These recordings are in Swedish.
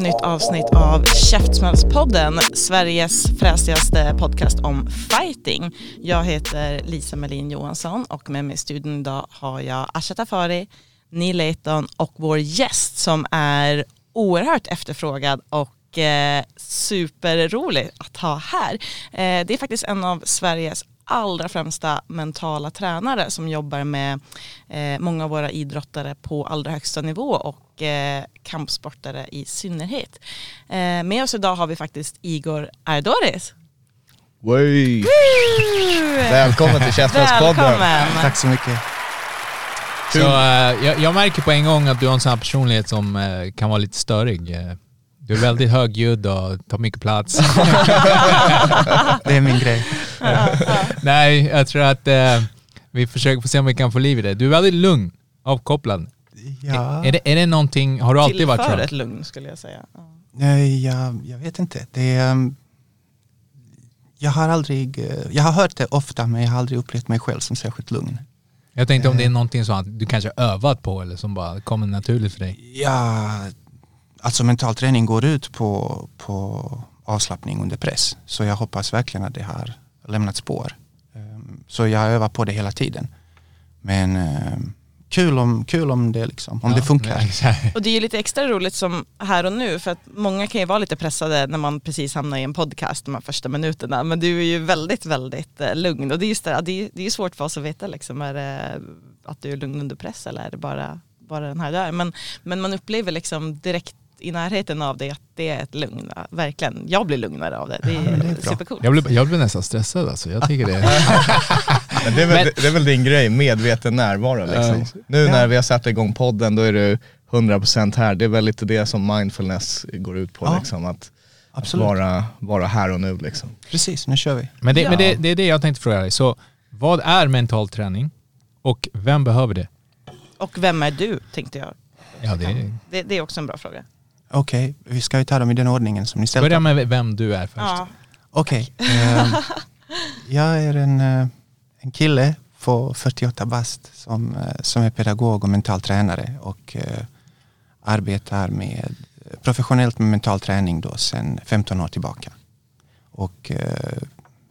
Nytt avsnitt av Käftsmällspodden, Sveriges fräsigaste podcast om fighting. Jag heter Lisa Melin Johansson och med mig i studion idag har jag Asha Tafari, Neil Layton och vår gäst som är oerhört efterfrågad och eh, superrolig att ha här. Eh, det är faktiskt en av Sveriges allra främsta mentala tränare som jobbar med eh, många av våra idrottare på allra högsta nivå och kampsportare i synnerhet. Eh, med oss idag har vi faktiskt Igor Ardoris. Wey. Välkommen till Käftsmällspodden. Tack så mycket. Så eh, jag, jag märker på en gång att du har en sån här personlighet som eh, kan vara lite störig. Eh, du är väldigt högljudd och tar mycket plats. Det är min grej. Nej, jag tror att eh, vi försöker få se om vi kan få liv i det. Du är väldigt lugn, avkopplad. Ja, Är, det, är det någonting, har du alltid varit Tillför ett lugn skulle jag säga. Ja. nej, jag, jag vet inte. Det är, um, jag har aldrig, eh, jag har hört det ofta men jag har aldrig upplevt mig själv som särskilt lugn. Jag tänkte om det är Eh. någonting som att du kanske har övat på eller som bara kommer naturligt för dig. Ja, alltså mental träning går ut på, på avslappning under press. Så jag hoppas verkligen att det har lämnat spår. Um, Så jag övar på det hela tiden. Men um, kul om, kul om det liksom, om det Ja, funkar. nej. Och det är ju lite extra roligt som här och nu för att många kan ju vara lite pressade när man precis hamnar i en podcast de här första minuterna men du är ju väldigt väldigt eh, lugn och det är just det, det är, det är svårt för oss att veta liksom är det att du är lugn under press eller är det bara, bara den här där men, men man upplever liksom direkt i närheten av det att det är ett lugn, ja, verkligen. Jag blir lugnare av det, det är, det är supercoolt. Jag blir, jag blir nästan stressad alltså. Jag tycker det. Men det, är väl, Men- det är väl din grej, medveten närvaro liksom. Nu när vi har satt igång podden då är du 100% här. Det är väl lite det som mindfulness går ut på Ja, liksom. Att, att Absolut. vara, vara här och nu liksom. Precis, nu kör vi. Men, det, Ja. men det, det är det jag tänkte fråga dig. Så vad är mental träning och vem behöver det? Och vem är du tänkte jag. Ja, det är, Det, det är också en bra fråga. Okej, vi ska ju ta dem i den ordningen som ni ställde. börja med vem du är först. Ja. Okej. ehm, jag är en, eh, en kille på 48 bast som, eh, som är pedagog och mental tränare och eh, arbetar med professionellt med mental träning då sedan 15 år tillbaka. Och eh,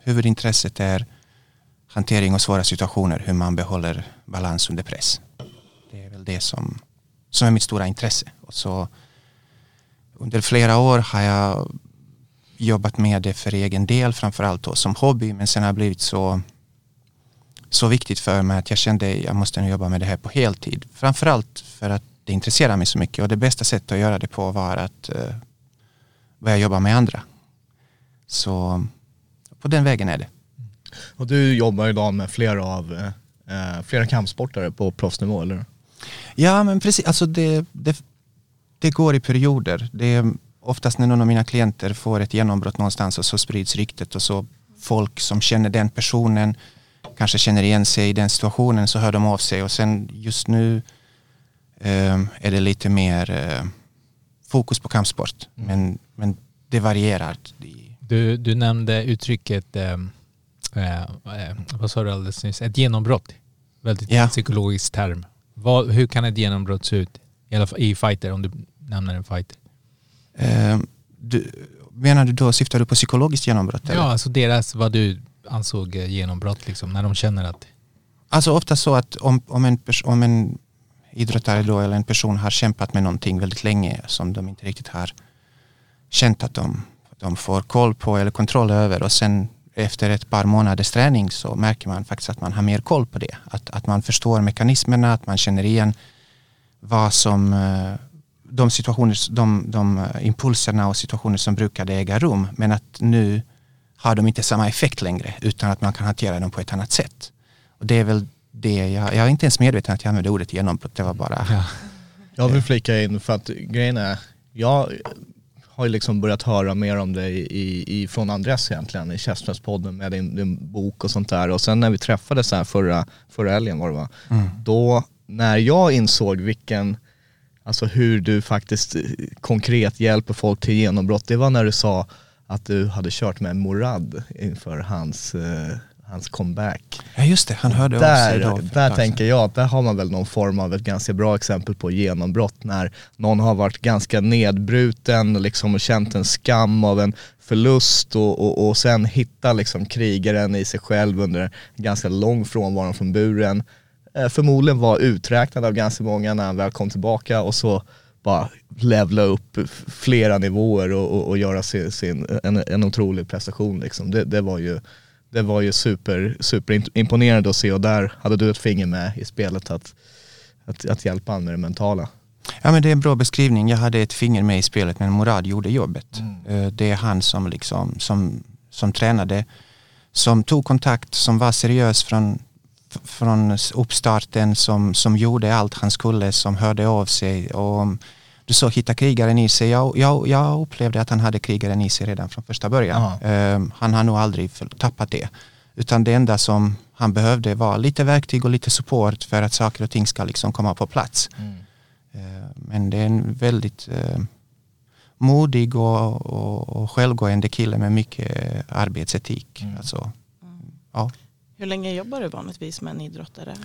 huvudintresset är hantering av svåra situationer, hur man behåller balans under press. Det är väl det som, som är mitt stora intresse. Och så under flera år har jag jobbat med det för egen del, framförallt då som hobby, men sen har det blivit så, så viktigt för mig att jag kände att jag måste nu jobba med det här på heltid. Framförallt för att det intresserar mig så mycket och det bästa sättet att göra det på var att uh, börja jobba med andra. Så på den vägen är det. Och du jobbar idag med flera av eh, flera kampsportare på proffsnivå eller? Ja men precis, alltså det, det, det går i perioder. Det är oftast när någon av mina klienter får ett genombrott någonstans och så sprids ryktet och så folk som känner den personen kanske känner igen sig i den situationen så hör de av sig och sen just nu eh, är det lite mer eh, fokus på kampsport. Men, men det varierar. Du, du nämnde uttrycket, eh, eh, eh, vad sa du alldeles nyss, ett genombrott. Väldigt Ja. psykologisk term. Vad, hur kan ett genombrott se ut? I, alla I fighter, om du nämner en fighter. Eh, du, menar du då, syftar du på psykologiskt genombrott? eller? Ja, alltså deras, vad du ansåg genombrott liksom, när de känner att Alltså ofta så att om, om, en, om en idrottare då eller en person har kämpat med någonting väldigt länge som de inte riktigt har känt att de, de får koll på eller kontroll över och sen efter ett par månaders träning så märker man faktiskt att man har mer koll på det. Att, att man förstår mekanismerna, att man känner igen vad som, eh, de, situationer, de, de eh, impulserna och situationer som brukade äga rum men att nu har de inte samma effekt längre utan att man kan hantera dem på ett annat sätt. Och det är väl det jag, jag är inte ens medveten att jag använde ordet genombrott, det var bara Ja. Jag vill flika in för att grejen är, jag har ju liksom börjat höra mer om dig i, i, från Andreas egentligen i Käftsmällspodden med din, din bok och sånt där och sen när vi träffades här förra, förra helgen var det va? Då när jag insåg vilken, alltså hur du faktiskt eh, konkret hjälper folk till genombrott, det var när du sa att du hade kört med Morad inför hans, eh, hans comeback. Ja just det, han hörde av sig Där, då. för ett där tänker jag att där har man väl någon form av ett ganska bra exempel på genombrott när någon har varit ganska nedbruten liksom, och känt en skam av en förlust och, och, och sen hitta liksom krigaren i sig själv under en ganska lång frånvaro från buren. Eh, förmodligen var uträknad av ganska många när han väl kom tillbaka och så bara levla upp flera nivåer och, och, och göra sin, sin, en, en otrolig prestation. Liksom. Det, det var ju, det var ju super, super int- imponerande att se och där hade du ett finger med i spelet att, att, att hjälpa honom med det mentala. Ja men det är en bra beskrivning. Jag hade ett finger med i spelet men Morad gjorde jobbet. Eh, Det är han som, liksom, som, som tränade, som tog kontakt, som var seriös från, från uppstarten, som, som gjorde allt han skulle, som hörde av sig. Och du sa hitta krigaren i sig. Jag, jag, jag upplevde att han hade krigaren i sig redan från första början. Ja. Eh, Han har nog aldrig tappat det. Utan det enda som han behövde var lite verktyg och lite support för att saker och ting ska liksom komma på plats. Eh, Men det är en väldigt eh, modig och, och, och självgående kille med mycket arbetsetik. Alltså, ja. Hur länge jobbar du vanligtvis med en idrottare?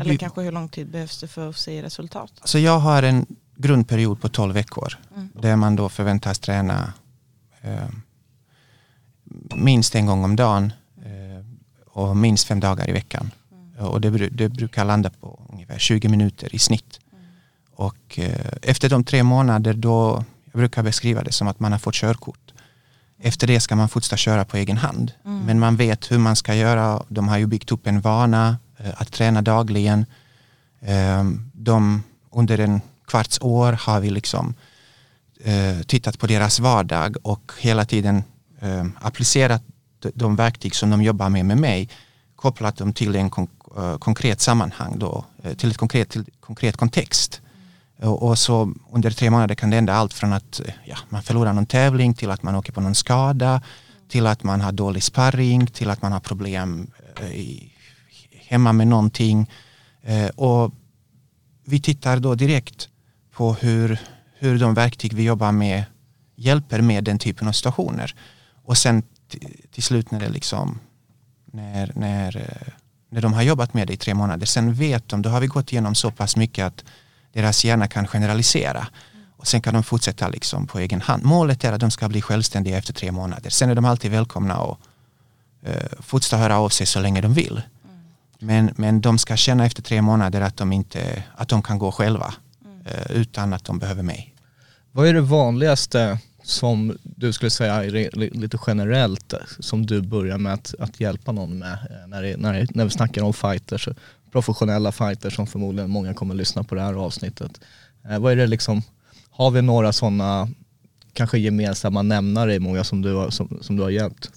Eller Vi- kanske hur lång tid behövs det för att se resultat? Så jag har en grundperiod på 12 veckor Mm. där man då förväntas träna eh, minst en gång om dagen eh, och minst fem dagar i veckan. Och det, det brukar landa på ungefär 20 minuter i snitt. Och eh, efter de tre månader då, jag brukar beskriva det som att man har fått körkort. Efter det ska man fortsätta köra på egen hand. Men man vet hur man ska göra. De har ju byggt upp en vana eh, att träna dagligen. Eh, De, under en kvarts år har vi liksom eh, tittat på deras vardag och hela tiden eh, applicerat de- verktyg som de jobbar med med mig kopplat dem till en eh, konkret sammanhang då, till ett konkret, till konkret kontext. Och, så under tre månader kan det hända allt från att ja, man förlorar någon tävling till att man åker på någon skada till att man har dålig sparring till att man har problem eh, i, hemma med någonting. Eh, och vi tittar då direkt på hur, hur de verktyg vi jobbar med hjälper med den typen av situationer. Och sen till slut när det liksom när, när, eh, när de har jobbat med det i tre månader, sen vet de, då har vi gått igenom så pass mycket att deras hjärna kan generalisera. Och sen kan de fortsätta liksom på egen hand. Målet är att de ska bli självständiga efter tre månader. Sen är de alltid välkomna att eh, fortsätta höra av sig så länge de vill. Men, men de ska känna efter tre månader att de, inte, att de kan gå själva eh, utan att de behöver mig. Vad är det vanligaste som du skulle säga lite generellt som du börjar med att, att hjälpa någon med eh, när, det, när, det, när vi snackar om fighters, professionella fighters som förmodligen många kommer att lyssna på det här avsnittet. Eh, vad är det liksom, har vi några sådana kanske gemensamma nämnare i många som du har, som, som du har hjälpt?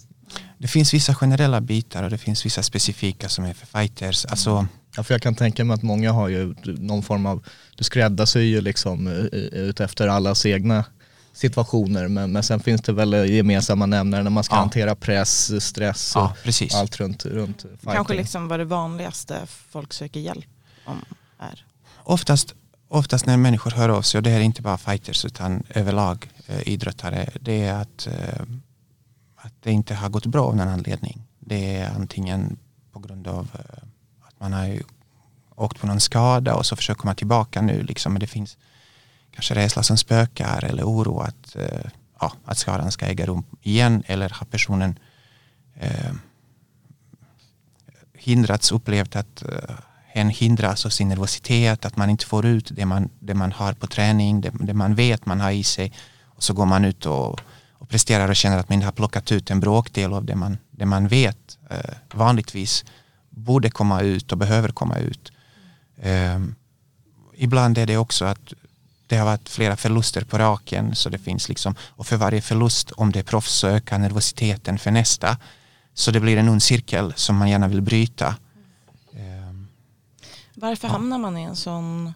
Det finns vissa generella bitar och det finns vissa specifika som är för fighters. Alltså, Ja, för jag kan tänka mig att många har ju någon form av, du skräddarsyr ju liksom eh, ut efter allas egna situationer men, men sen finns det väl gemensamma nämnare när man ska Ja. hantera press, stress ja, och precis. allt runt, runt fighting. Kanske liksom vad det vanligaste folk söker hjälp om är. Oftast, oftast när människor hör av sig, och det är inte bara fighters utan överlag eh, idrottare, det är att, eh, att det inte har gått bra av någon anledning. Det är antingen på grund av eh, att man har åkt på någon skada och så försöker komma tillbaka nu. Liksom, men det finns kanske rädsla som spökar eller oro att, eh, ja, att skadan ska äga rum igen eller har personen eh, hindrats, upplevt att eh, hen hindras av sin nervositet, att man inte får ut det man, det man har på träning, det, det man vet man har i sig. Och så går man ut och, och presterar och känner att man har plockat ut en bråkdel av det man, det man vet eh, vanligtvis borde komma ut och behöver komma ut. Eh, ibland är det också att det har varit flera förluster på raken så det finns liksom, och för varje förlust om det är proffs så ökar nervositeten för nästa. Så det blir en ond cirkel som man gärna vill bryta. Ehm, Varför hamnar man i en sån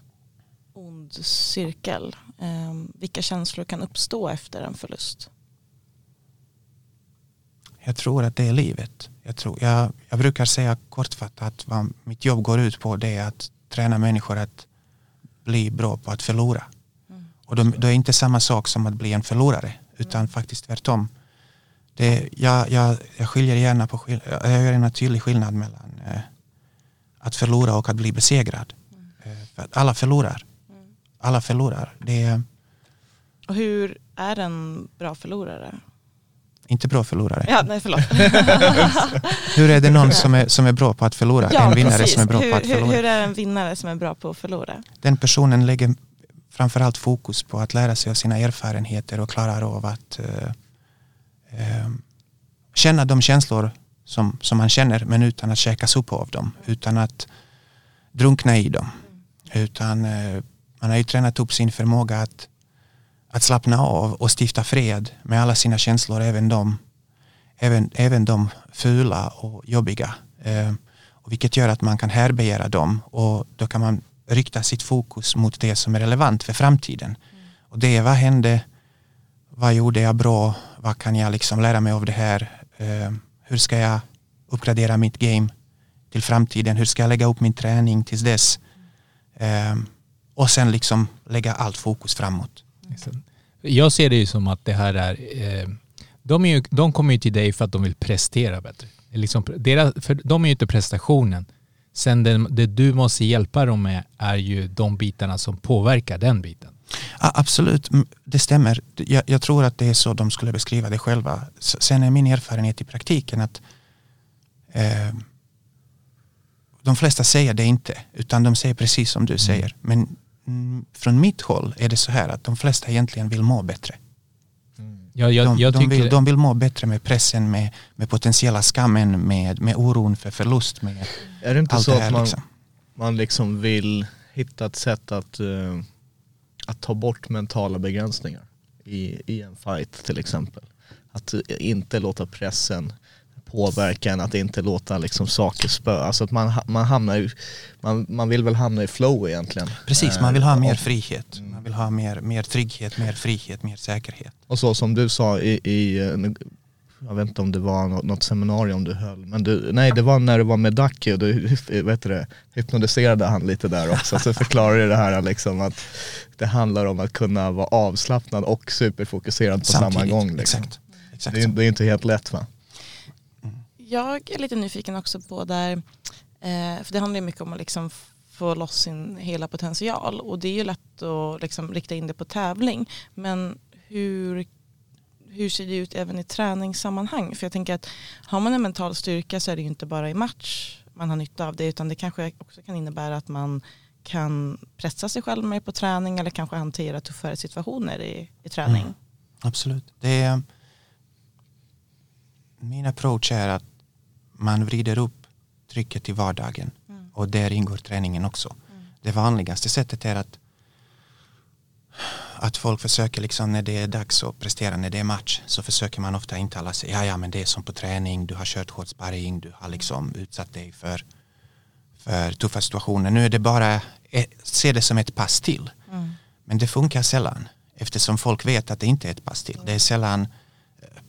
ond cirkel? Eh, vilka känslor kan uppstå efter en förlust? Jag tror att det är livet. Jag, tror, jag, jag brukar säga kortfattat vad mitt jobb går ut på det är att träna människor att bli bra på att förlora. Och de, det är inte samma sak som att bli en förlorare utan faktiskt tvärtom. Det, jag, jag, jag skiljer gärna på jag gör en tydlig skillnad mellan eh, att förlora och att bli besegrad. Eh, för att alla förlorar. Alla förlorar. Det Och hur är en bra förlorare? inte bra förlorare. Ja, nej förlåt. Hur är det någon som är, som är bra på att förlora? en vinnare precis. som är bra hur, på att förlora? Hur, hur är en vinnare som är bra på att förlora? den personen lägger framförallt fokus på att lära sig av sina erfarenheter och klarar av att eh, eh, känna de känslor som, som man känner men utan att käkas upp av dem. Utan att drunkna i dem. Utan eh, man har ju tränat upp sin förmåga att, att slappna av och stifta fred med alla sina känslor, även de, även, även de fula och jobbiga. Eh, och vilket gör att man kan härbärgera dem och då kan man rikta sitt fokus mot det som är relevant för framtiden. Och det är vad hände, vad gjorde jag bra, vad kan jag liksom lära mig av det här, eh, hur ska jag uppgradera mitt game till framtiden, hur ska jag lägga upp min träning tills dess eh, och sen liksom lägga allt fokus framåt. Jag ser det ju som att det här är, eh, de, är ju, de kommer ju till dig för att de vill prestera bättre. Liksom, deras, för de är ju inte prestationen. Sen det, det du måste hjälpa dem med är ju de bitarna som påverkar den biten. Ja, absolut, Mm, det stämmer. Jag, jag tror att det är så de skulle beskriva det själva. Sen är min erfarenhet i praktiken att eh, de flesta säger det inte, utan de säger precis som du säger. Men mm, från mitt håll är det så här att de flesta egentligen vill må bättre. Jag, jag, de, jag de, vill, de vill må bättre med pressen, med, med potentiella skammen, med, med oron för förlust. Med Är det inte allt så det att här. man, Liksom. man liksom vill hitta ett sätt att, eh, att ta bort mentala begränsningar i, i en fight till exempel. Att inte låta pressen påverka en, att inte låta liksom saker spö. Alltså att man, man hamnar ju, man, man vill väl hamna i flow egentligen. Precis, man vill ha Eh, mer frihet. Man vill ha mer, mer trygghet, mer frihet, mer säkerhet. Och så som du sa i, i eh, jag vet inte om det var något, något seminarium du höll, men du, nej det var när du var med Ducky och du vet du det, hypnotiserade han lite där också. Så förklarar du det här liksom att det handlar om att kunna vara avslappnad och superfokuserad på samma Samtidigt, gång. Liksom. Exakt. exakt Det, är, det är inte helt lätt va? Jag är lite nyfiken också på där, eh, för det handlar ju mycket om att liksom få loss sin hela potential och det är ju lätt att liksom rikta in det på tävling. Men hur, hur ser det ut även i träningssammanhang? För jag tänker att har man en mental styrka så är det ju inte bara i match man har nytta av det utan det kanske också kan innebära att man kan pressa sig själv mer på träning eller kanske hantera tuffare situationer i, i träning. Mm. Absolut. Det är, min approach är att man vrider upp trycket i vardagen och där ingår träningen också. Det vanligaste sättet är att att folk försöker liksom när det är dags att prestera, när det är match så försöker man ofta intala sig, ja ja men det är som på träning, du har kört hård sparring, du har liksom utsatt dig för, för tuffa situationer. Nu är det bara, eh, se det som ett pass till. Men det funkar sällan eftersom folk vet att det inte är ett pass till. Det är sällan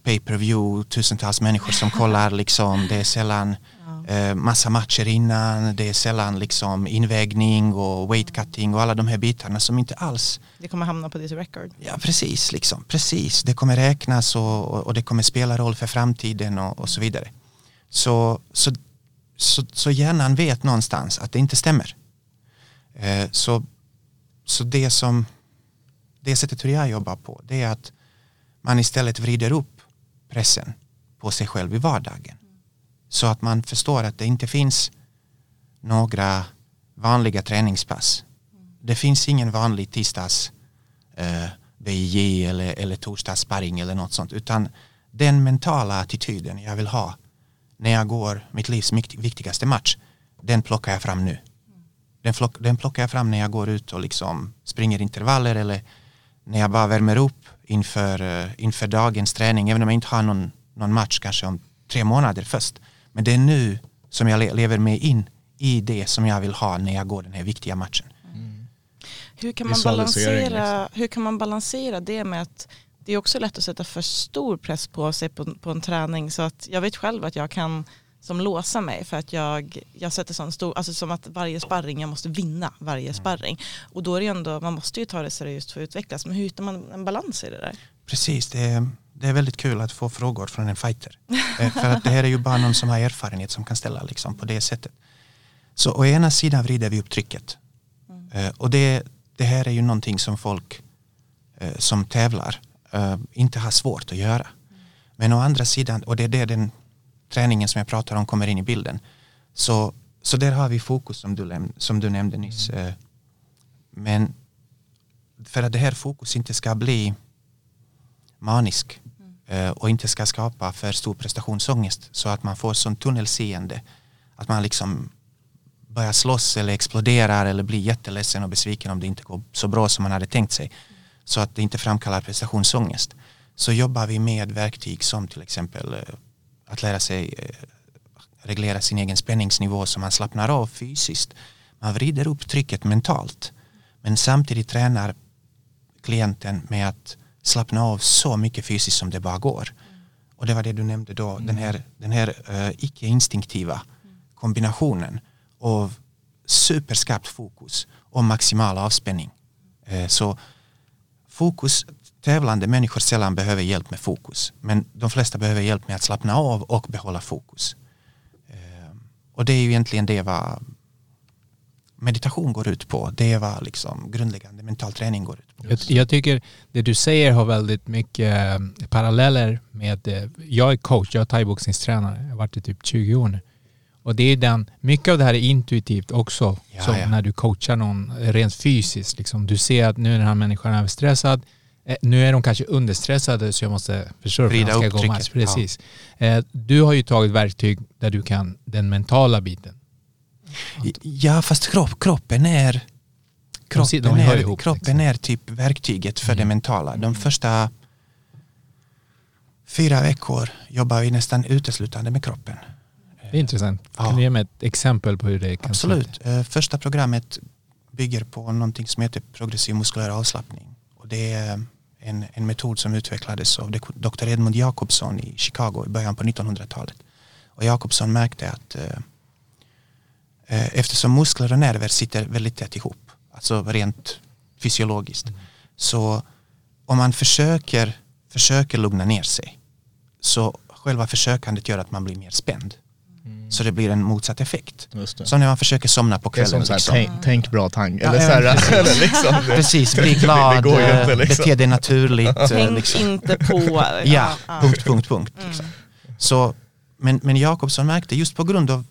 eh, pay-per-view, tusentals människor som kollar liksom. Det är sällan eh, massa matcher innan. Det är sällan liksom invägning och weight cutting och alla de här bitarna som inte alls Det kommer hamna på ditt record. Ja precis, liksom. precis. Det kommer räknas och, och, och det kommer spela roll för framtiden och, och så vidare. Så, så, så, så hjärnan vet någonstans att det inte stämmer. Eh, så, så det som det sättet hur jag jobbar på det är att man istället vrider upp pressen på sig själv i vardagen. Så att man förstår att det inte finns några vanliga träningspass. Det finns ingen vanlig tisdags eh, BJ eller, eller torsdagssparring eller något sånt utan den mentala attityden jag vill ha när jag går mitt livs viktigaste match den plockar jag fram nu. Den, flock, den plockar jag fram när jag går ut och liksom springer intervaller eller när jag bara värmer upp inför, eh, inför dagens träning. Även om jag inte har någon, någon match kanske om tre månader först. Men det är nu som jag le- lever mig in i det som jag vill ha när jag går den här viktiga matchen. Hur kan, man balansera, hur kan man balansera det med att det är också lätt att sätta för stor press på sig på, på en träning så att jag vet själv att jag kan som låsa mig för att jag, jag sätter sån stor, alltså som att varje sparring, jag måste vinna varje sparring. Och då är det ändå, man måste ju ta det seriöst för att utvecklas, men hur hittar man en balans i det där? Precis, det är, det är väldigt kul att få frågor från en fighter. Eh, För att det här är ju bara någon som har erfarenhet som kan ställa liksom på det sättet. Så å ena sidan vrider vi upp trycket. Eh, Och det, det här är ju någonting som folk eh, som tävlar inte har svårt att göra. Men å andra sidan, och det är det den träningen som jag pratar om kommer in i bilden. Så, så där har vi fokus som du, som du nämnde nyss. eh. Men för att det här fokus inte ska bli manisk eh, och inte ska skapa för stor prestationsångest så att man får sån tunnelseende att man liksom börjar slåss eller exploderar eller blir jätteledsen och besviken om det inte går så bra som man hade tänkt sig så att det inte framkallar prestationsångest så jobbar vi med verktyg som till exempel eh, att lära sig eh, reglera sin egen spänningsnivå så man slappnar av fysiskt man vrider upp trycket mentalt men samtidigt tränar klienten med att slappna av så mycket fysiskt som det bara går. Och det var det du nämnde då, den här, den här eh, icke-instinktiva kombinationen av superskarpt fokus och maximal avspänning. Eh, så fokus, tävlande människor sällan behöver hjälp med fokus, men de flesta behöver hjälp med att slappna av och behålla fokus. Eh, och det är ju egentligen det vad meditation går ut på. Det är vad liksom grundläggande mental träning går ut på. Jag, jag tycker det du säger har väldigt mycket eh, paralleller med, eh, jag är coach, jag är thaiboxningstränare, jag har varit i typ 20 år nu. Och det är den, mycket av det här är intuitivt också, Ja, som ja. när du coachar någon rent fysiskt. Liksom. Du ser att nu är den här människan överstressad, nu är de kanske understressade så jag måste förstå ska upp gå match. Precis. Eh, Du har ju tagit verktyg där du kan den mentala biten. Ja, fast kropp, kroppen är kroppen, de är, ihop, kroppen liksom. är typ verktyget för det mentala. De första fyra veckor jobbar vi nästan uteslutande med kroppen. Det är intressant. Ja. Kan du ge mig ett exempel på hur det kan se ut? Absolut. Eh, Första programmet bygger på någonting som heter progressiv muskulär avslappning. Och det är en, en metod som utvecklades av Dr. Edmund Jacobsson i Chicago i början på 1900-talet. Och Jacobsson märkte att eh, eh, eftersom muskler och nerver sitter väldigt tätt ihop, alltså rent fysiologiskt, så om man försöker, försöker lugna ner sig så själva försökandet gör att man blir mer spänd. Så det blir en motsatt effekt. Just det. Som när man försöker somna på Det är kvällen. som så här, liksom. tänk, tänk bra tanke. Ja, Eller så ja, här, precis. eller liksom, det- Precis, bli det glad, går ju inte, eh, liksom. bete dig naturligt. eh, Tänk liksom. inte på... Ja, punkt, punkt, punkt. Liksom. Så, men, men Jakobsson märkte just på grund av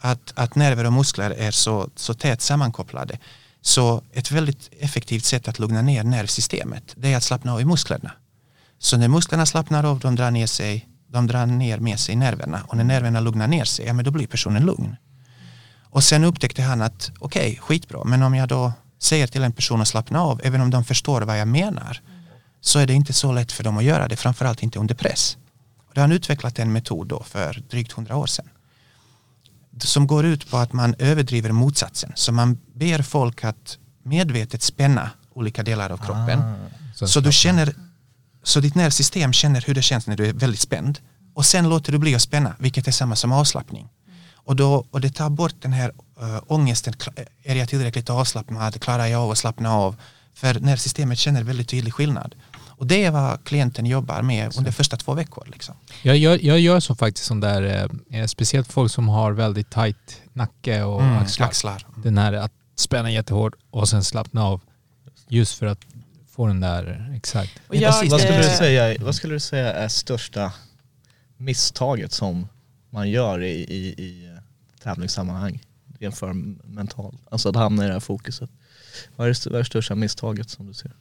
att, att nerver och muskler är så, så tätt sammankopplade så ett väldigt effektivt sätt att lugna ner nervsystemet det är att slappna av i musklerna. Så när musklerna slappnar av de drar ner sig de drar ner med sig nerverna och när nerverna lugnar ner sig ja, men då blir personen lugn. Och sen upptäckte han att okej, okay, skitbra, men om jag då säger till en person att slappna av, även om de förstår vad jag menar, så är det inte så lätt för dem att göra det, framförallt inte under press. Och då har han utvecklat en metod då för drygt hundra år sedan som går ut på att man överdriver motsatsen. Så man ber folk att medvetet spänna olika delar av kroppen. Så så du känner, så ditt nervsystem känner hur det känns när du är väldigt spänd. Och sen låter du bli att spänna, vilket är samma som avslappning. Och, då, och det tar bort den här uh, ångesten, Kla- är jag tillräckligt avslappnad, klarar jag av att slappna av? För nervsystemet känner väldigt tydlig skillnad. Och det är vad klienten jobbar med under första två veckor. Liksom. Jag gör, jag gör så faktiskt som där, eh, speciellt folk som har väldigt tight nacke och Mm, axlar. axlar. Den här att spänna jättehårt och sen slappna av. Just för att få den där, exakt. Jag, vad, skulle du eh, säga, vad skulle du säga är största misstaget som man gör i, i, i tävlingssammanhang jämför mentalt? Alltså att hamna i det här fokuset. Vad är det, vad är det största misstaget som du ser?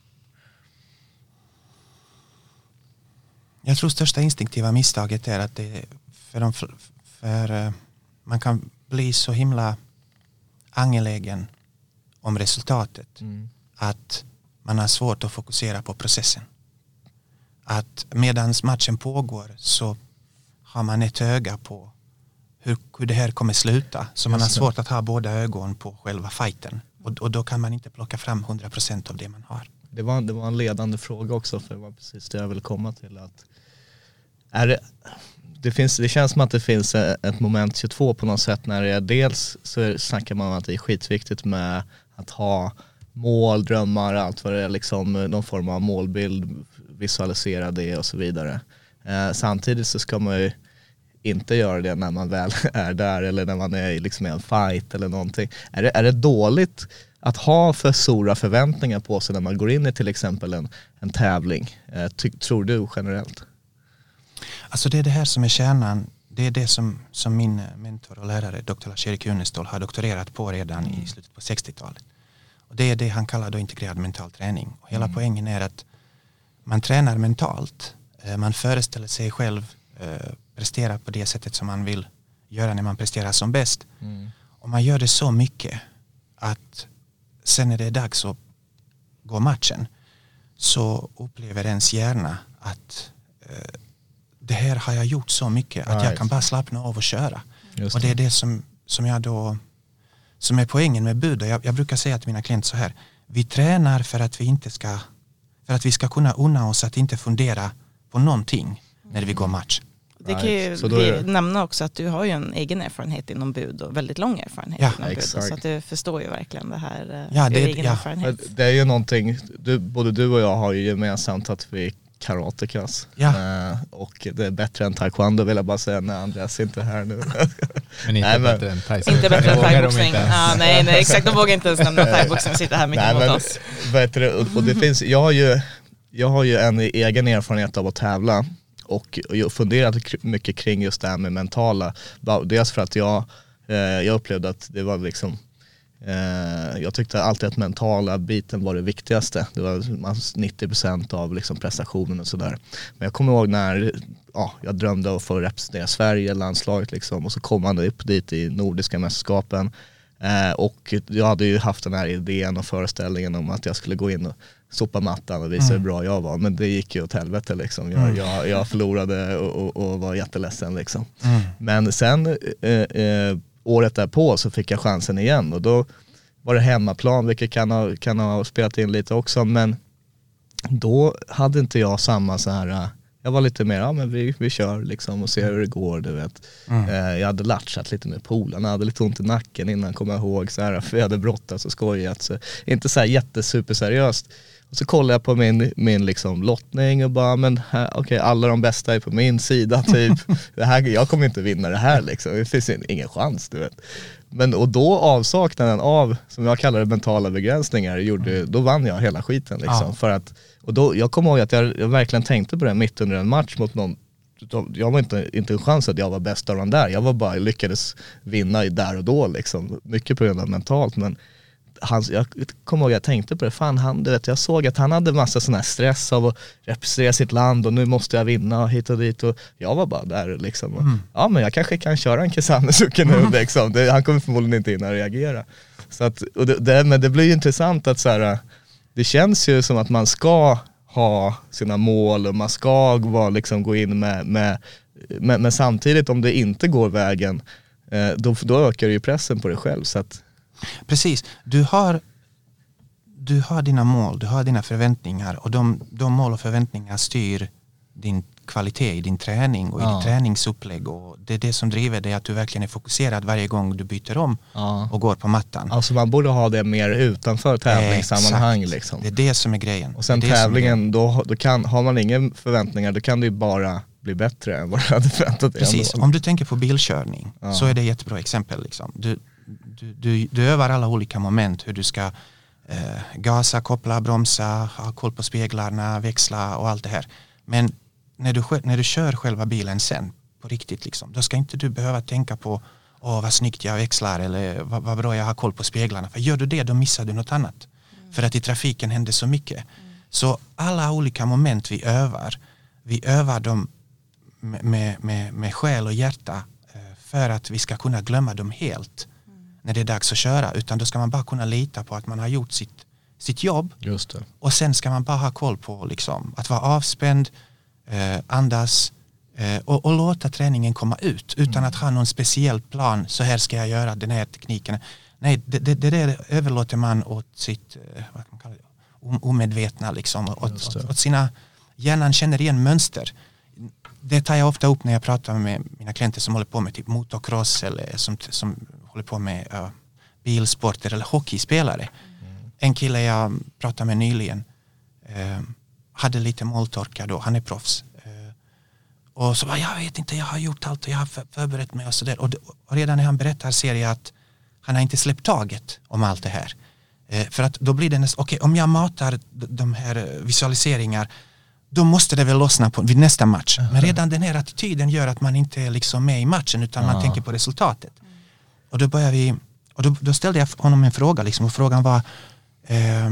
Jag tror största instinktiva misstaget är att det för, de, för eh, man kan bli så himla angelägen om resultatet Mm. att man har svårt att fokusera på processen. Att medan matchen pågår så har man ett öga på hur, hur det här kommer sluta. Så man har svårt att ha båda ögon på själva fighten. Och, och då kan man inte plocka fram 100% av det man har. Det var, det var en ledande fråga också för det var precis det jag ville komma till. Att är det, det, finns, det känns som att det finns ett moment 22 på något sätt när det är dels så snackar man om att det är skitviktigt med att ha mål, drömmar, allt vad det är, liksom någon form av målbild, visualisera det och så vidare. Eh, samtidigt så ska man ju inte göra det när man väl är där eller när man är liksom i en fight eller någonting. Är det, är det dåligt att ha för stora förväntningar på sig när man går in i till exempel en, en tävling? Eh, ty, tror du generellt? Alltså det är det här som är kärnan. Det är det som, som min mentor och lärare, Dr. Lars-Erik Unestål, har doktorerat på redan i slutet på 60-talet. Och det är det han kallar då integrerad mental träning. Och hela poängen är att man tränar mentalt. Eh, Man föreställer sig själv eh, prestera på det sättet som man vill göra när man presterar som bäst. Och man gör det så mycket att sen när det är dags att gå matchen så upplever ens hjärna att eh, det här har jag gjort så mycket att jag Right. kan bara slappna av och köra. Just och det är det som, som jag då som är poängen med bud. Jag, jag brukar säga till mina klienter så här. Vi tränar för att vi inte ska för att vi ska kunna unna oss att inte fundera på någonting när vi går match. Det kan ju Right. Är nämna också att du har ju en egen erfarenhet inom bud och väldigt lång erfarenhet Ja, inom bud. exakt. Så att du förstår ju verkligen det här eh, Ja, det- egen ja. erfarenhet. Det är ju någonting, du, både du och jag har ju gemensamt att vi är karatekas. Ja. Eh, och det är bättre än taekwondo vill jag bara säga när Andreas inte är här nu. Men inte Nej, men- bättre än Tyson. Inte bättre än thaiboxning. Ja, nej, nej, exakt. De vågar inte ens nämna thaiboxning och sitta här mitt Nej, emot men, oss. du, och, det finns, jag har ju, jag har ju en egen erfarenhet av att tävla och och jag funderat mycket kring just det här med mentala. Dels för att jag, eh, jag upplevde att det var liksom jag tyckte alltid att mentala biten var det viktigaste. Det var man- 90% av liksom prestationen och sådär. Men jag kommer ihåg när ja, jag drömde om att få representera Sverige, landslaget liksom. Och så kom man upp dit i Nordiska mästerskapen. Eh, och jag hade ju haft den här idén och föreställningen om att jag skulle gå in och sopa mattan och visa hur bra jag var. Men det gick ju åt helvete liksom. Jag, jag, jag förlorade och, och, och var jätteledsen liksom. Men sen eh, eh, året därpå så fick jag chansen igen och då var det hemmaplan, vilket kan ha, kan ha spelat in lite också. Men då hade inte jag samma så här, äh, jag var lite mer, ja men vi, vi kör liksom och ser hur det går du vet. Eh, jag hade latchat lite med polarna, hade lite ont i nacken innan kommer jag ihåg, så här, för jag hade brottats och skojat. Så inte så här jättesuperseriöst. Och så kollade jag på min, min liksom lottning och bara, men här- okej alla de bästa är på min sida typ. det här, jag kommer inte vinna det här liksom, det finns in- ingen chans du vet. Men och då avsaknaden av, som jag kallar det, mentala begränsningar, gjorde, då vann jag hela skiten liksom. Ja. För att, och då, jag kommer ihåg att jag, jag verkligen tänkte på det mitt under en match mot någon jag var inte, inte en chans att jag var bäst av de där, jag var bara lyckades vinna där och då liksom. Mycket på grund av mentalt men han, jag kommer ihåg jag tänkte på det, fan han, du vet, jag såg att han hade massa sån här stress av att representera sitt land och nu måste jag vinna hit och dit och jag var bara där liksom. Och, Ja men jag kanske kan köra en Kesanesuke nu liksom, det, han kommer förmodligen inte hinna reagera. Så att, och det, det, men det blir ju intressant att så här, det känns ju som att man ska ha sina mål och man ska vara, liksom, gå in med, med, med, men samtidigt om det inte går vägen eh, då, då ökar ju pressen på dig själv. Så att, Precis, du har, du har dina mål, du har dina förväntningar och de, de mål och förväntningar styr din kvalitet i din träning och i Ja. ditt träningsupplägg och det är det som driver dig att du verkligen är fokuserad varje gång du byter om Ja. och går på mattan. Alltså man borde ha det mer utanför tävlingssammanhang Exakt. liksom. Det är det som är grejen. Och sen Det tävlingen, då, då kan, har man inga förväntningar då kan det ju bara bli bättre än vad du hade förväntat dig Precis, ändå. om du tänker på bilkörning Ja. så är det ett jättebra exempel. Liksom. Du, du, du, du övar alla olika moment, hur du ska eh, gasa, koppla, bromsa, ha koll på speglarna, växla och allt det här. Men när du, när du kör själva bilen sen, på riktigt, liksom, då ska inte du behöva tänka på åh vad snyggt jag växlar eller vad, vad bra jag har koll på speglarna. För gör du det då missar du något annat. För att i trafiken händer så mycket. Så alla olika moment vi övar, vi övar dem med, med, med, med själ och hjärta eh, för att vi ska kunna glömma dem helt när det är dags att köra utan då ska man bara kunna lita på att man har gjort sitt, sitt jobb. Och sen ska man bara ha koll på liksom, att vara avspänd, eh, andas eh, och, och låta träningen komma ut utan att ha någon speciell plan, så här ska jag göra den här tekniken. Nej, det, det, det där överlåter man åt sitt eh, vad man kalla det, omedvetna, liksom, åt, åt, åt sina, hjärnan känner igen mönster. Det tar jag ofta upp när jag pratar med mina klienter som håller på med typ motocross eller som, som håller på med uh, bilsporter eller hockeyspelare. En kille jag pratade med nyligen eh, hade lite måltorka då, han är proffs. Eh, och så bara, jag vet inte, jag har gjort allt och jag har för- förberett mig och sådär. Och, och redan när han berättar ser jag att han har inte släppt taget om allt det här. För att då blir det nästan, okej om jag matar de här visualiseringar då måste det väl lossna på, vid nästa match. Men redan den här attityden gör att man inte är liksom med i matchen utan man tänker på resultatet. Och då började vi, och då, då ställde jag honom en fråga liksom, och frågan var eh,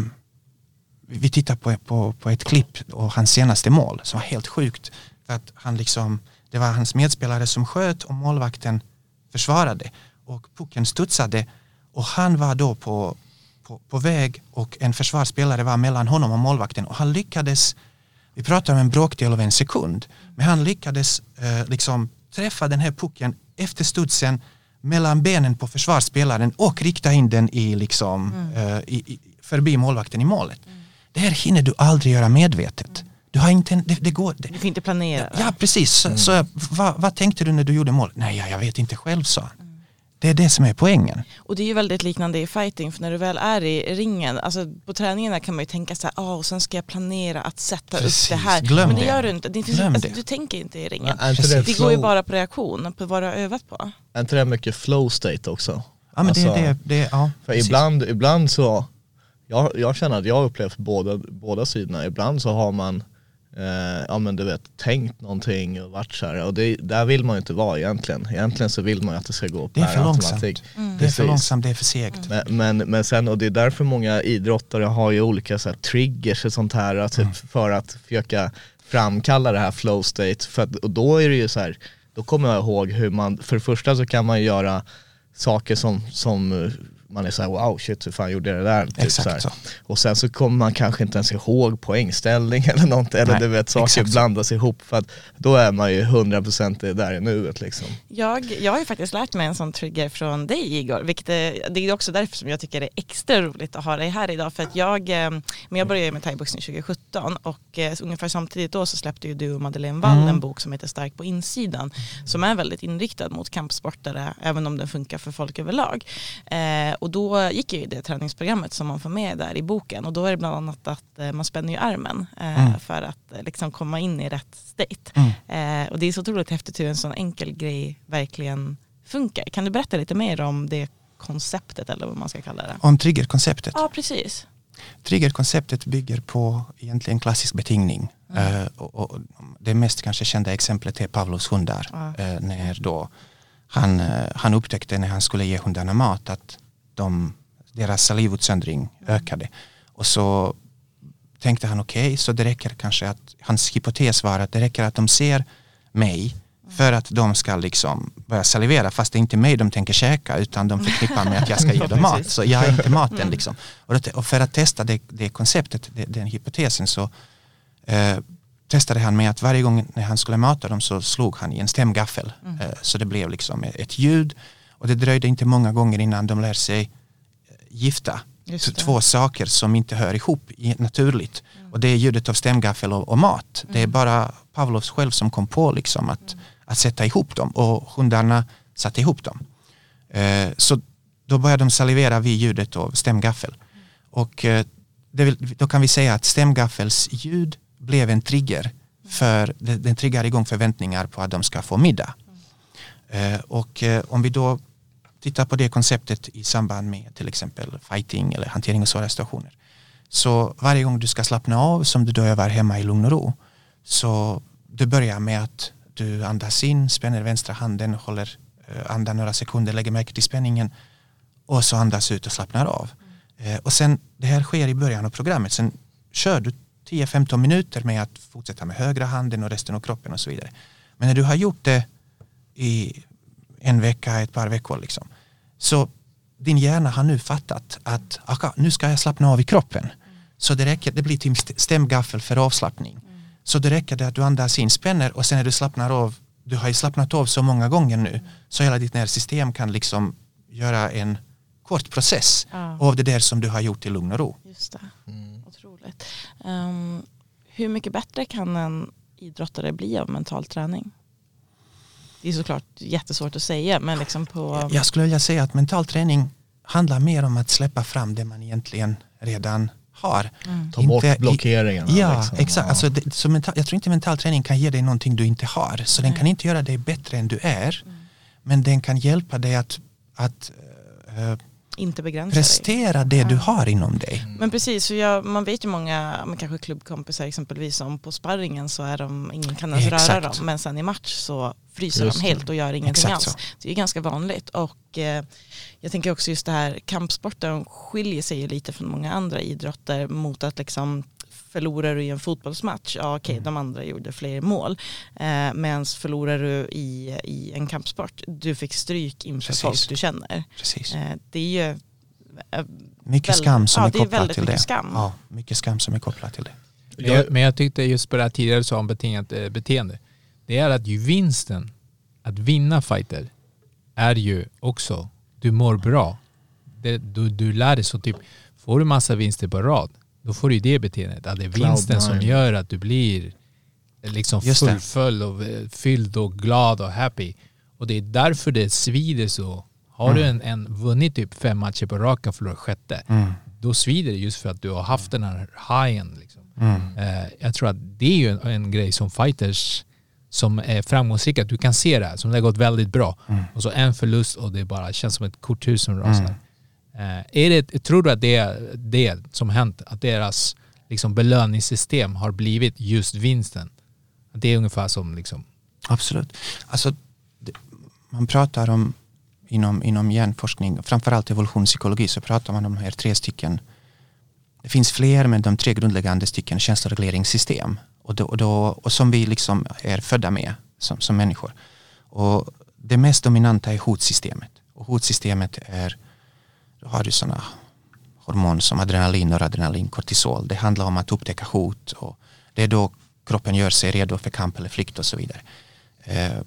vi tittar på, på, på ett klipp och hans senaste mål som var helt sjukt. För att han liksom, det var hans medspelare som sköt och målvakten försvarade. Och pucken studsade och han var då på, på, på väg och en försvarsspelare var mellan honom och målvakten och han lyckades, vi pratar om en bråkdel av en sekund, men han lyckades eh, liksom träffa den här pucken efter studsen mellan benen på försvarsspelaren och rikta in den i liksom, eh, i, i, förbi målvakten i målet. Det här hinner du aldrig göra medvetet. Du har inte, det, det går, det, Du får inte planera. Ja, precis. Så, så, vad, vad tänkte du när du gjorde mål? Nej, ja, jag vet inte själv, sa han. Det är det som är poängen. Och det är ju väldigt liknande i fighting för när du väl är i ringen, alltså på träningarna kan man ju tänka så här, ah, och sen ska jag planera att sätta Precis, upp det här. glöm Men det det. gör du inte. Det finns, alltså, det. Du tänker inte i ringen. Det Det går ju bara på reaktion, på vad du har övat på. Är inte det mycket flow state också? Ja, men det, Alltså, det, det, ja, För precis. ibland, ibland så, jag, jag känner att jag har upplevt båda, båda sidorna. Ibland så har man, eh, ja men du vet, tänkt någonting och varit så här. Och det, där vill man ju inte vara egentligen. Egentligen så vill man ju att det ska gå Det är per för långsamt. automatik. Det är för långsamt, det är för segt. Men, men, men sen, och det är därför många idrottare har ju olika så här, triggers och sånt här typ, Mm. för att försöka framkalla det här flow state. För att, och då är det ju så här, då kommer jag ihåg hur man, för det första så kan man göra saker som, som man är såhär wow shit hur fan gjorde jag det där? Typ Exakt så här. så. Och sen så kommer man kanske inte ens ihåg poängställning eller något, eller Nej, du vet saker exakt så. blandas ihop för att då är man ju 100% där i nuet liksom. Jag, jag har ju faktiskt lärt mig en sån trigger från dig Igor, vilket är, det är också därför som jag tycker det är extra roligt att ha dig här idag. För att jag, eh, men jag började ju med thaiboxning 2017 och eh, ungefär samtidigt då så släppte ju du och Madeleine Wall Mm. en bok som heter Stark på insidan som är väldigt inriktad mot kampsportare även om den funkar för folk överlag. Eh, och då gick jag ju det träningsprogrammet som man får med där i boken och då är det bland annat att eh, man spänner ju armen eh, Mm. för att eh, liksom komma in i rätt state. Mm. Och det är så otroligt häftigt hur en sån enkel grej verkligen funkar. Kan du berätta lite mer om det konceptet eller vad man ska kalla det? Om triggerkonceptet. Ja, precis. Triggerkonceptet bygger på egentligen klassisk betingning. Eh, och, och det mest kanske kända exemplet är Pavlovs hundar. Ja. Eh, när då han, eh, han upptäckte när han skulle ge hundarna mat att de, deras salivutsöndring ökade. Och så tänkte han okej, så det räcker kanske att hans hypotes var att det räcker att de ser mig för att de ska liksom börja salivera fast det är inte mig de tänker käka utan de förknippar med att jag ska ge dem mat. Så jag är inte maten liksom. Och, för att testa det, det konceptet, den hypotesen så eh, testade han med att varje gång när han skulle mata dem så slog han i en stämgaffel. Eh, så det blev liksom ett ljud och det dröjde inte många gånger innan de lär sig eh, gifta två saker som inte hör ihop naturligt. Och det är ljudet av stämgaffel och, och mat. Det är bara Pavlovs själv som kom på liksom att, att sätta ihop dem och hundarna satte ihop dem. Eh, så då började de salivera vid ljudet av stämgaffel. Och eh, vill, då kan vi säga att stämgaffels ljud blev en trigger för den, triggar igång förväntningar på att de ska få middag. Eh, och eh, om vi då tittar på det konceptet i samband med till exempel fighting eller hantering av svåra situationer. Så varje gång du ska slappna av som du då övar hemma i lugn och ro så du börjar med att du andas in, spänner vänstra handen, håller eh, andan några sekunder, lägger märke till spänningen och så andas ut och slappnar av. Mm. och sen, det här sker i början av programmet, sen kör du 10-15 minuter med att fortsätta med högra handen och resten av kroppen och så vidare. Men när du har gjort det i en vecka, ett par veckor liksom, så din hjärna har nu fattat att aha, nu ska jag slappna av i kroppen. Så det räcker, det blir till st- stämgaffel för avslappning. Så det räcker det att du andas in, spänner och sen när du slappnar av, du har ju slappnat av så många gånger nu så hela ditt nervsystem kan liksom göra en kort process Ja. av det där som du har gjort i lugn och ro. Just det. Otroligt. Ehm, hur mycket bättre kan en idrottare bli av mental träning? Det är såklart jättesvårt att säga men liksom på... Jag skulle vilja säga att mental träning handlar mer om att släppa fram det man egentligen redan har. Ta bort blockeringarna. Ja, liksom. exakt. Ja. Alltså det, så mental, jag tror inte mental träning kan ge dig någonting du inte har. Så den kan inte göra dig bättre än du är. Men den kan hjälpa dig att, att eh, inte begränsa dig. prestera det du har inom dig. Men precis, så jag, man vet ju många, men kanske klubbkompisar exempelvis som på sparringen så är de, ingen kan ens röra dem men sen i match så fryser Just de helt och gör ingenting Exakt alls. så. Det är ganska vanligt och eh, jag tänker också just det här kampsporten skiljer sig ju lite från många andra idrotter mot att liksom förlorar du i en fotbollsmatch, ja okej Mm. de andra gjorde fler mål. Eh, Medan förlorar du i, i en kampsport, du fick stryk inför Precis. folk du känner. Precis. Eh, det är ju eh, Mycket skam som ja, är kopplat till det. mycket skam. Ja, mycket skam som är kopplat till det. Men jag, men jag tyckte just på det här tidigare sa om betingat eh, beteende. Det är att ju vinsten, att vinna fighter, är ju också, du mår bra. Det, du, du lär dig så typ, får du massa vinster på rad, då får du ju det beteendet. Att det är vinsten som gör att du blir liksom Just det. fullföljd och eh, fylld och glad och happy. Och det är därför det svider så. Har du en, en vunnit typ fem matcher på raka och förlorat sjätte, då svider det just för att du har haft den här highen. Liksom. Eh, jag tror att det är ju en, en grej som fighters som är framgångsrika, att du kan se det här, som det har gått väldigt bra. Och så en förlust och det bara känns som ett korthus som rasar. Eh, är det, tror du att det är det som hänt? Att deras liksom, belöningssystem har blivit just vinsten? Det är ungefär som liksom, Absolut. Alltså, man pratar om inom, inom hjärnforskning, framförallt evolutionspsykologi, så pratar man om de här tre stycken. Det finns fler, men de tre grundläggande stycken känsloregleringssystem. Och, då, och, då, och som vi liksom är födda med som, som människor. Och det mest dominanta är hotsystemet. Och hotsystemet är, då har du sådana hormon som adrenalin, noradrenalin, kortisol. Det handlar om att upptäcka hot och det är då kroppen gör sig redo för kamp eller flykt och så vidare. Eh,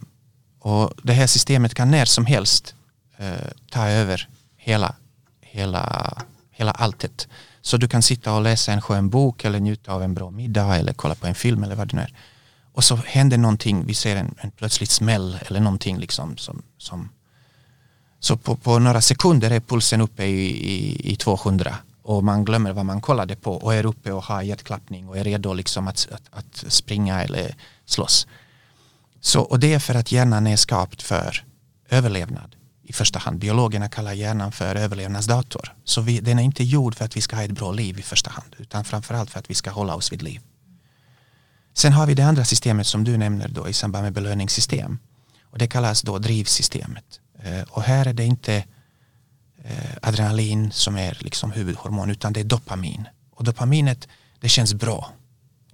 och det här systemet kan när som helst eh, ta över hela, hela, hela alltet. Så du kan sitta och läsa en skön bok eller njuta av en bra middag eller kolla på en film eller vad det nu är. Och så händer någonting, vi ser en, en plötslig smäll eller någonting liksom som, som så på, på några sekunder är pulsen uppe i, i, i 200 och man glömmer vad man kollade på och är uppe och har hjärtklappning och är redo liksom att, att, att springa eller slåss. Så, och det är för att hjärnan är skapt för överlevnad i första hand. Biologerna kallar hjärnan för överlevnadsdator. Så vi, den är inte gjord för att vi ska ha ett bra liv i första hand utan framförallt för att vi ska hålla oss vid liv. Sen har vi det andra systemet som du nämner då i samband med belöningssystem. Och det kallas då drivsystemet. Eh, och här är det inte eh, adrenalin som är liksom huvudhormon utan det är dopamin. Och dopaminet det känns bra.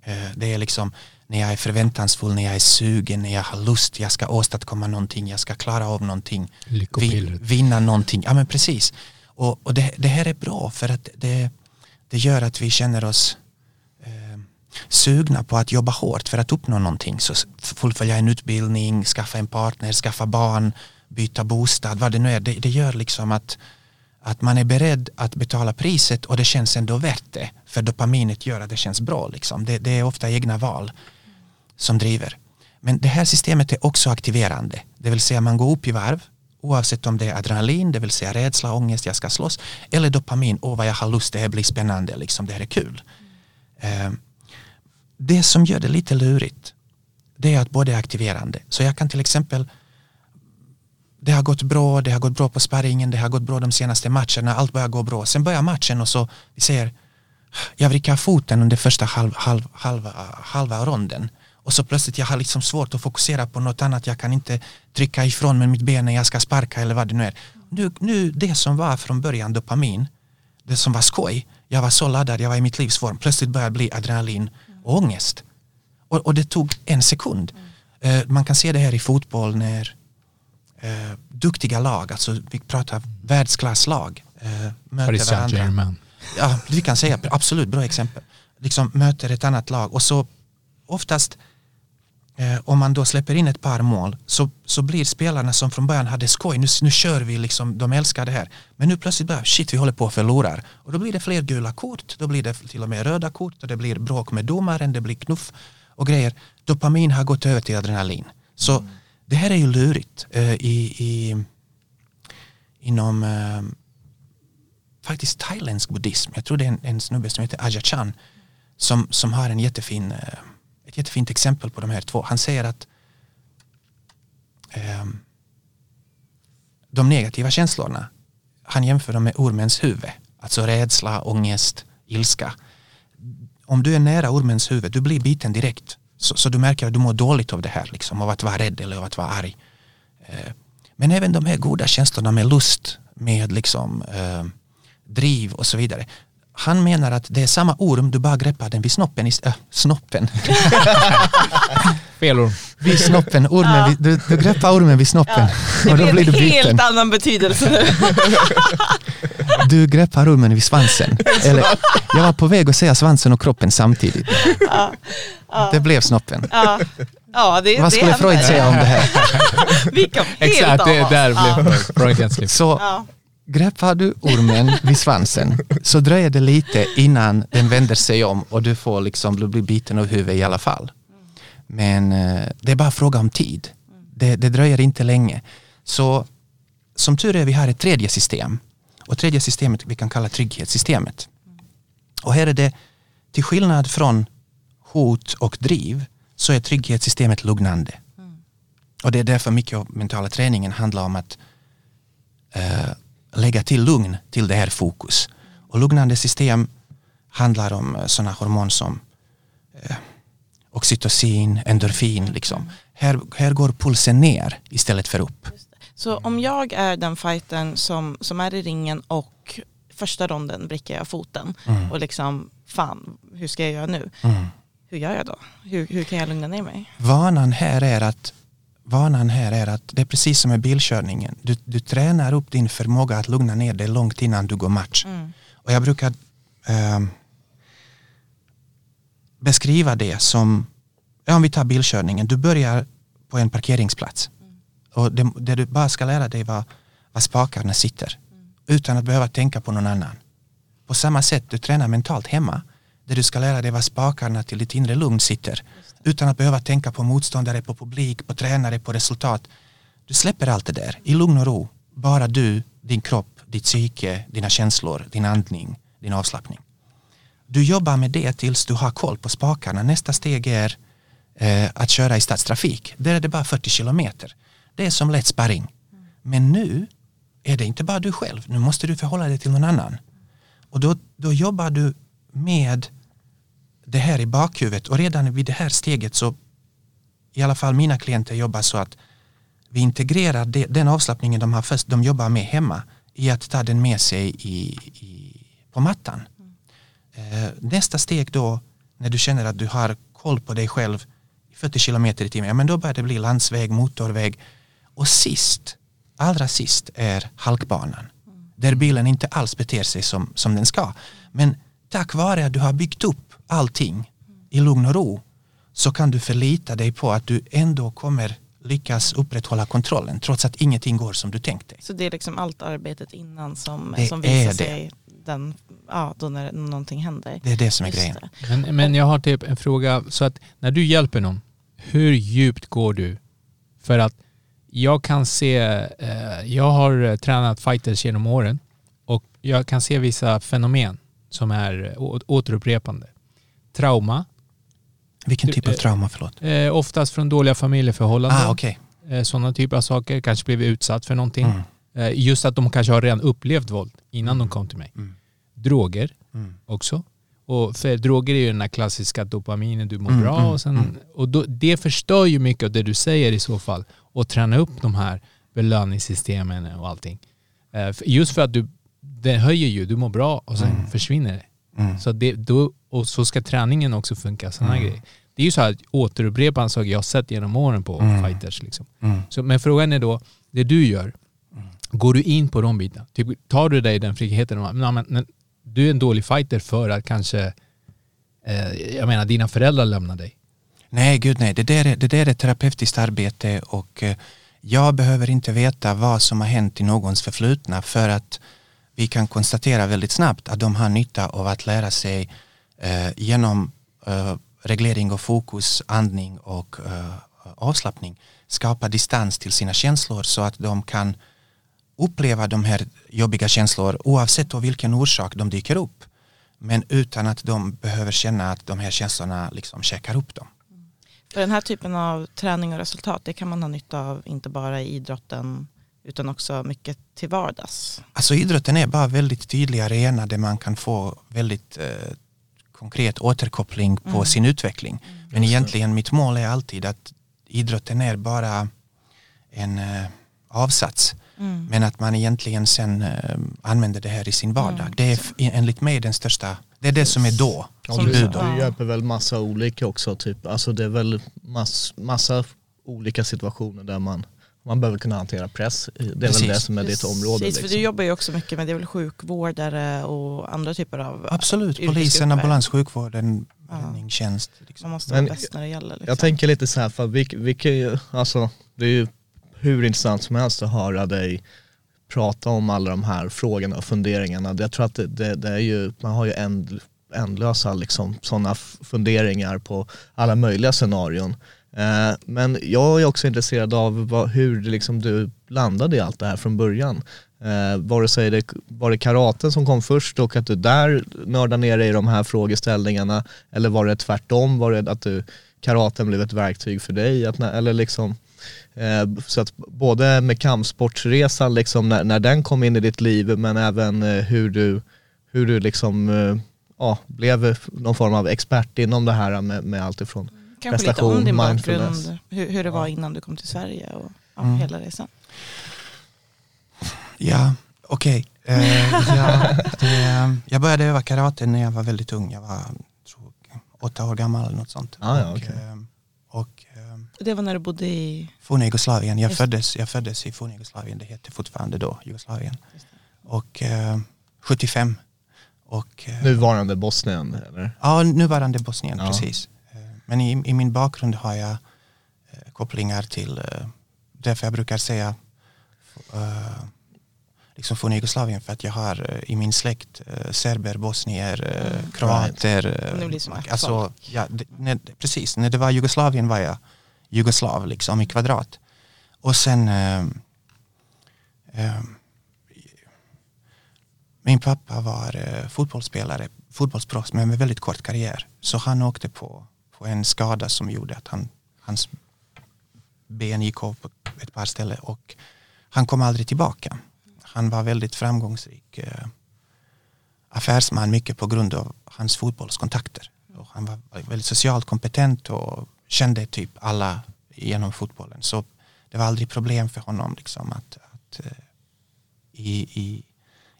Eh, det är liksom när jag är förväntansfull, när jag är sugen, när jag har lust, jag ska åstadkomma någonting, jag ska klara av någonting, vinna någonting. Ja men precis. Och, och det, det här är bra för att det, det gör att vi känner oss eh, sugna på att jobba hårt för att uppnå någonting. Så fullfölja en utbildning, skaffa en partner, skaffa barn, byta bostad, vad det nu är. Det, det gör liksom att, att man är beredd att betala priset och det känns ändå värt det. För dopaminet gör att det känns bra. Liksom. Det, det är ofta egna val som driver. Men det här systemet är också aktiverande. Det vill säga man går upp i varv oavsett om det är adrenalin, det vill säga rädsla, ångest, jag ska slåss eller dopamin, åh vad jag har lust, det här blir spännande, liksom, det här är kul. Mm. det som gör det lite lurigt det är att både är aktiverande. Så jag kan till exempel det har gått bra, det har gått bra på sparringen, det har gått bra de senaste matcherna, allt börjar gå bra. Sen börjar matchen och så vi säger jag vrickar foten under första halv, halv, halva, halva ronden och så plötsligt jag har liksom svårt att fokusera på något annat, jag kan inte trycka ifrån med mitt ben när jag ska sparka eller vad det nu är. Nu, nu det som var från början dopamin, det som var skoj, jag var så laddad, jag var i mitt livs form, plötsligt började bli adrenalin och ångest. Och, och det tog en sekund. Eh, man kan se det här i fotboll när eh, duktiga lag, alltså vi pratar världsklasslag, eh, möter Paris varandra. Saint-Germain. Ja, vi kan säga absolut bra exempel. Liksom möter ett annat lag och så oftast eh, om man då släpper in ett par mål så, så blir spelarna som från början hade skoj, nu, nu kör vi liksom, de älskar det här. Men nu plötsligt bara, shit vi håller på att förlora. Och då blir det fler gula kort, då blir det till och med röda kort och det blir bråk med domaren, det blir knuff och grejer. Dopamin har gått över till adrenalin. Så det här är ju lurigt eh, i, i, inom eh, faktiskt thailändsk buddhism. Jag tror det är en, en snubbe som heter Ajahn Chan som, som har en jättefin, eh, ett jättefint exempel på de här två. Han säger att eh, de negativa känslorna, han jämför dem med ormens huvud. Alltså rädsla, ångest, ilska. Om du är nära ormens huvud, du blir biten direkt. Så, så du märker att du mår dåligt av det här, liksom, av att vara rädd eller av att vara arg. Eh, Men även de här goda känslorna med lust, med liksom, eh, driv och så vidare. Han menar att det är samma orm, du bara greppar den vid snoppen, ist- äh, snoppen. Fel ord. vid snoppen, ormen, vid, du, du greppar ormen vid snoppen Det och då blir blev du en biten. helt annan betydelse nu. Du greppar ormen vid svansen. Eller, jag var på väg att säga svansen och kroppen samtidigt. Det blev snoppen. Ja, ja det, Vad skulle. Freud säga om det här? Vi kom helt Exakt, det där Ja. blev. Så Ja. Greppar du ormen vid svansen så dröjer det lite innan den vänder sig om och du får liksom, du blir biten av huvudet i alla fall. Men eh, det är bara fråga om tid. Det, det dröjer inte länge. Så som tur är vi har ett tredje system och tredje systemet vi kan kalla trygghetssystemet. Och här är det till skillnad från hot och driv så är trygghetssystemet lugnande. Och det är därför mycket av mentala träningen handlar om att eh, lägga till lugn till det här fokus. Och lugnande system handlar om eh, sådana hormon som eh, oxytocin, endorfin. Liksom. Här, här går pulsen ner istället för upp. Så om jag är den fightern som, som är i ringen och första ronden vrickar jag foten Mm. och liksom fan, hur ska jag göra nu? Hur gör jag då? Hur, hur kan jag lugna ner mig? Vanan här är att Vanan här är att det är precis som med bilkörningen. Du, du tränar upp din förmåga att lugna ner dig långt innan du går match. Och jag brukar ehm, beskriva det som, ja, om vi tar bilkörningen, du börjar på en parkeringsplats. Och det, det du bara ska lära dig var var spakarna sitter. Utan att behöva tänka på någon annan. På samma sätt du tränar mentalt hemma. Där du ska lära dig var spakarna till ditt inre lugn sitter. Utan att behöva tänka på motståndare, på publik, på tränare, på resultat. Du släpper allt det där i lugn och ro. Bara du, din kropp, ditt psyke, dina känslor, din andning, din avslappning. Du jobbar med det tills du har koll på spakarna. Nästa steg är eh, att köra i stadstrafik. Där är det bara 40 kilometer. Det är som lätt sparring. Men nu är det inte bara du själv. Nu måste du förhålla dig till någon annan. Och då, då jobbar du med det här i bakhuvudet och redan vid det här steget så i alla fall mina klienter jobbar så att vi integrerar det, den avslappningen de har först, de jobbar med hemma i att ta den med sig i, i, på mattan. Mm. nästa steg då när du känner att du har koll på dig själv 40 kilometer i timmen, ja, men då börjar det bli landsväg, motorväg och sist, allra sist är halkbanan. Där bilen inte alls beter sig som, som den ska. Men tack vare att du har byggt upp allting i lugn och ro så kan du förlita dig på att du ändå kommer lyckas upprätthålla kontrollen trots att ingenting går som du tänkt dig. Så det är liksom allt arbetet innan som, Det som visar sig den, ja, då när någonting händer. Det är det som är Just grejen. Men, men jag har typ en fråga. Så att när du hjälper någon, hur djupt går du? För att jag kan se, eh, jag har eh, tränat fighters genom åren och jag kan se vissa fenomen som är återupprepande. Trauma, Vilken typ av eh, trauma, förlåt? eh, oftast från dåliga familjeförhållanden. Ah, okej. eh, sådana typer av saker, kanske blivit utsatt för någonting. Mm. Eh, just att de kanske har redan upplevt våld innan de kom till mig. Mm. Droger Mm. också. Och för droger är ju den här klassiska dopaminen, du mår Mm, bra mm, och, sen, mm. och då, det förstör ju mycket av det du säger i så fall. Och träna upp de här belöningssystemen och allting. Just för att du, det höjer ju, du mår bra och sen försvinner det. Mm. Så det, då, och så ska träningen också funka, sådana grejer. Det är ju så här återupprepande saker jag har sett genom åren på Mm. fighters. Liksom. Mm. Så, men frågan är då, det du gör, Går du in på de bitarna? Typ, tar du dig den friheten? och- Men, men, men, du är en dålig fighter för att kanske, eh, jag menar dina föräldrar lämnar dig. Nej, gud nej. Det där är, det där är terapeutiskt arbete och eh, jag behöver inte veta vad som har hänt i någons förflutna för att vi kan konstatera väldigt snabbt att de har nytta av att lära sig eh, genom eh, reglering och fokus, andning och eh, avslappning skapa distans till sina känslor så att de kan uppleva de här jobbiga känslor oavsett av vilken orsak de dyker upp. Men utan att de behöver känna att de här känslorna liksom käkar upp dem. För den här typen av träning och resultat, det kan man ha nytta av inte bara i idrotten utan också mycket till vardags. Alltså idrotten är bara väldigt tydlig arena där man kan få väldigt eh, konkret återkoppling på Mm. sin utveckling. Men egentligen mitt mål är alltid att idrotten är bara en eh, avsats. Mm. Men att man egentligen sen eh, använder det här i sin vardag. Mm. Det är enligt mig den största, det är det som är då. Som du, du hjälper väl massa olika också, typ. alltså det är väl mass, massa olika situationer där man, man behöver kunna hantera press. Det är väl Precis. det som är ditt område. Precis, för Liksom. du jobbar ju också mycket med det är väl sjukvårdare och andra typer av Absolut, polisen, ambulans, sjukvården, Ja. räddningstjänst. Man Liksom. måste vara Men bäst när det gäller. Liksom. Jag tänker lite så här, för vi, vi kan ju, alltså det är ju hur intressant som helst att höra dig prata om alla de här frågorna och funderingarna. Jag tror att det, det, det är ju, man har ju änd, ändlösa liksom, sådana funderingar på alla möjliga scenarion. Eh, men jag är också intresserad av vad, hur liksom du landade i allt det här från början. Eh, vare sig det var det karaten som kom först och att du där nördade ner dig i de här frågeställningarna eller var det tvärtom, var det att du karaten blev ett verktyg för dig? Att, eller liksom, eh, så att både med kampsportsresan, liksom, när, när den kom in i ditt liv, men även eh, hur du, hur du liksom, eh, ja, blev någon form av expert inom det här med, med allt ifrån Kanske lite om din bakgrund, hur, hur det var innan du kom till Sverige och ja, Mm. hela resan. Ja, okej. Eh, ja, det, jag började öva karate när jag var väldigt ung. Jag var tror, åtta år gammal eller något sånt. Ah, ja, och, okej. eh, och Det var när du bodde i... forna Jugoslavien. Jag Just- föddes, jag föddes i forna Jugoslavien. Det hette fortfarande då Jugoslavien. Och eh, 75. Och, eh, Nuvarande Bosnien eller? Ja, nuvarande Bosnien, Ja. precis. Men i, i min bakgrund har jag eh, kopplingar till, eh, därför jag brukar säga eh, liksom från Jugoslavien för att jag har eh, i min släkt eh, serber, bosnier, eh, Mm. kroater. ett alltså, ja, det, när, precis, när det var Jugoslavien var jag jugoslav liksom i kvadrat. Och sen eh, eh, min pappa var eh, fotbollsspelare, fotbollsproffs men med väldigt kort karriär. Så han åkte på en skada som gjorde att han, hans ben gick av på ett par ställen och han kom aldrig tillbaka. Han var väldigt framgångsrik eh, affärsman mycket på grund av hans fotbollskontakter. Och han var väldigt socialt kompetent och kände typ alla genom fotbollen. Så det var aldrig problem för honom liksom att, att eh, i, i,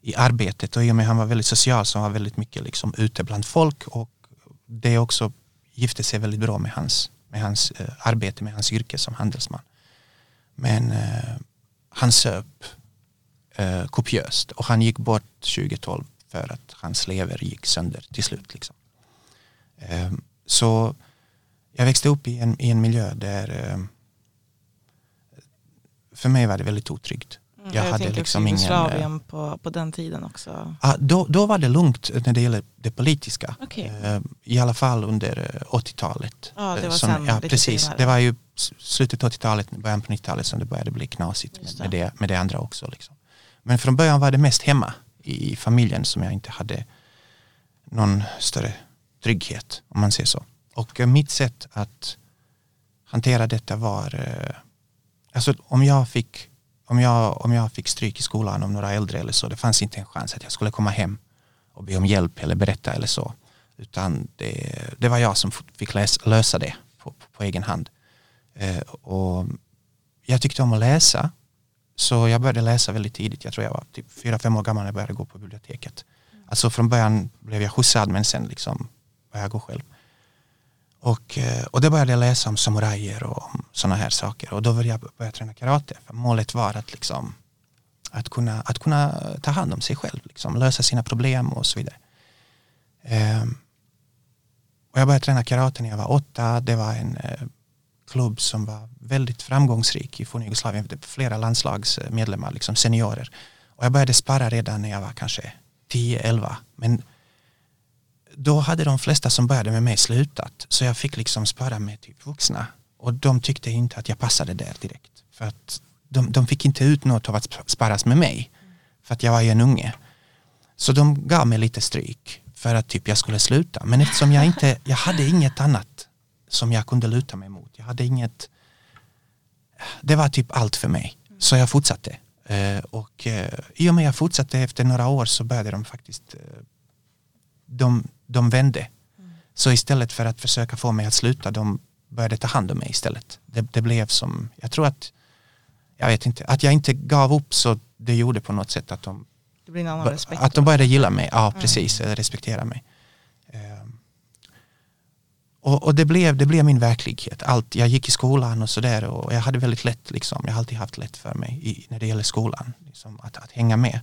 i arbetet och i och med att han var väldigt social så var han väldigt mycket liksom ute bland folk och det också gifte sig väldigt bra med hans, med hans eh, arbete, med hans yrke som handelsman. Men eh, han söp eh, kopiöst och han gick bort 2012 för att hans lever gick sönder till slut. Liksom. Eh, så jag växte upp i en, i en miljö där eh, för mig var det väldigt otryggt. Jag jag hade liksom ingen, Jugoslavien på, på den tiden också. Ah, då, då var det lugnt när det gäller det politiska. Okej. Eh, I alla fall under eh, 80-talet. Ja, det Eh, var som, sen ja, precis. senare. Det var ju slutet av 80-talet, början på 90-talet som det började bli knasigt med, med, det. det, med det andra också. Liksom. Men från början var det mest hemma i familjen som jag inte hade någon större trygghet om man säger så. Och eh, mitt sätt att hantera detta var eh, alltså om jag fick om jag, om jag fick stryk i skolan om några äldre eller så, det fanns inte en chans att jag skulle komma hem och be om hjälp eller berätta eller så. Utan det, det var jag som fick läs, lösa det på, på, på egen hand. Eh, och jag tyckte om att läsa, så jag började läsa väldigt tidigt. Jag tror jag var typ fyra, fem år gammal när jag började gå på biblioteket. Alltså från början blev jag skjutsad men sen liksom började jag gå själv. Och, eh, och då började jag läsa om samurajer och sådana här saker. Och då började jag börja träna karate. För målet var att liksom att, kunna, att kunna ta hand om sig själv, liksom, lösa sina problem och så vidare. Ehm, och jag började träna karate när jag var åtta. Det var en eh, klubb som var väldigt framgångsrik i forna Jugoslavien. Det var flera landslagsmedlemmar, liksom seniorer. Och jag började spara redan när jag var kanske 10-11. Men då hade de flesta som började med mig slutat. Så jag fick liksom spara med typ vuxna. Och de tyckte inte att jag passade där direkt. För att de, de fick inte ut något av att sparas med mig. För att jag var ju en unge. Så de gav mig lite stryk för att typ jag skulle sluta. Men eftersom jag inte, jag hade inget annat som jag kunde luta mig mot. Jag hade inget, det var typ allt för mig. Så jag fortsatte. Eh, och eh, i och med jag fortsatte efter några år så började de faktiskt, eh, de, de vände. Så istället för att försöka få mig att sluta, de började ta hand om mig istället. Det, det blev som, jag tror att, jag vet inte, att jag inte gav upp så det gjorde på något sätt att de att de började gilla mig, ja precis, eller respektera mig. Ehm, Och, och det, blev, det blev min verklighet. Allt, jag gick i skolan och sådär och jag hade väldigt lätt, liksom, jag har alltid haft lätt för mig i, när det gäller skolan, liksom, att, att hänga med.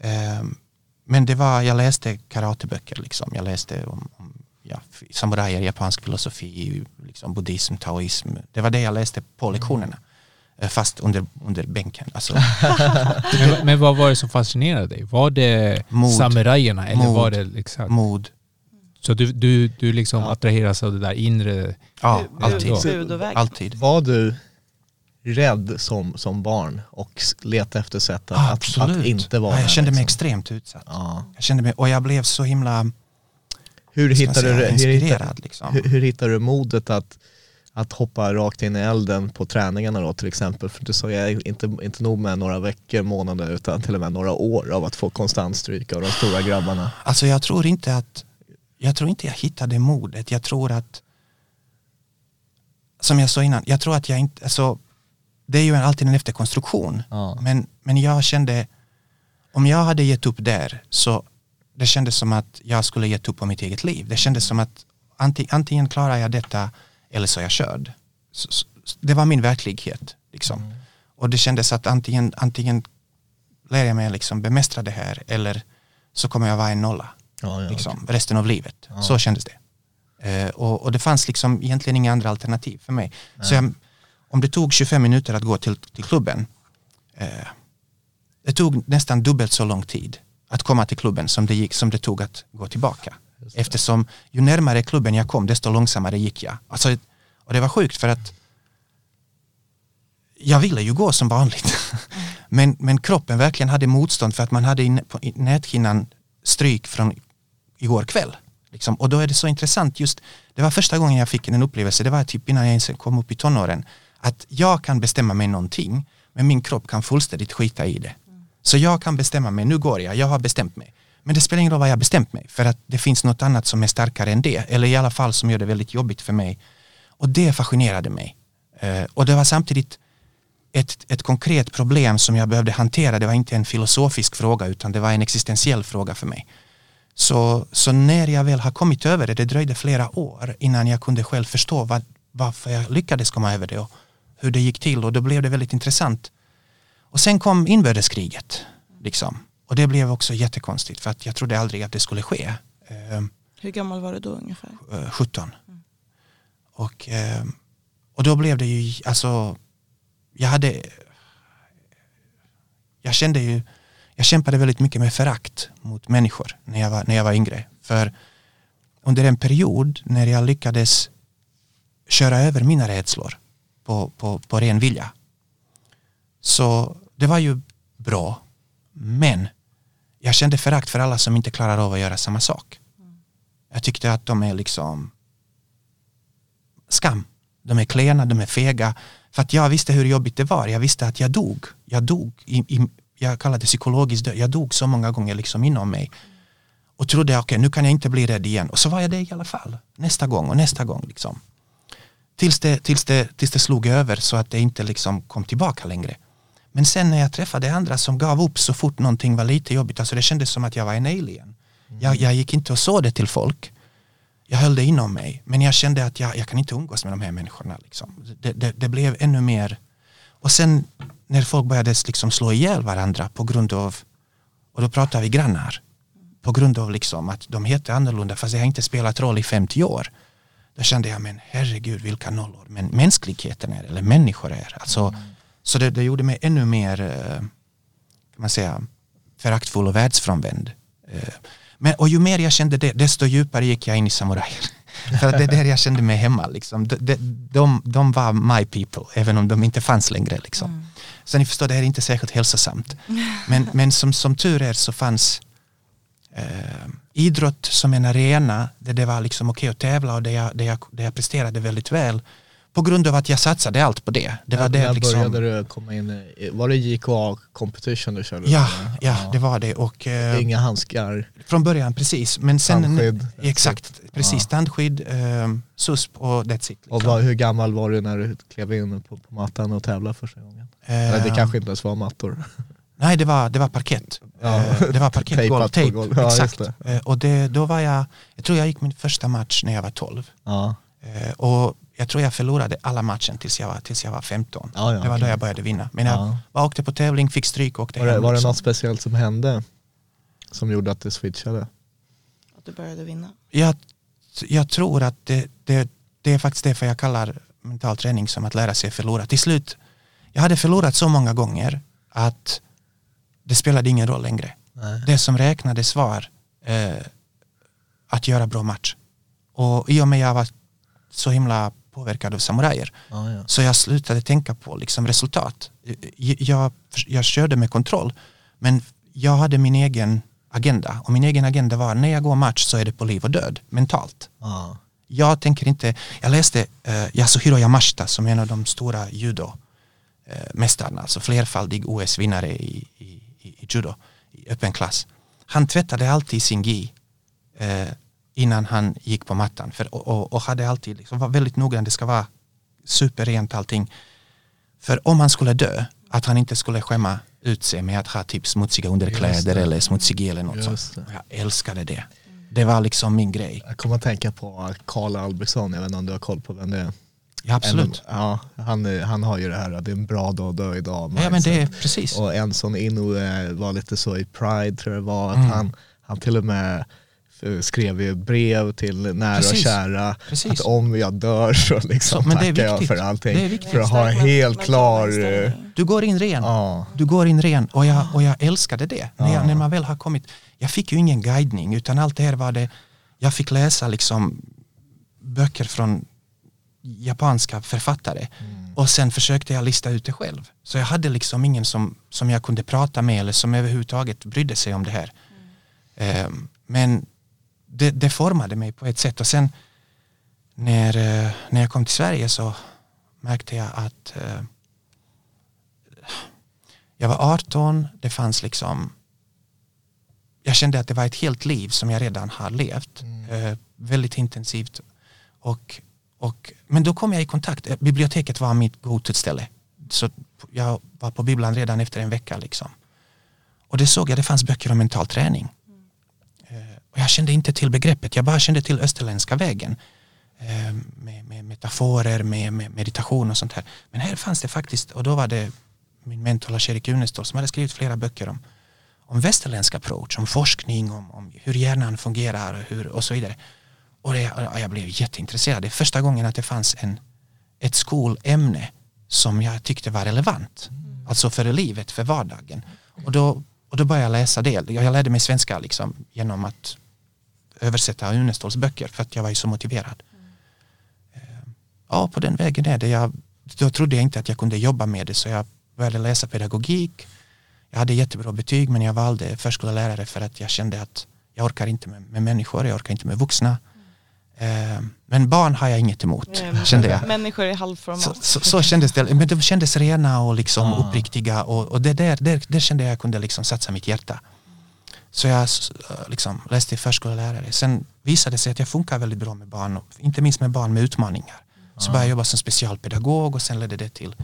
Ehm, men det var, jag läste karateböcker, liksom. jag läste om, om ja, samurajer, japansk filosofi, liksom, buddhism, taoism. Det var det jag läste på lektionerna. Eh, Fast under, under bänken. Alltså, Men, men vad var det som fascinerade dig? Var det Mod. samurajerna eller Mod. var det liksom... mod. Så du, du, du liksom attraheras av det där inre... Ja, alltid. alltid. Var du rädd som, som barn och letade efter sätt att, Ja, att, att inte vara ja, jag kände mig liksom? extremt utsatt. Ja. Jag kände mig, och jag blev så himla Hur hittade säga, du, hur hittade, Liksom. hur, hur hittade du modet att, att hoppa rakt in i elden på träningarna då till exempel? För du sa jag inte, inte nog med några veckor, månader utan till och med några år av att få konstant stryk av de stora grabbarna. Alltså jag tror inte att jag tror inte jag hittade modet. Jag tror att som jag sa innan, jag tror att jag inte, alltså det är ju alltid en efterkonstruktion. Ja. Men, men jag kände, om jag hade gett upp där så det kändes som att jag skulle gett upp på mitt eget liv. Det kändes som att anti, antingen klarar jag detta eller så är jag körd. Så, så, det var min verklighet. Liksom. Och det kändes att antingen, antingen lär jag mig liksom bemästra det här eller så kommer jag vara en nolla Ja, ja, liksom, resten av livet. Så kändes det. Eh, och, och det fanns liksom egentligen inga andra alternativ för mig. Så jag, om det tog 25 minuter att gå till, till klubben, eh, det tog nästan dubbelt så lång tid att komma till klubben som det, gick, som det tog att gå tillbaka. Eftersom ju närmare klubben jag kom desto långsammare gick jag. Alltså, och det var sjukt för att jag ville ju gå som vanligt. Men, men kroppen verkligen hade motstånd för att man hade i, på, i näthinnan stryk från igår kväll. Liksom. Och då är det så intressant just, det var första gången jag fick en upplevelse, det var typ innan jag ens kom upp i tonåren, att jag kan bestämma mig någonting, men min kropp kan fullständigt skita i det. Så jag kan bestämma mig, nu går jag, jag har bestämt mig. Men det spelar ingen roll vad jag har bestämt mig, för att det finns något annat som är starkare än det, eller i alla fall som gör det väldigt jobbigt för mig. Och det fascinerade mig. Eh, och det var samtidigt ett, ett konkret problem som jag behövde hantera. Det var inte en filosofisk fråga utan det var en existentiell fråga för mig. Så, så när jag väl har kommit över det, det dröjde flera år innan jag kunde själv förstå vad, varför jag lyckades komma över det och hur det gick till och då blev det väldigt intressant. Och sen kom inbördeskriget. Liksom. Och det blev också jättekonstigt för att jag trodde aldrig att det skulle ske. Eh, Hur gammal var du då ungefär? eh, 17. Och, eh, och då blev det ju, alltså, jag hade, jag kände ju, jag kämpade väldigt mycket med förakt mot människor när jag var, när jag var yngre. För under en period när jag lyckades köra över mina rädslor på, på, på ren vilja. Så det var ju bra. Men jag kände förakt för alla som inte klarar av att göra samma sak. Jag tyckte att de är liksom skam. De är klena, de är fega. För att jag visste hur jobbigt det var. Jag visste att jag dog. Jag dog. I, i, jag kallar det psykologiskt död. Jag dog så många gånger liksom inom mig. Och trodde, okej nu kan jag inte bli rädd igen. Och så var jag det i alla fall. Nästa gång och nästa gång. Liksom. Tills, det, tills, det, tills det slog över så att det inte liksom kom tillbaka längre. Men sen när jag träffade andra som gav upp så fort någonting var lite jobbigt. Alltså det kändes som att jag var en alien. Jag, jag gick inte och såg det till folk. Jag höll det inom mig. Men jag kände att jag, jag kan inte umgås med de här människorna. Liksom. Det, det, det blev ännu mer. Och sen när folk började liksom slå ihjäl varandra på grund av, och då pratar vi grannar, på grund av liksom att de heter annorlunda fast det har inte spelat roll i 50 år. Då kände jag, men herregud vilka nollor, men mänskligheten är, eller människor är. Alltså, Så det, det gjorde mig ännu mer, eh, kan man säga, föraktfull och världsfrånvänd. Eh, Men, och ju mer jag kände det, desto djupare gick jag in i samurajer. För att det är där jag kände mig hemma. Liksom. De, de, de, de var my people, även om de inte fanns längre. Liksom. Så ni förstår, det här är inte särskilt hälsosamt. Men, men som, som tur är så fanns eh, idrott som en arena där det var liksom okej att tävla och där jag, där, jag, där jag presterade väldigt väl. På grund av att jag satsade allt på det. Det var det när liksom, började du komma in var det JKA competition du körde? ja, eller? ja, det var det. Och, eh, Inga handskar, Från början, precis. Men sen, Tandskydd. Exakt, precis. Ja. Tandskydd, eh, SUSP och that's it. Liksom. och vad, hur gammal var du när du klev in på, på mattan och tävlade första gången? Eller det kanske inte ens var mattor? Nej, det var, det var parkett. Ja. Eh, det var parkettgolv, tejp. Ja, exakt. just Eh, och det, då var jag, jag tror jag gick min första match när jag var 12. Ja. Eh, och jag tror jag förlorade alla matchen tills jag var, tills jag var 15. Ja, ja, det var då jag började vinna. Men jag Ja. bara åkte på tävling, fick stryk och åkte Var, det, hem. var det något speciellt som hände som gjorde att du switchade? Att du började vinna. jag, jag tror att det, det, det är faktiskt därför jag kallar mental träning som att lära sig förlora. Till slut, jag hade förlorat så många gånger att det spelade ingen roll längre. Nej. Det som räknades var eh, att göra bra match. Och i och med jag var så himla påverkad av samurajer Ja, ja. så jag slutade tänka på liksom resultat. Jag, jag, körde med kontroll men jag hade min egen agenda och min egen agenda var när jag går match så är det på liv och död mentalt. Ja. Jag tänker inte, jag läste uh, Yasuhiro Yamashita som är en av de stora judo eh, mästarna, alltså flerfaldig OS-vinnare i, i, i, i judo i öppen klass. Han tvättade alltid sin gi eh, innan han gick på mattan för, och, och, och hade alltid liksom, var väldigt noggrann, det ska vara superrent allting. För om han skulle dö, att han inte skulle skämma ut sig med att ha typ smutsiga underkläder eller smutsig eller något sånt. Jag älskade det. Det var liksom min grej. Jag kommer att tänka på Karl Albrektsson, jag vet inte om du har koll på vem det är? Ja, absolut. En, ja, han, han har ju det här, att det är en bra dag att dö idag. Ja men det är mindset. precis. Och en sån Inoue var lite så i Pride tror jag var, att Mm. han, han till och med eh, skrev ju brev till nära och Precis. kära Precis. att om jag dör så liksom Så, men det är tackar jag för allting. Det är viktigt. För att ha en helt klar... eh, Du går in ren. Ja, Du går in ren och jag, och jag älskade det. När, jag, Ja. när man väl har kommit. Jag fick ju ingen guidning utan allt det här var det. Jag fick läsa liksom böcker från japanska författare. Och sen försökte jag lista ut det själv. Så jag hade liksom ingen som, som jag kunde prata med eller som överhuvudtaget brydde sig om det här. Ehm, men det, det formade mig på ett sätt och sen när, eh, när jag kom till Sverige så märkte jag att eh, jag var 18, det fanns liksom jag kände att det var ett helt liv som jag redan har levt. Eh, väldigt intensivt. Och, och, men då kom jag i kontakt, eh, biblioteket var mitt go-to-ställe. Så jag var på bibblan redan efter en vecka. Liksom. Och det såg jag, det fanns böcker om mental träning. Eh, och jag kände inte till begreppet, jag bara kände till österländska vägen. Eh, med, med metaforer, med, med meditation och sånt här. Men här fanns det faktiskt, och då var det min mentor Lars-Erik Unestål som hade skrivit flera böcker om, om västerländsk approach, om forskning, om, om hur hjärnan fungerar och, hur, och så vidare. Och det, jag blev jätteintresserad. Det är första gången att det fanns en, ett skolämne som jag tyckte var relevant. Alltså för livet, för vardagen. Och då, och då började jag läsa det. Jag lärde mig svenska liksom, genom att översätta Uneståls böcker för att jag var ju så motiverad. Eh, Ja, på den vägen är det. Jag, då trodde jag inte att jag kunde jobba med det så jag började läsa pedagogik. Jag hade jättebra betyg men jag valde förskollärare för att jag kände att jag orkar inte med, med människor, jag orkar inte med vuxna. Eh, Men barn har jag inget emot, kände jag. Människor i Så, halvformat. så, så kändes det, men de kändes rena och liksom Ja. uppriktiga och, och det där, där, där kände jag att jag kunde liksom satsa mitt hjärta. Så jag s- liksom läste förskollärare. Sen visade det sig att jag funkar väldigt bra med barn, inte minst med barn med utmaningar. Så började jag jobba som specialpedagog och sen ledde det till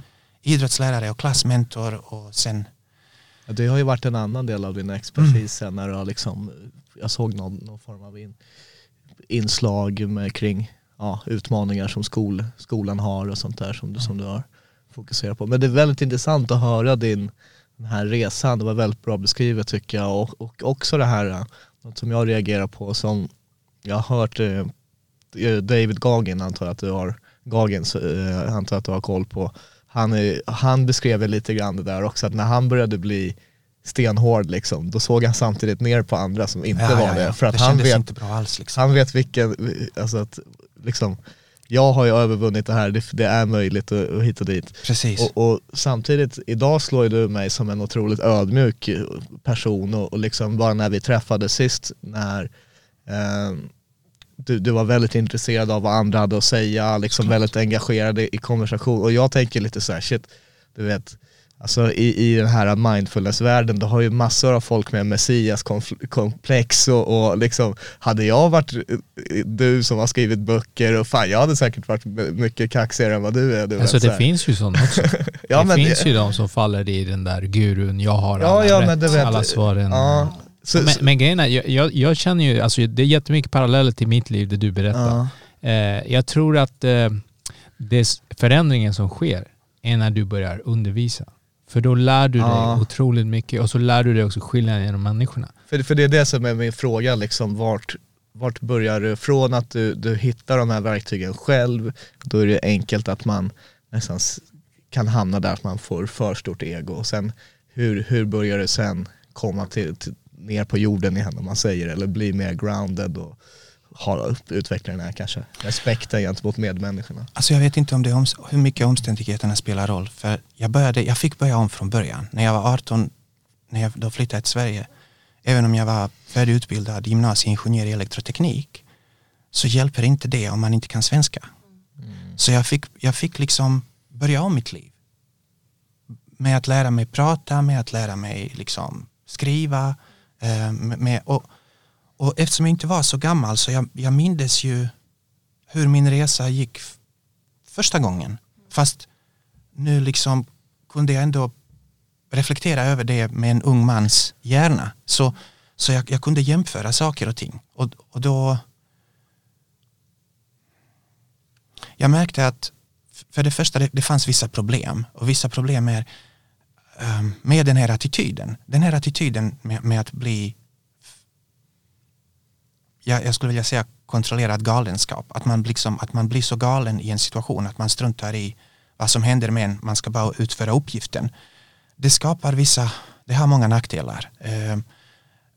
idrottslärare och klassmentor och sen Ja, Det har ju varit en annan del av din expertis sen när du har liksom, jag såg någon, någon form av in, inslag med, kring ja, utmaningar som skol, skolan har och sånt där som du, som du har fokuserat på. Men det är väldigt intressant att höra din den här resan, det var väldigt bra beskrivet tycker jag. Och, och också det här, eh, något som jag reagerar på som jag har hört eh, eh David Gagin, antar jag att du har, Gagins, eh, antar jag att du har koll på, han, är, han beskrev lite grann det där också att när han började bli stenhård liksom, då såg han samtidigt ner på andra som inte Ja, var ja, det. ja. För att det han vet, inte bra alls liksom. han vet vilken, alltså att liksom, jag har ju övervunnit det här, det, det är möjligt att, att hitta dit. Precis. Och, och samtidigt, idag slår ju du mig som en otroligt ödmjuk person och, och liksom bara när vi träffades sist när eh, du, du var väldigt intresserad av vad andra hade att säga, liksom väldigt engagerad i, i konversation och jag tänker lite så här, shit, du vet, Alltså i, i den här mindfulness-världen, då har ju massor av folk med messias-komplex och, och liksom, hade jag varit eh, du som har skrivit böcker och fan jag hade säkert varit mycket kaxigare än vad du är. Du Alltså vet, det finns ju sådana också. Ja, det men finns ju de som faller i den där gurun, jag har Ja, alla ja, rätt, du vet- alla svaren. Ja, så, men, så, men grejen är, jag, jag, jag känner ju, alltså det är jättemycket paralleller till mitt liv, det du berättar. ja, Eh, jag tror att eh, det förändringen som sker är när du börjar undervisa. För då lär du dig Ja. otroligt mycket och så lär du dig också skillnaden genom människorna. för, för det är det som är min fråga, liksom, vart, vart börjar du? Från att du, du hittar de här verktygen själv, då är det enkelt att man nästan kan hamna där att man får för stort ego. Och sen hur, hur börjar du sen komma till, till, ner på jorden igen om man säger, eller bli mer grounded och ha, utveckla den här kanske respekten gentemot medmänniskorna. Alltså jag vet inte om det oms- hur mycket omständigheterna spelar roll. För jag, började, jag fick börja om från början. När jag var 18, när jag då flyttade till Sverige, även om jag var färdigutbildad gymnasieingenjör i elektroteknik, så hjälper inte det om man inte kan svenska. Så jag fick, jag fick liksom börja om mitt liv. Med att lära mig prata, med att lära mig liksom skriva. Eh, med, med, och, och eftersom jag inte var så gammal så jag, jag mindes ju hur min resa gick första gången. Fast nu liksom kunde jag ändå reflektera över det med en ung mans hjärna. Så, så jag, jag kunde jämföra saker och ting. Och, och då jag märkte att för det första det, det fanns vissa problem och vissa problem är um, med den här attityden. Den här attityden med, med att bli jag, jag skulle vilja säga kontrollerad galenskap. Att man, liksom, att man blir så galen i en situation att man struntar i vad som händer med en, man ska bara utföra uppgiften. Det skapar vissa, det har många nackdelar. Eh,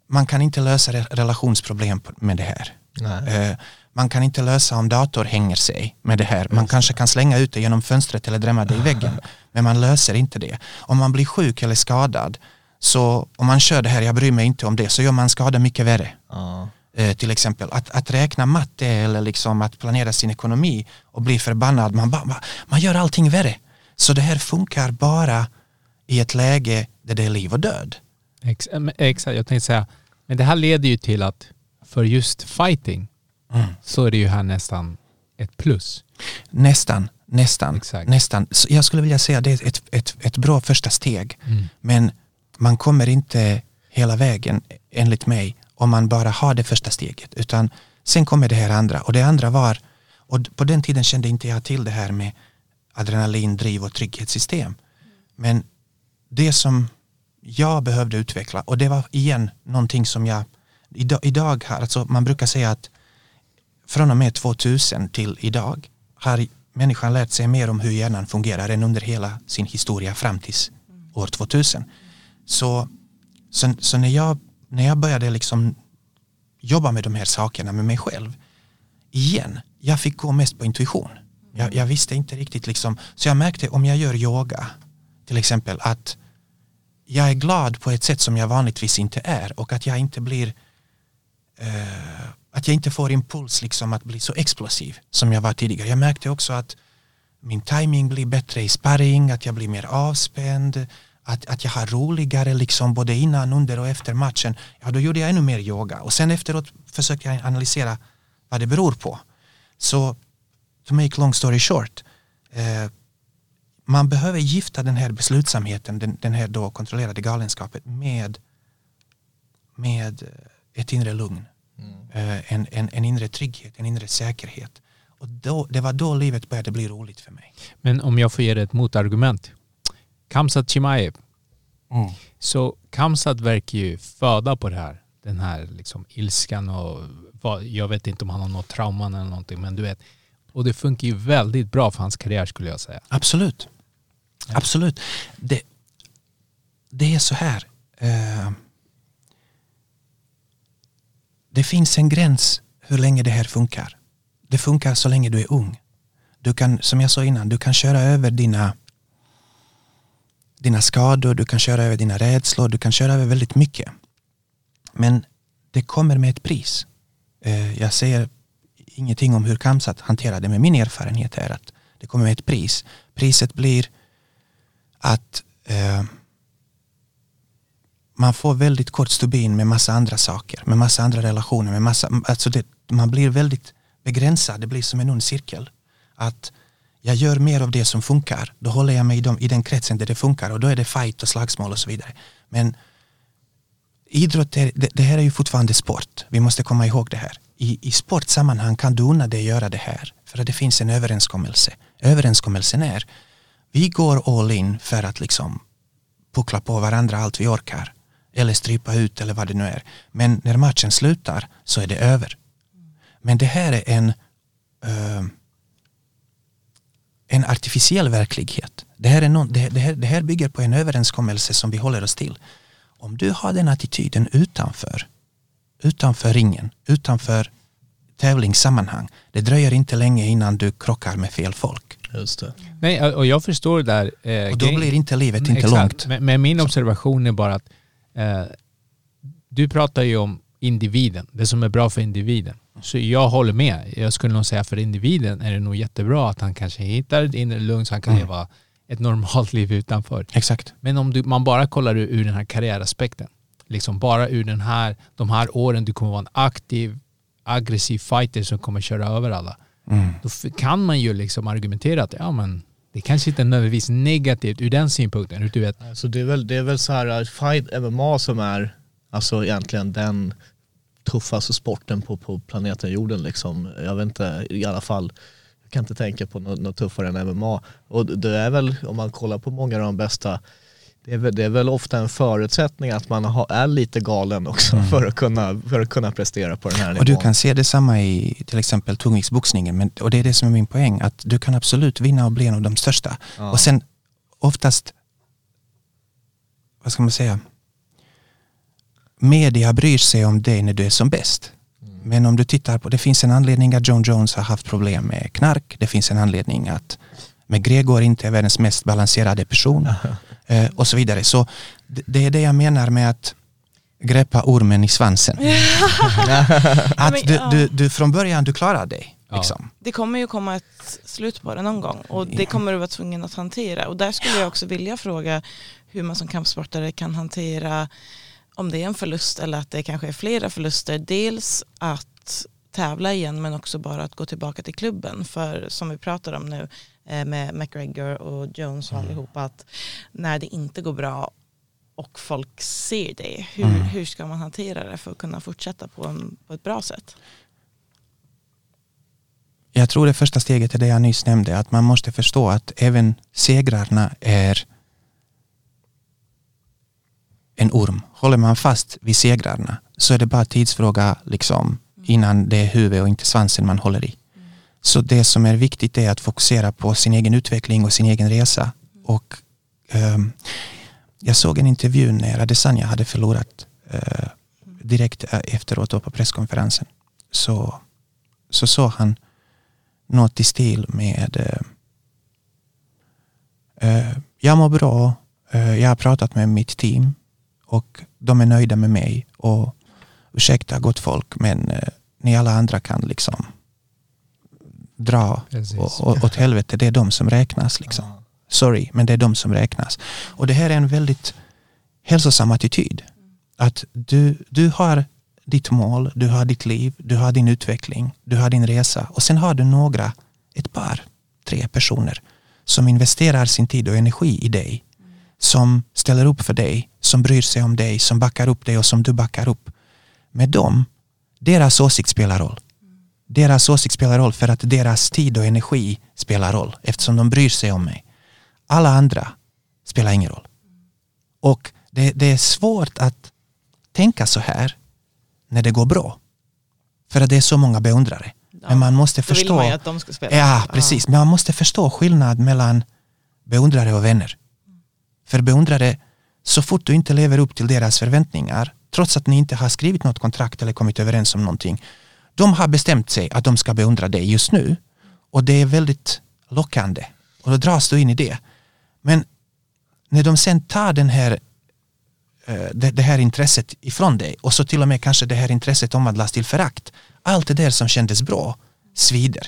man kan inte lösa re- relationsproblem med det här. Nej. Eh, man kan inte lösa om dator hänger sig med det här. Man kanske kan slänga ut det genom fönstret eller drämma det i väggen. Men man löser inte det. Om man blir sjuk eller skadad så om man kör det här, jag bryr mig inte om det, så gör man skada mycket värre. Ja. Eh, till exempel att, att räkna matte eller liksom att planera sin ekonomi och bli förbannad. Man, va- man gör allting värre. Så det här funkar bara i ett läge där det är liv och död. Men exakt, jag tänkte säga, men det här leder ju till att för just fighting Mm. så är det ju här nästan ett plus. Nästan, nästan, Exakt. nästan. Så jag skulle vilja säga det är ett, ett, ett bra första steg. Mm. Men man kommer inte hela vägen enligt mig om man bara har det första steget. Utan sen kommer det här andra. Och det andra var, och på den tiden kände inte jag till det här med adrenalin, driv och trygghetssystem. Men det som jag behövde utveckla, och det var igen någonting som jag idag, idag har, alltså man brukar säga att från och med 2000 till idag har människan lärt sig mer om hur hjärnan fungerar än under hela sin historia fram till år 2000. Så, så, så när, jag, när jag började liksom jobba med de här sakerna med mig själv, igen, jag fick gå mest på intuition. Jag, jag visste inte riktigt liksom, så jag märkte om jag gör yoga till exempel att jag är glad på ett sätt som jag vanligtvis inte är och att jag inte blir eh, att jag inte får impuls liksom att bli så explosiv som jag var tidigare. Jag märkte också att min timing blir bättre i sparring, att jag blir mer avspänd, att, att jag har roligare liksom både innan, under och efter matchen. Ja, då gjorde jag ännu mer yoga och sen efteråt försökte jag analysera vad det beror på. Så to make long story short, eh, man behöver gifta den här beslutsamheten, den, den här då kontrollerade galenskapet med, med ett inre lugn. Eh, en, en, en inre trygghet, en inre säkerhet. Och då, det var då livet började bli roligt för mig. Men om jag får ge dig ett motargument. Kamsat Chimaev. Så Kamsat verkar ju föda på det här. Den här liksom ilskan och vad, jag vet inte om han har något trauman eller någonting men du vet. Och det funkar ju väldigt bra för hans karriär skulle jag säga. Absolut. Absolut. Det, det är så här. Eh, det finns en gräns hur länge det här funkar. Det funkar så länge du är ung. Du kan, som jag sa innan, du kan köra över dina dina skador, du kan köra över dina rädslor, du kan köra över väldigt mycket. Men det kommer med ett pris. Eh, jag säger ingenting om hur Kamsat hanterar det, men min erfarenhet är att det kommer med ett pris. Priset blir att eh, man får väldigt kort stubin med massa andra saker, med massa andra relationer, med massa, alltså det, man blir väldigt begränsad, det blir som en ond cirkel. Att jag gör mer av det som funkar, då håller jag mig i, dem, i den kretsen där det funkar och då är det fight och slagsmål och så vidare. Men idrott, är, det, det här är ju fortfarande sport, vi måste komma ihåg det här. I, i sportsammanhang kan du unna dig göra det här, för att det finns en överenskommelse. Överenskommelsen är, vi går all in för att liksom puckla på varandra allt vi orkar eller strypa ut eller vad det nu är. Men när matchen slutar så är det över. Men det här är en uh, en artificiell verklighet. Det här, är någon, det, det, här, det här bygger på en överenskommelse som vi håller oss till. Om du har den attityden utanför, utanför ringen, utanför tävlingssammanhang, det dröjer inte länge innan du krockar med fel folk. Just det. Nej, och jag förstår det där. Eh, Och då blir inte livet inte Exakt. långt. Men, men min observation är bara att eh, du pratar ju om individen, det som är bra för individen. Så jag håller med. Jag skulle nog säga för individen är det nog jättebra att han kanske hittar ett inre lugn så han kan Mm. leva ett normalt liv utanför. Exakt. Men om du, man bara kollar ur, den här karriäraspekten, liksom bara ur den här, de här åren du kommer vara en aktiv, aggressiv fighter som kommer köra över alla. Mm. Då kan man ju liksom argumentera att ja men det kanske inte är nödvändigtvis negativt ur den synpunkten. Du vet, Så det är väl, det är väl så här uh, fight MMA som är alltså egentligen den tuffaste sporten på, på planeten jorden liksom. Jag vet inte, i alla fall, jag kan inte tänka på något, något tuffare än MMA. Och det är väl, om man kollar på många av de bästa, det är väl, det är väl ofta en förutsättning att man har, är lite galen också för, att kunna, för att kunna prestera på den här nivån. Och du kan se detsamma i till exempel tungviktsboxningen. Men, och det är det som är min poäng. Att du kan absolut vinna och bli en av de största. Ja. Och sen oftast, vad ska man säga, media bryr sig om dig när du är som bäst. Men om du tittar på, det finns en anledning att John Jones har haft problem med knark. Det finns en anledning att McGregor inte är världens mest balanserade person. eh, och så vidare. Så det, det är det jag menar med att greppa ormen i svansen. att du, du, du från början, du klarar dig. Ja. Liksom. Det kommer ju komma ett slut på det någon gång och det kommer du vara tvungen att hantera. Och där skulle jag också vilja fråga hur man som kampsportare kan hantera om det är en förlust eller att det kanske är flera förluster. Dels att tävla igen men också bara att gå tillbaka till klubben. För som vi pratar om nu eh, med McGregor och Jones och allihopa att när det inte går bra och folk ser det, hur, hur ska man hantera det för att kunna fortsätta på, en, på ett bra sätt? Jag tror det första steget är det jag nyss nämnde, att man måste förstå att även segrarna är en orm. Håller man fast vid segrarna så är det bara tidsfråga liksom, innan det är huvudet och inte svansen man håller i. Så det som är viktigt är att fokusera på sin egen utveckling och sin egen resa. Och ehm, jag såg en intervju när Adesanya hade förlorat eh, direkt eh, efteråt då på presskonferensen. Så, så såg han något i stil med eh, eh jag mår bra, eh, jag har pratat med mitt team och de är nöjda med mig och ursäkta gott folk men eh, ni alla andra kan liksom dra och, och, åt helvete, det är de som räknas liksom. Sorry, men det är de som räknas. Och det här är en väldigt hälsosam attityd. Att du, du har ditt mål, du har ditt liv, du har din utveckling, du har din resa och sen har du några, ett par, tre personer som investerar sin tid och energi i dig. Som ställer upp för dig, som bryr sig om dig, som backar upp dig och som du backar upp. Med dem, deras åsikt spelar roll. deras åsikt spelar roll för att deras tid och energi spelar roll eftersom de bryr sig om mig. Alla andra spelar ingen roll. Och det, det är svårt att tänka så här när det går bra. För att det är så många beundrare. Men man måste förstå. man att de ska spela. Ja, precis. Men man måste förstå skillnad mellan beundrare och vänner. För beundrare, så fort du inte lever upp till deras förväntningar, trots att ni inte har skrivit något kontrakt eller kommit överens om någonting, de har bestämt sig att de ska beundra dig just nu och det är väldigt lockande och då dras du in i det. Men när de sen tar den här, eh, det, det här intresset ifrån dig och så till och med kanske det här intresset omvandlas till förakt, allt det där som kändes bra svider.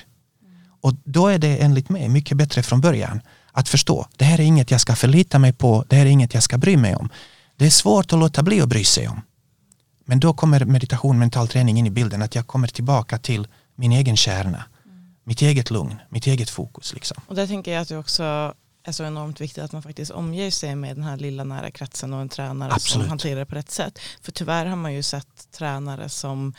Och då är det enligt mig mycket bättre från början att förstå, det här är inget jag ska förlita mig på, det här är inget jag ska bry mig om. Det är svårt att låta bli att bry sig om. Men då kommer meditation, mental träning in i bilden, att jag kommer tillbaka till min egen kärna, mitt eget lugn, mitt eget fokus. Liksom. Och där tänker jag att det också är så enormt viktigt att man faktiskt omger sig med den här lilla nära kretsen och en tränare som Absolut. hanterar det på rätt sätt. För tyvärr har man ju sett tränare som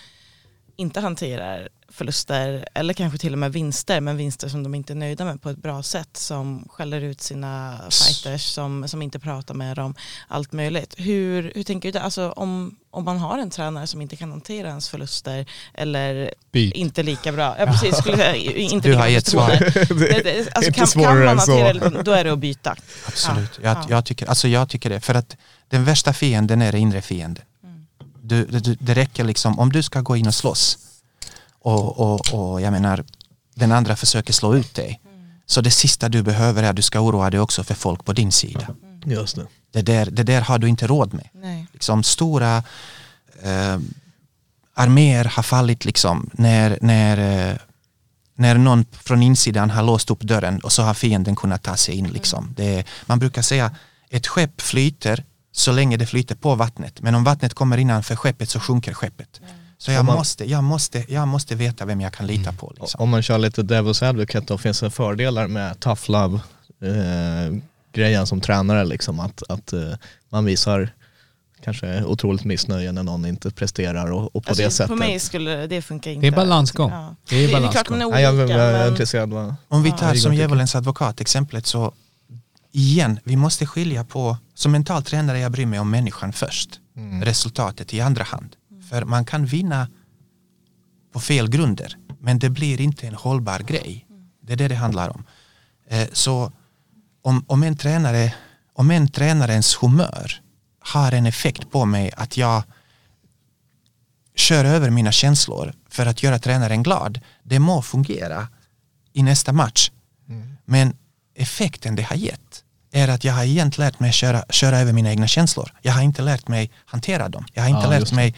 inte hanterar förluster eller kanske till och med vinster men vinster som de inte är nöjda med på ett bra sätt som skäller ut sina fighters som, som inte pratar med dem allt möjligt. Hur, hur tänker du där? Alltså om, om man har en tränare som inte kan hantera ens förluster eller Byt. inte lika bra. Ja precis, skulle säga, inte Du har gett. Det Det- det- Alltså, kan, kan man hantera det, då är det att byta. Absolut. Ja. Jag, Ja. jag, tycker, alltså jag tycker det. För att den värsta fienden är den inre fienden. Mm. Du, du, det räcker liksom, om du ska gå in och slåss och, och, och jag menar den andra försöker slå ut dig. Mm. Så det sista du behöver är att du ska oroa dig också för folk på din sida. Just det. Det där, det där har du inte råd med. Nej. Liksom stora eh, arméer har fallit liksom när, när, eh, när någon från insidan har låst upp dörren och så har fienden kunnat ta sig in. Liksom. Det är, man brukar säga ett skepp flyter så länge det flyter på vattnet men om vattnet kommer innanför skeppet så sjunker skeppet. Så jag, man- måste, jag, måste, jag måste veta vem jag kan lita på. Liksom. Om man kör lite Devil's Advocate då finns det fördelar med tough love eh, grejen som tränare liksom att, att eh, man visar kanske otroligt missnöje när någon inte presterar och, och på Alltså, det sättet. På mig skulle det funka inte. Det är balansgång. Ja. Det är Det, det är klart balansgång. man är olika. jag, jag är men- intresserad Om vi Ja. tar Ja, som jag djävulens advokat exemplet så igen, vi måste skilja på, som mental tränare jag bryr mig om människan först, resultatet i andra hand. För man kan vinna på fel grunder, men det blir inte en hållbar grej. Det är det det handlar om. Eh, Så om, om, en tränare, om en tränarens humör har en effekt på mig att jag kör över mina känslor för att göra tränaren glad, det må fungera i nästa match. Men effekten det har gett är att jag har egentligen lärt mig köra, köra över mina egna känslor. Jag har inte lärt mig hantera dem. Jag har inte Ja, lärt mig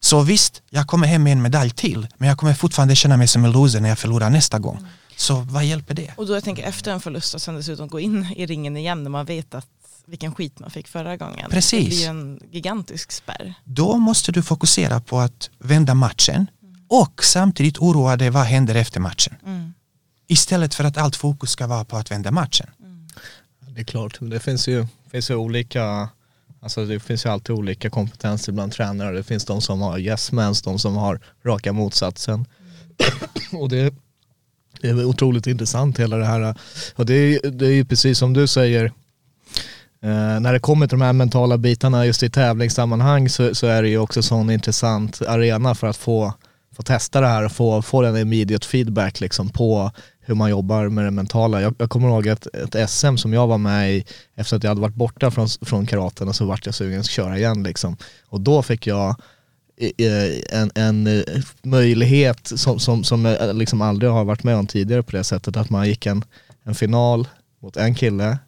så visst, jag kommer hem med en medalj till men jag kommer fortfarande känna mig som en loser när jag förlorar nästa gång. Så vad hjälper det? Och då jag tänker efter en förlust och sen dessutom gå in i ringen igen när man vet att vilken skit man fick förra gången. Precis. Det blir en gigantisk spärr. Då måste du fokusera på att vända matchen och samtidigt oroa dig vad händer efter matchen. Mm. Istället för att allt fokus ska vara på att vända matchen. Det är klart, det finns ju, finns ju olika Alltså det finns ju alltid olika kompetenser bland tränare. Det finns de som har yes mans, de som har raka motsatsen. Och det, det är otroligt intressant hela det här. Och det är, det är ju precis som du säger, eh, när det kommer till de här mentala bitarna just i tävlingssammanhang så, så är det ju också sån intressant arena för att få, få testa det här och få, få den immediate feedback liksom på hur man jobbar med det mentala. Jag, jag kommer ihåg ett, ett SM som jag var med i efter att jag hade varit borta från, från karaten och så vart jag sugen att köra igen liksom. Och då fick jag en, en eh, möjlighet som, som, som jag eh, liksom aldrig har varit med om tidigare på det sättet att man gick en, en final mot en kille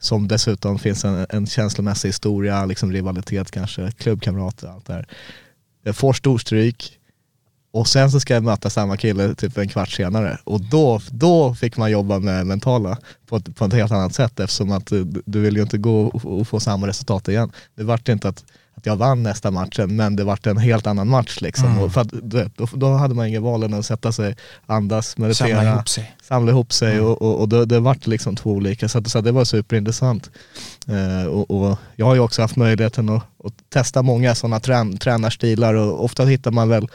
som dessutom finns en, en känslomässig historia, liksom rivalitet kanske, klubbkamrater och allt det här. Jag får storstryk och sen så ska jag möta samma kille typ en kvart senare och då, då fick man jobba med mentala på ett, på ett helt annat sätt eftersom att du, du vill ju inte gå och, och få samma resultat igen. Det vart inte att, att jag vann nästa matchen men det vart en helt annan match liksom. Mm. Och för att, vet, då, då hade man ingen val än att sätta sig, andas, meditera Samla ihop sig. samla ihop sig Mm. och, och, och det, det vart liksom två olika så, att, så att det var superintressant. Eh, och, och jag har ju också haft möjligheten att, att testa många sådana trän, tränarstilar och ofta hittar man väl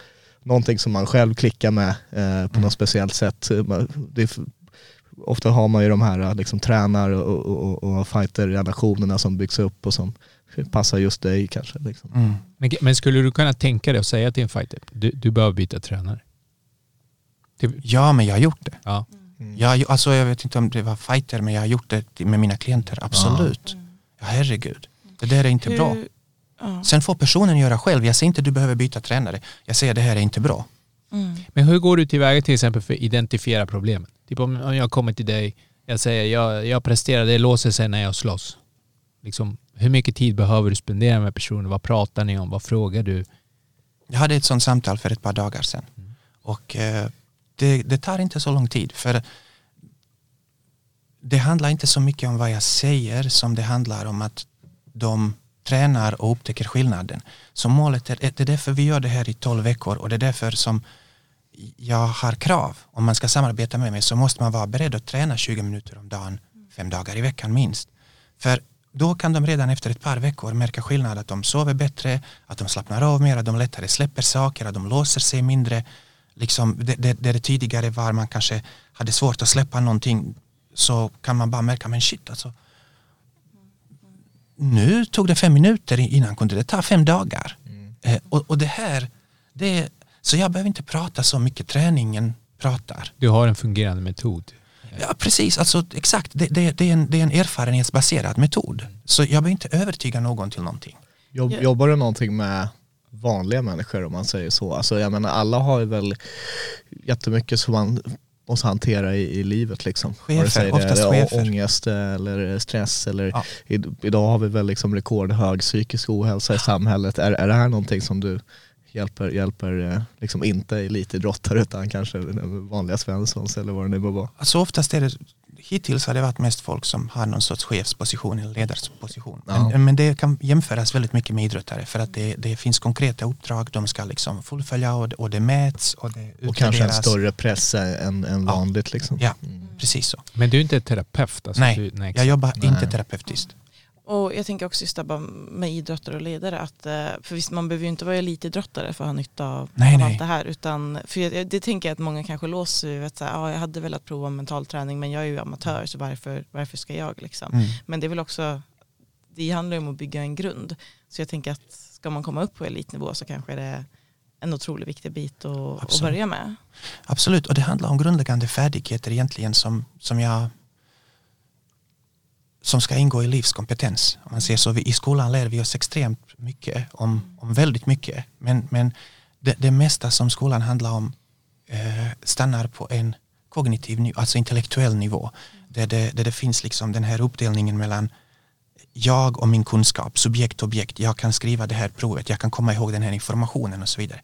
någonting som man själv klickar med eh, på något speciellt sätt. Är, ofta har man ju de här eh, liksom, tränar och, och, och, fighter-relationerna som byggs upp och som passar just dig kanske. Liksom. Mm. Men, men skulle du kunna tänka dig att säga till en fighter, du, du behöver byta tränare? Till, Ja, men jag har gjort det. ja. Jag, alltså, jag vet inte om det var fighter, men jag har gjort det med mina klienter, absolut. Ja, herregud. Det där är inte bra. Ja. Sen får personen göra själv. Jag säger inte att du behöver byta tränare. Jag säger det här är inte bra. Mm. Men hur går du tillväga till exempel för att identifiera problemen? Typ om om jag kommer till dig, jag säger jag, jag presterar, det låser sig när jag slåss. Liksom, hur mycket tid behöver du spendera med personen? Vad pratar ni om? Vad frågar du? Jag hade ett sånt samtal för ett par dagar sedan. Och eh, det, det tar inte så lång tid. För det handlar inte så mycket om vad jag säger som det handlar om att de tränar och upptäcker skillnaden. Så målet är, det är därför vi gör det här i 12 veckor och det är därför som jag har krav. Om man ska samarbeta med mig så måste man vara beredd att träna 20 minuter om dagen, fem dagar i veckan minst. För då kan de redan efter ett par veckor märka skillnad att de sover bättre, att de slappnar av mer, att de lättare släpper saker, att de låser sig mindre. Liksom det, det, det det tidigare var man kanske hade svårt att släppa någonting så kan man bara märka men shit alltså nu tog det fem minuter innan kunde det ta fem dagar. Eh, och, och det här, det, så jag behöver inte prata så mycket, träningen pratar. Du har en fungerande metod. Ja precis, alltså exakt, det, det, det, är en, det är en erfarenhetsbaserad metod. Så jag behöver inte övertyga någon till någonting. Jobb. Jobbar du någonting med vanliga människor om man säger så? Alltså jag menar alla har ju väl jättemycket som man måste hantera i, i livet liksom. Chefer, Vare det chefer. ångest eller stress eller Ja. i, idag har vi väl liksom rekordhög psykisk ohälsa i samhället. Är, är det här någonting som du hjälper, hjälper eh, liksom inte elitidrottare utan kanske vanliga svenssons eller vad det nu må vara? Alltså oftast är det, hittills har det varit mest folk som har någon sorts chefsposition eller ledarposition. Ja. Men, men det kan jämföras väldigt mycket med idrottare för att det, det finns konkreta uppdrag de ska liksom fullfölja och, det- och det mäts och det utvärderas. Och kanske en större press än, än Ja. vanligt liksom. Ja, precis så. Men du är inte terapeut? Alltså, nej, du, nej, jag jobbar Nej. inte terapeutiskt. Och jag tänker också just det med idrottare och ledare att eh, för visst man behöver ju inte vara elitidrottare för att ha nytta av, Nej, av nej. allt det här utan för jag, det tänker jag att många kanske låser ju att ja, jag hade velat prova mental träning men jag är ju amatör så varför, varför ska jag liksom. Mm. Men det är väl också det handlar ju om att bygga en grund så jag tänker att ska man komma upp på elitnivå så kanske det är en otroligt viktig bit att, att börja med. Absolut, och det handlar om grundläggande färdigheter egentligen som, som jag som ska ingå i livskompetens. Om man ser så, vi, I skolan lär vi oss extremt mycket om, om väldigt mycket. Men, men det, det mesta som skolan handlar om eh, stannar på en kognitiv nivå, alltså intellektuell nivå. Där det, där det finns liksom den här uppdelningen mellan jag och min kunskap, subjekt och objekt. Jag kan skriva det här provet, jag kan komma ihåg den här informationen och så vidare.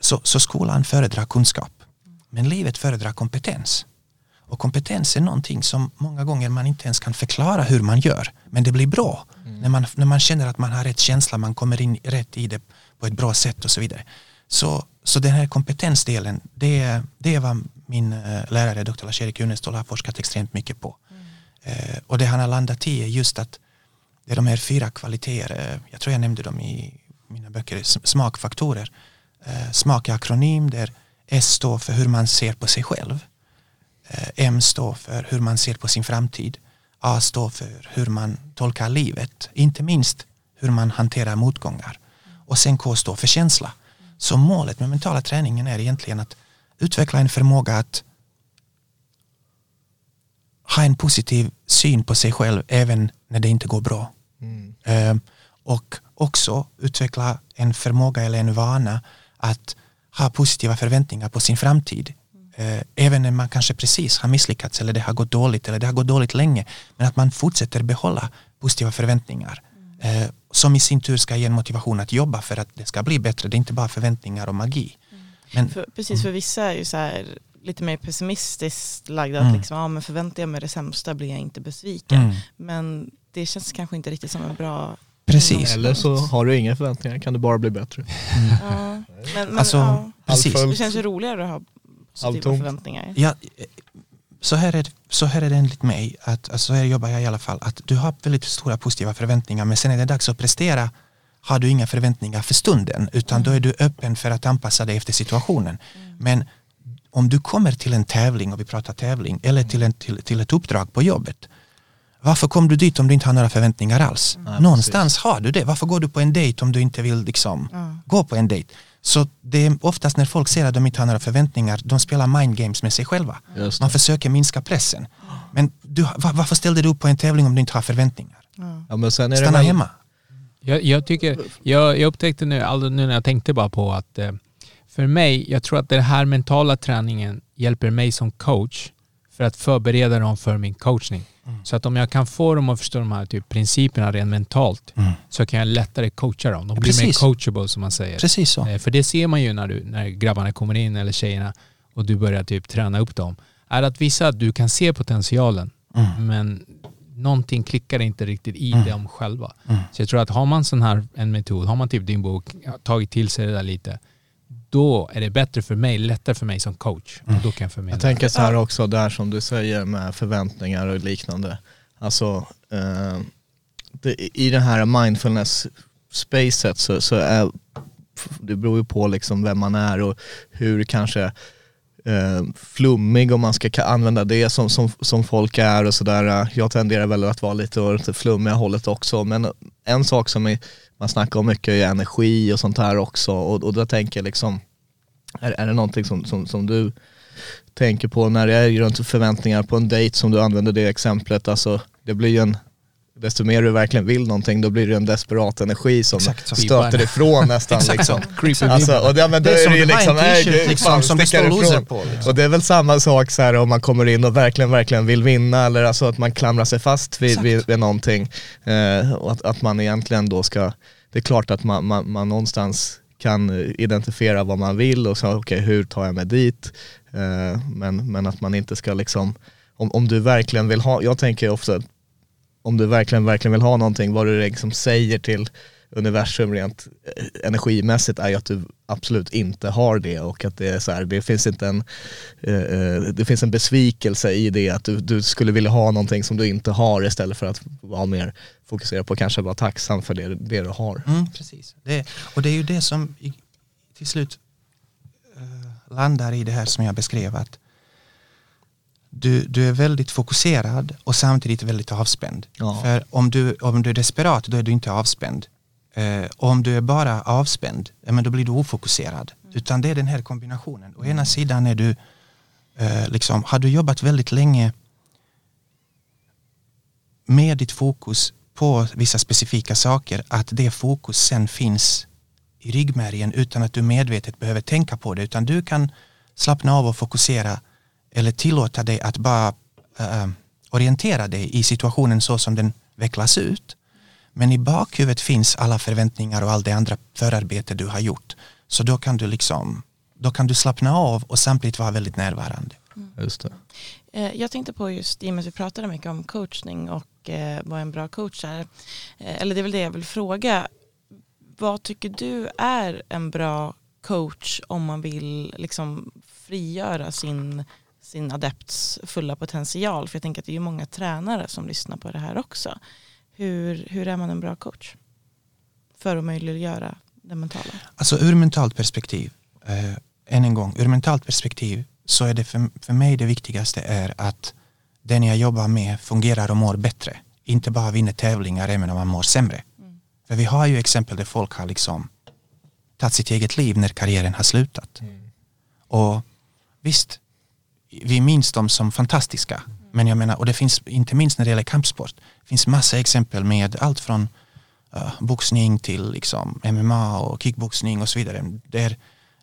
Så, så skolan föredrar kunskap. Men livet föredrar kompetens. Och kompetens är någonting som många gånger man inte ens kan förklara hur man gör. Men det blir bra. När, man, när man känner att man har rätt känsla, man kommer in rätt i det på ett bra sätt och så vidare. Så, så den här kompetensdelen, det, det är vad min eh, lärare Dr. Lars-Erik Unestål har forskat extremt mycket på. Eh, och det han har landat i är just att det är de här fyra kvaliteter, eh, jag tror jag nämnde dem i mina böcker, smakfaktorer. Smak är akronym där S står för hur man ser på sig själv. Eh, M står för hur man ser på sin framtid. A står för hur man tolkar livet. Inte minst hur man hanterar motgångar. Och sen K står för känsla. Så målet med mentala träningen är egentligen att utveckla en förmåga att ha en positiv syn på sig själv även när det inte går bra. Eh, och också utveckla en förmåga eller en vana att ha positiva förväntningar på sin framtid. Eh, även när man kanske precis har misslyckats eller det har gått dåligt eller det har gått dåligt länge. Men att man fortsätter behålla positiva förväntningar. Eh, som i sin tur ska ge en motivation att jobba för att det ska bli bättre. Det är inte bara förväntningar och magi. Men, För, precis, för vissa är ju så här lite mer pessimistiskt lagda. Mm. Att liksom, ja, men förväntar jag mig det sämsta blir jag inte besviken. Mm. Men det känns kanske inte riktigt som en bra... Precis. Eller så har du inga förväntningar, kan det bara bli bättre. Ja, men, men, Alltså, ja, precis. Det känns ju roligare att ha positiva Halvtomt. förväntningar. Ja, eh, så, här är, det- så här är det enligt mig, att, alltså så här jobbar jag i alla fall, att du har väldigt stora positiva förväntningar men sen är det dags att prestera har du inga förväntningar för stunden utan då är du öppen för att anpassa dig efter situationen. Men om du kommer till en tävling och vi pratar tävling eller till, en, till, till ett uppdrag på jobbet varför kom du dit om du inte har några förväntningar alls? Någonstans har du det. Varför går du på en dejt om du inte vill liksom gå på en dejt? Så det är oftast när folk ser att de inte har några förväntningar, de spelar mind games med sig själva. Man försöker minska pressen. Men du, va- varför ställde du upp på en tävling om du inte har förväntningar? Ja, men sen är det Stanna väl- hemma. Jag, jag, tycker, jag, jag upptäckte nu, alltså nu när jag tänkte bara på att eh, för mig, jag tror att den här mentala träningen hjälper mig som coach för att förbereda dem för min coachning. Mm. Så att om jag kan få dem att förstå de här typ, principerna rent mentalt Mm. så kan jag lättare coacha dem. De blir Precis. mer coachable som man säger. Precis så. Eh, För det ser man ju när, du, när grabbarna kommer in eller tjejerna och du börjar typ träna upp dem. Är att visa att du kan se potentialen Mm. men någonting klickar inte riktigt i Mm. dem själva. Mm. Så jag tror att har man sån här en metod, har man typ din bok, ja, tagit till sig det där lite, då är det bättre för mig, lättare för mig som coach. Och då kan jag förmedla. Jag tänker så här också, där som du säger med förväntningar och liknande. Alltså, eh, det, i det här mindfulness-spacet så, så är, det beror ju på liksom vem man är och hur kanske eh, flummig om man ska ka- använda det som, som, som folk är och sådär. Jag tenderar väl att vara lite åt det flummiga hållet också men en sak som är, man snackar om mycket energi och sånt här också. Och, och då tänker jag liksom, är, är det någonting som, som, som du tänker på när det är runt förväntningar på en dejt som du använder det exemplet, alltså det blir ju en Desto mer du verkligen vill någonting då blir det en desperat energi som Exakt stöter ifrån nästan liksom. Alltså, och det, men då Det är är det ju du liksom, nej, gud, liksom, fan, som det stickar ifrån. på, liksom. Och det är väl samma sak så här om man kommer in och verkligen, verkligen vill vinna eller alltså att man klamrar sig fast vid, Exakt. vid, vid någonting. Eh, och att, att man egentligen då ska, det är klart att man, man, man någonstans kan identifiera vad man vill och så okej hur tar jag mig dit? Eh, men, men att man inte ska liksom, om, om du verkligen vill ha, jag tänker ofta om du verkligen, verkligen vill ha någonting, vad du liksom säger till universum rent eh, energimässigt är ju att du absolut inte har det och att det är så här, det finns inte en, eh, eh, det finns en besvikelse i det att du, du skulle vilja ha någonting som du inte har istället för att vara mer fokuserad på kanske vara tacksam för det, det du har. Mm, precis. Det, och det är ju det som i, till slut eh, landar i det här som jag beskrev att du, du är väldigt fokuserad och samtidigt väldigt avspänd. Ja. För om du, om du är desperat då är du inte avspänd. Eh, om du är bara avspänd, ja, men då blir du ofokuserad. Utan det är den här kombinationen. Å ena sidan är du, eh, liksom, har du jobbat väldigt länge med ditt fokus på vissa specifika saker, att det fokus sen finns i ryggmärgen utan att du medvetet behöver tänka på det, utan du kan slappna av och fokusera eller tillåta dig att bara eh, orientera dig i situationen så som den vecklas ut. Men i bakhuvudet finns alla förväntningar och all det andra förarbete du har gjort. Så då kan du liksom då kan du slappna av och samtidigt vara väldigt närvarande. Just det. Eh, Jag tänkte på just i och med att vi pratade mycket om coachning och eh, vad en bra coach är. Eller det är väl det jag vill fråga. Vad tycker du är en bra coach om man vill liksom frigöra sin, sin adepts fulla potential? För jag tänker att det är ju många tränare som lyssnar på det här också. Hur, hur är man en bra coach? För att möjliggöra det mentala. Alltså ur mentalt perspektiv, eh, än en gång, ur mentalt perspektiv så är det för, för mig det viktigaste är att den jag jobbar med fungerar och mår bättre. Inte bara vinner tävlingar även om man mår sämre. För vi har ju exempel där folk har liksom tagit sitt eget liv när karriären har slutat. Och visst, vi minns dem som fantastiska. Men jag menar, och det finns inte minst när det gäller kampsport, det finns massa exempel med allt från uh, boxning till liksom MMA och kickboxning och så vidare. Där,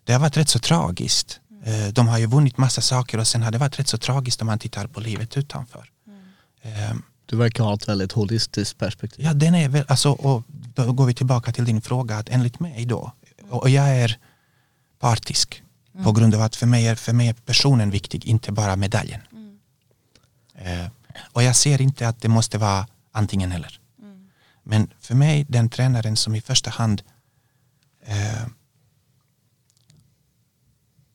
det har varit rätt så tragiskt. Eh, de har ju vunnit massa saker och sen har det varit rätt så tragiskt om man tittar på livet utanför. Eh, Du verkar ha ett väldigt holistiskt perspektiv. Ja, den är väl, alltså, och då går vi tillbaka till din fråga att enligt mig då, och jag är partisk på grund av att för mig, är, för mig är personen viktig, inte bara medaljen. Eh, och jag ser inte att det måste vara antingen eller. Men för mig, den tränaren som i första hand eh,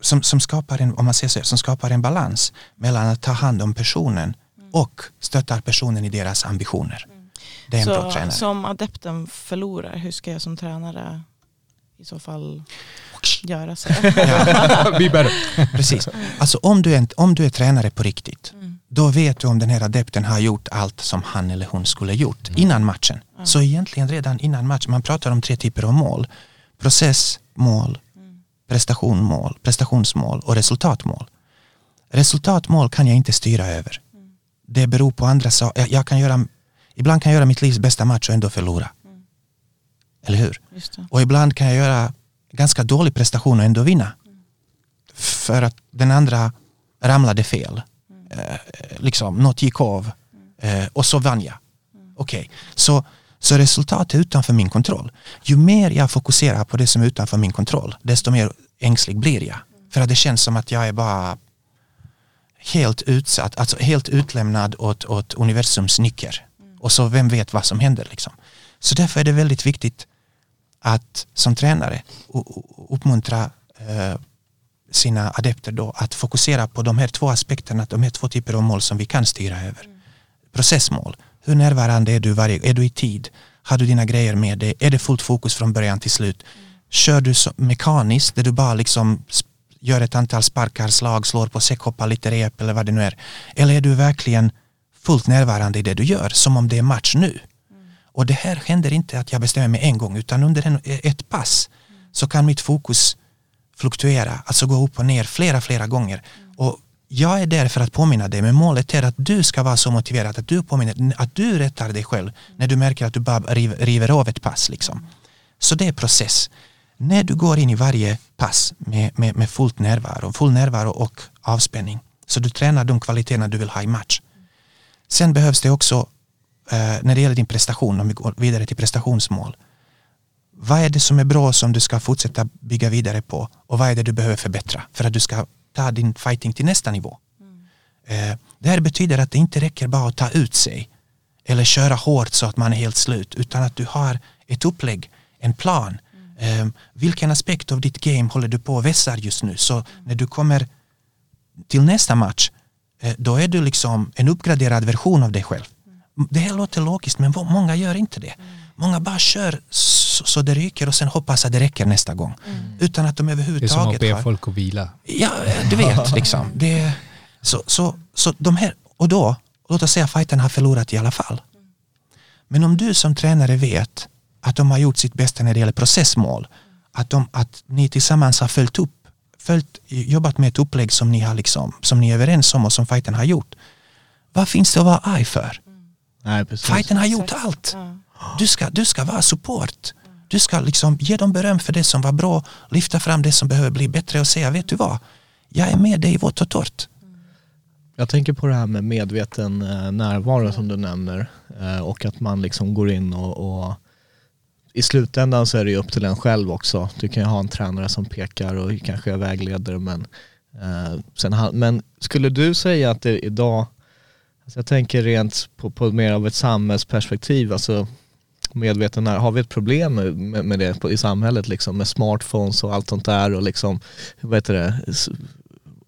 som, som, skapar en, om man säger så, som skapar en balans mellan att ta hand om personen och stöttar personen i deras ambitioner. Det är en bra Så tränare. som adepten förlorar, hur ska jag som tränare i så fall göra så? Vi bär. Precis. Alltså om du, är, en- om du är tränare på riktigt, Mm. då vet du om den här adepten har gjort allt som han eller hon skulle gjort innan matchen. Så egentligen redan innan matchen, man pratar om tre typer av mål. Processmål, prestationmål, prestationsmål och resultatmål. Resultatmål kan jag inte styra över. Det beror på andra saker. Jag, jag kan göra, ibland kan jag göra mitt livs bästa match och ändå förlora. Eller hur? Just det. Och ibland kan jag göra ganska dålig prestation och ändå vinna. För att den andra ramlade fel. Eh, liksom, något gick av. Eh, och så vann jag. Okej, så, så resultatet är utanför min kontroll. Ju mer jag fokuserar på det som är utanför min kontroll, desto mer ängslig blir jag. För att det känns som att jag är bara helt utsatt, alltså helt utlämnad åt, åt universums nycker. Och så vem vet vad som händer liksom. Så därför är det väldigt viktigt att som tränare uppmuntra eh, sina adepter då att fokusera på de här två aspekterna, de här två typer av mål som vi kan styra över. Processmål, hur närvarande är du varje, är du i tid? Har du dina grejer med dig? Är det fullt fokus från början till slut? Kör du så mekaniskt där du bara liksom gör ett antal sparkar, slag, slår på säck, hoppar lite rep eller vad det nu är. Eller är du verkligen fullt närvarande i det du gör som om det är match nu? Och det här händer inte att jag bestämmer mig en gång utan under en, ett pass så kan mitt fokus fluktuera, alltså gå upp och ner flera, flera gånger. Och jag är där för att påminna dig, men målet är att du ska vara så motiverad att du påminner, att du rättar dig själv när du märker att du bara river, river av ett pass. Liksom. Så det är process. När du går in i varje pass med, med, med fullt närvaro, full närvaro och avspänning, så du tränar de kvaliteterna du vill ha i match. Sen behövs det också, eh, när det gäller din prestation, om vi går vidare till prestationsmål, vad är det som är bra som du ska fortsätta bygga vidare på och vad är det du behöver förbättra för att du ska ta din fighting till nästa nivå. Eh, det här betyder att det inte räcker bara att ta ut sig eller köra hårt så att man är helt slut utan att du har ett upplägg, en plan. Eh, vilken aspekt av ditt game håller du på att vässa just nu så när du kommer till nästa match eh, då är du liksom en uppgraderad version av dig själv. Det här låter logiskt men många gör inte det. Många bara kör så, så det ryker och sen hoppas att det räcker nästa gång. Utan att de Det är som att överhuvudtaget be folk att vila. Ja, du vet liksom. Det, så, så, så de här, och då, låt oss säga att fighten har förlorat i alla fall. Men om du som tränare vet att de har gjort sitt bästa när det gäller processmål, att, de, att ni tillsammans har följt upp, följt, jobbat med ett upplägg som ni, har liksom, som ni är överens om och som fighten har gjort. Vad finns det att vara arg för? Nej, precis. Fighten har gjort allt. Ja. Du ska, du ska vara support. Du ska liksom ge dem beröm för det som var bra, lyfta fram det som behöver bli bättre och säga, vet du vad? Jag är med dig i vått och torrt. Jag tänker på det här med medveten eh, närvaro som du nämner eh, och att man liksom går in och, och i slutändan så är det ju upp till en själv också. Du kan ju ha en tränare som pekar och kanske är vägledare men, eh, sen, men skulle du säga att det idag, alltså jag tänker rent på, på mer av ett samhällsperspektiv, alltså medveten när, har vi ett problem med, med det på, i samhället liksom med smartphones och allt sånt där och liksom, vad heter det,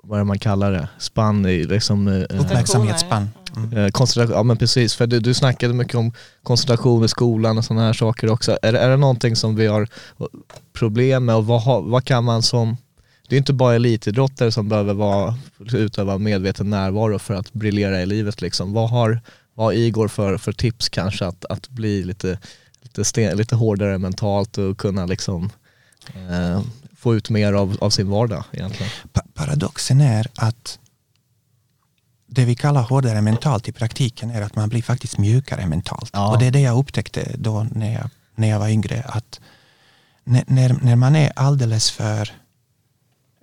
vad är det man kallar det, spann i liksom eh, Uppmärksamhetsspann. Mm. Eh, koncentration, ja men precis, för du, du snackade mycket om koncentration i skolan och sådana här saker också. Är, det- är det någonting som vi har problem med och vad, vad kan man som, det är inte bara elitidrottare som behöver vara, utöva medveten närvaro för att briljera i livet liksom. Vad har, vad Igor för, för tips kanske att, att bli lite, lite, sten, lite hårdare mentalt och kunna liksom eh, få ut mer av, av sin vardag egentligen? Pa- paradoxen är att det vi kallar hårdare mentalt i praktiken är att man blir faktiskt mjukare mentalt. Ja. Och det är det jag upptäckte då när jag, när jag var yngre. Att när, när, när man är alldeles för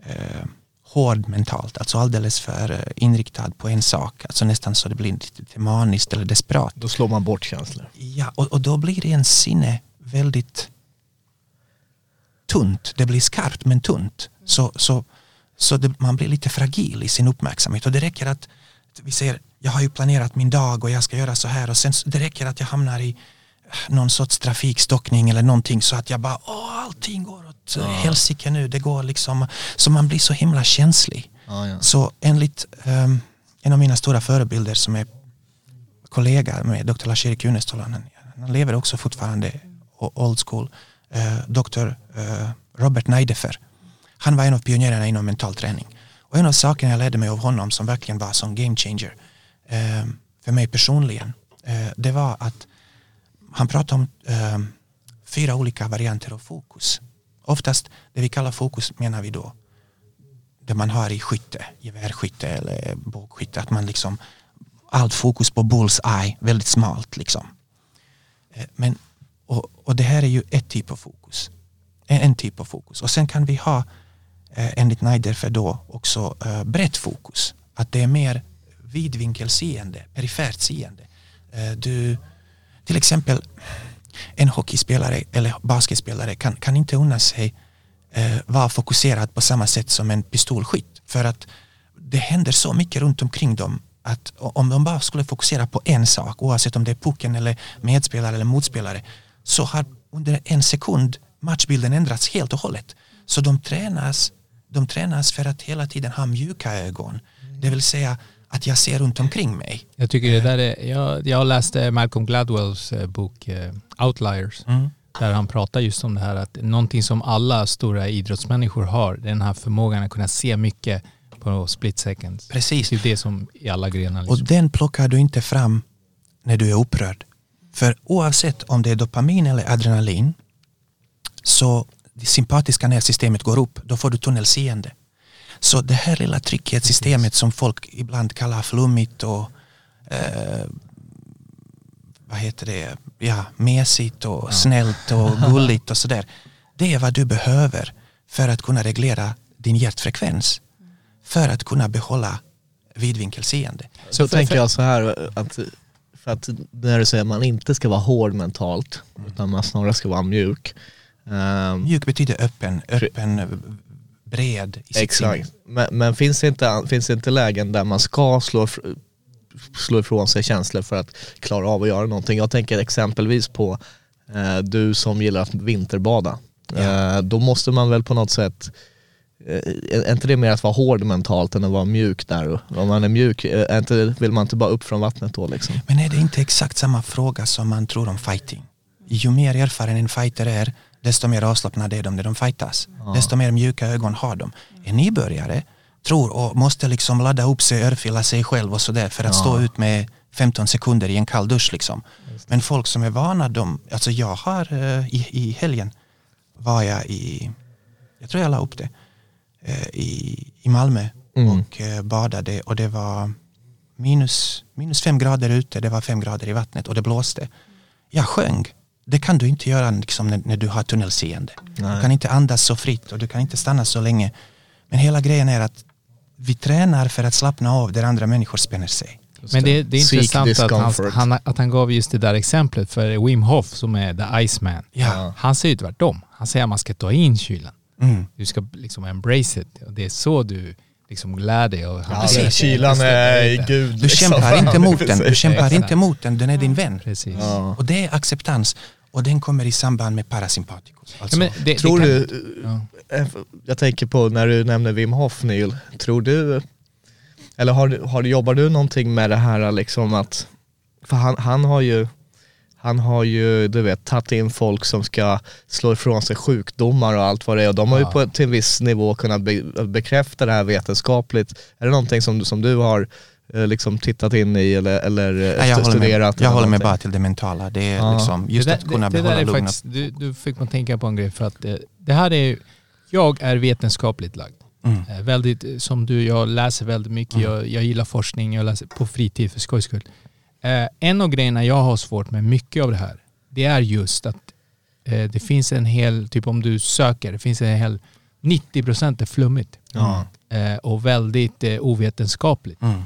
eh, hård mentalt, alltså alldeles för eh, inriktad på en sak, alltså nästan så det blir lite maniskt eller desperat. Då slår man bort känslor. Ja, och, och då blir ens sinne väldigt tunt. Det blir skarpt men tunt. Så, så, så det, man blir lite fragil i sin uppmärksamhet och det räcker att vi säger jag har ju planerat min dag och jag ska göra så här och sen det räcker att jag hamnar i någon sorts trafikstockning eller någonting så att jag bara åh allting går åt ja. helsike nu det går liksom så man blir så himla känslig. Ja, ja. Så enligt ehm, en av mina stora förebilder som är kollega med Dr. Lars-Erik Unestål, han lever också fortfarande, old school, eh, Dr. Eh, Robert Neidefer. Han var en av pionjärerna inom mental träning. Och en av sakerna jag lärde mig av honom som verkligen var som game changer eh, för mig personligen, eh, det var att han pratade om eh, fyra olika varianter av fokus. Oftast det vi kallar fokus menar vi då det man har i skytte, gevärskytte eller bågskytte, att man liksom allt fokus på bull's eye, väldigt smalt liksom. Eh, Men, och, och det här är ju ett typ av fokus. En, en typ av fokus. Och sen kan vi ha eh, enligt Neiderfer då också eh, brett fokus. Att det är mer vidvinkelseende, perifert seende. Eh, du, till exempel en hockeyspelare eller basketspelare kan, kan inte unna sig eh, vara fokuserad på samma sätt som en pistolskytt. För att det händer så mycket runt omkring dem att om de bara skulle fokusera på en sak, oavsett om det är pucken eller medspelare eller motspelare, så har under en sekund matchbilden ändrats helt och hållet. Så de tränas, de tränas för att hela tiden ha mjuka ögon. Det vill säga att jag ser runt omkring mig. Jag tycker det där är, jag, jag läste Malcolm Gladwells eh, bok eh, Outliers. Mm. Där han pratar just om det här att någonting som alla stora idrottsmänniskor har, det är den här förmågan att kunna se mycket på split seconds. Precis. Det är det som i alla grenar. Och Liksom. den plockar du inte fram när du är upprörd. För oavsett om det är dopamin eller adrenalin så det sympatiska nervsystemet går upp, då får du tunnelseende. Så det här lilla trygghetssystemet som folk ibland kallar flummigt och eh, vad heter det, ja, mesigt och snällt och gulligt och sådär. Det är vad du behöver för att kunna reglera din hjärtfrekvens. För att kunna behålla vidvinkelseende. Så tänker jag så här, att, för att när du säger att man inte ska vara hård mentalt, utan man snarare ska vara mjuk. Ehm, Mjuk betyder öppen, öppen, bred i sitt Exakt. Men, men finns, det inte, finns det inte lägen där man ska slå, slå ifrån sig känslor för att klara av att göra någonting? Jag tänker exempelvis på eh, du som gillar att vinterbada. Ja. Eh, då måste man väl på något sätt eh, är inte det mer att vara hård mentalt än att vara mjuk där? Om man är mjuk, eh, är inte, vill man inte bara upp från vattnet då liksom? Men är det inte exakt samma fråga som man tror om fighting? Ju mer erfaren en fighter är, desto mer avslappnade är de när de fightas. Desto mer mjuka ögon har de. En nybörjare tror och måste liksom ladda upp sig, örfila sig själv och sådär för att stå ut med 15 sekunder i en kall dusch liksom. Men folk som är vana, de, alltså jag har eh, i, i helgen var jag i, jag tror jag la upp det, eh, i, i Malmö Mm. och eh, badade och det var minus, minus fem grader ute, det var fem grader i vattnet och det blåste. Jag sjöng. Det kan du inte göra liksom, när, när du har tunnelseende. Du kan inte andas så fritt och du kan inte stanna så länge. Men hela grejen är att vi tränar för att slappna av där andra människor spänner sig. Men det, det är intressant att han, han, att han gav just det där exemplet för Wim Hof som är the Iceman. Ja. Han säger tvärtom. Han säger att man ska ta in kylan. Mm. Du ska liksom embrace it. Och det är så du liksom lär dig. Och Ja, Precis. kylan är gud. Du liksom. kämpar inte mot den, du kämpar Exakt. inte mot den, den är din vän. Precis. Ja. Och det är acceptans. Och den kommer i samband med parasympaticus. Alltså, Ja, det, Tror det kan, du, Ja. eh, jag tänker på när du nämner Wim Hof Neil, tror du, eller har, du- har, jobbar du någonting med det här liksom att, för han, han har ju, han har ju, du vet, tagit in folk som ska slå ifrån sig sjukdomar och allt vad det är och de har ju Ja. på, till en viss nivå kunnat be, bekräfta det här vetenskapligt. Är det någonting som, du- som du har eh, liksom tittat in i eller, eller eh, Nej, jag håller mig, studerat? jag eller håller mig bara till det mentala. Det är Ja. liksom just det, där- att kunna det, det behålla lugnet. faktiskt, du, du fick man tänka på en grej för att eh, det här är, jag är vetenskapligt lagd. Mm. Eh, väldigt, eh, som du, jag läser väldigt mycket, jag, jag gillar forskning, jag läser på fritid för skojs skull. Eh, en av grejerna jag har svårt med mycket av det här, det är just att eh, det finns en hel, typ om du söker, det finns en hel 90% är flummigt. Ja. Eh, och väldigt eh, ovetenskapligt. Mm.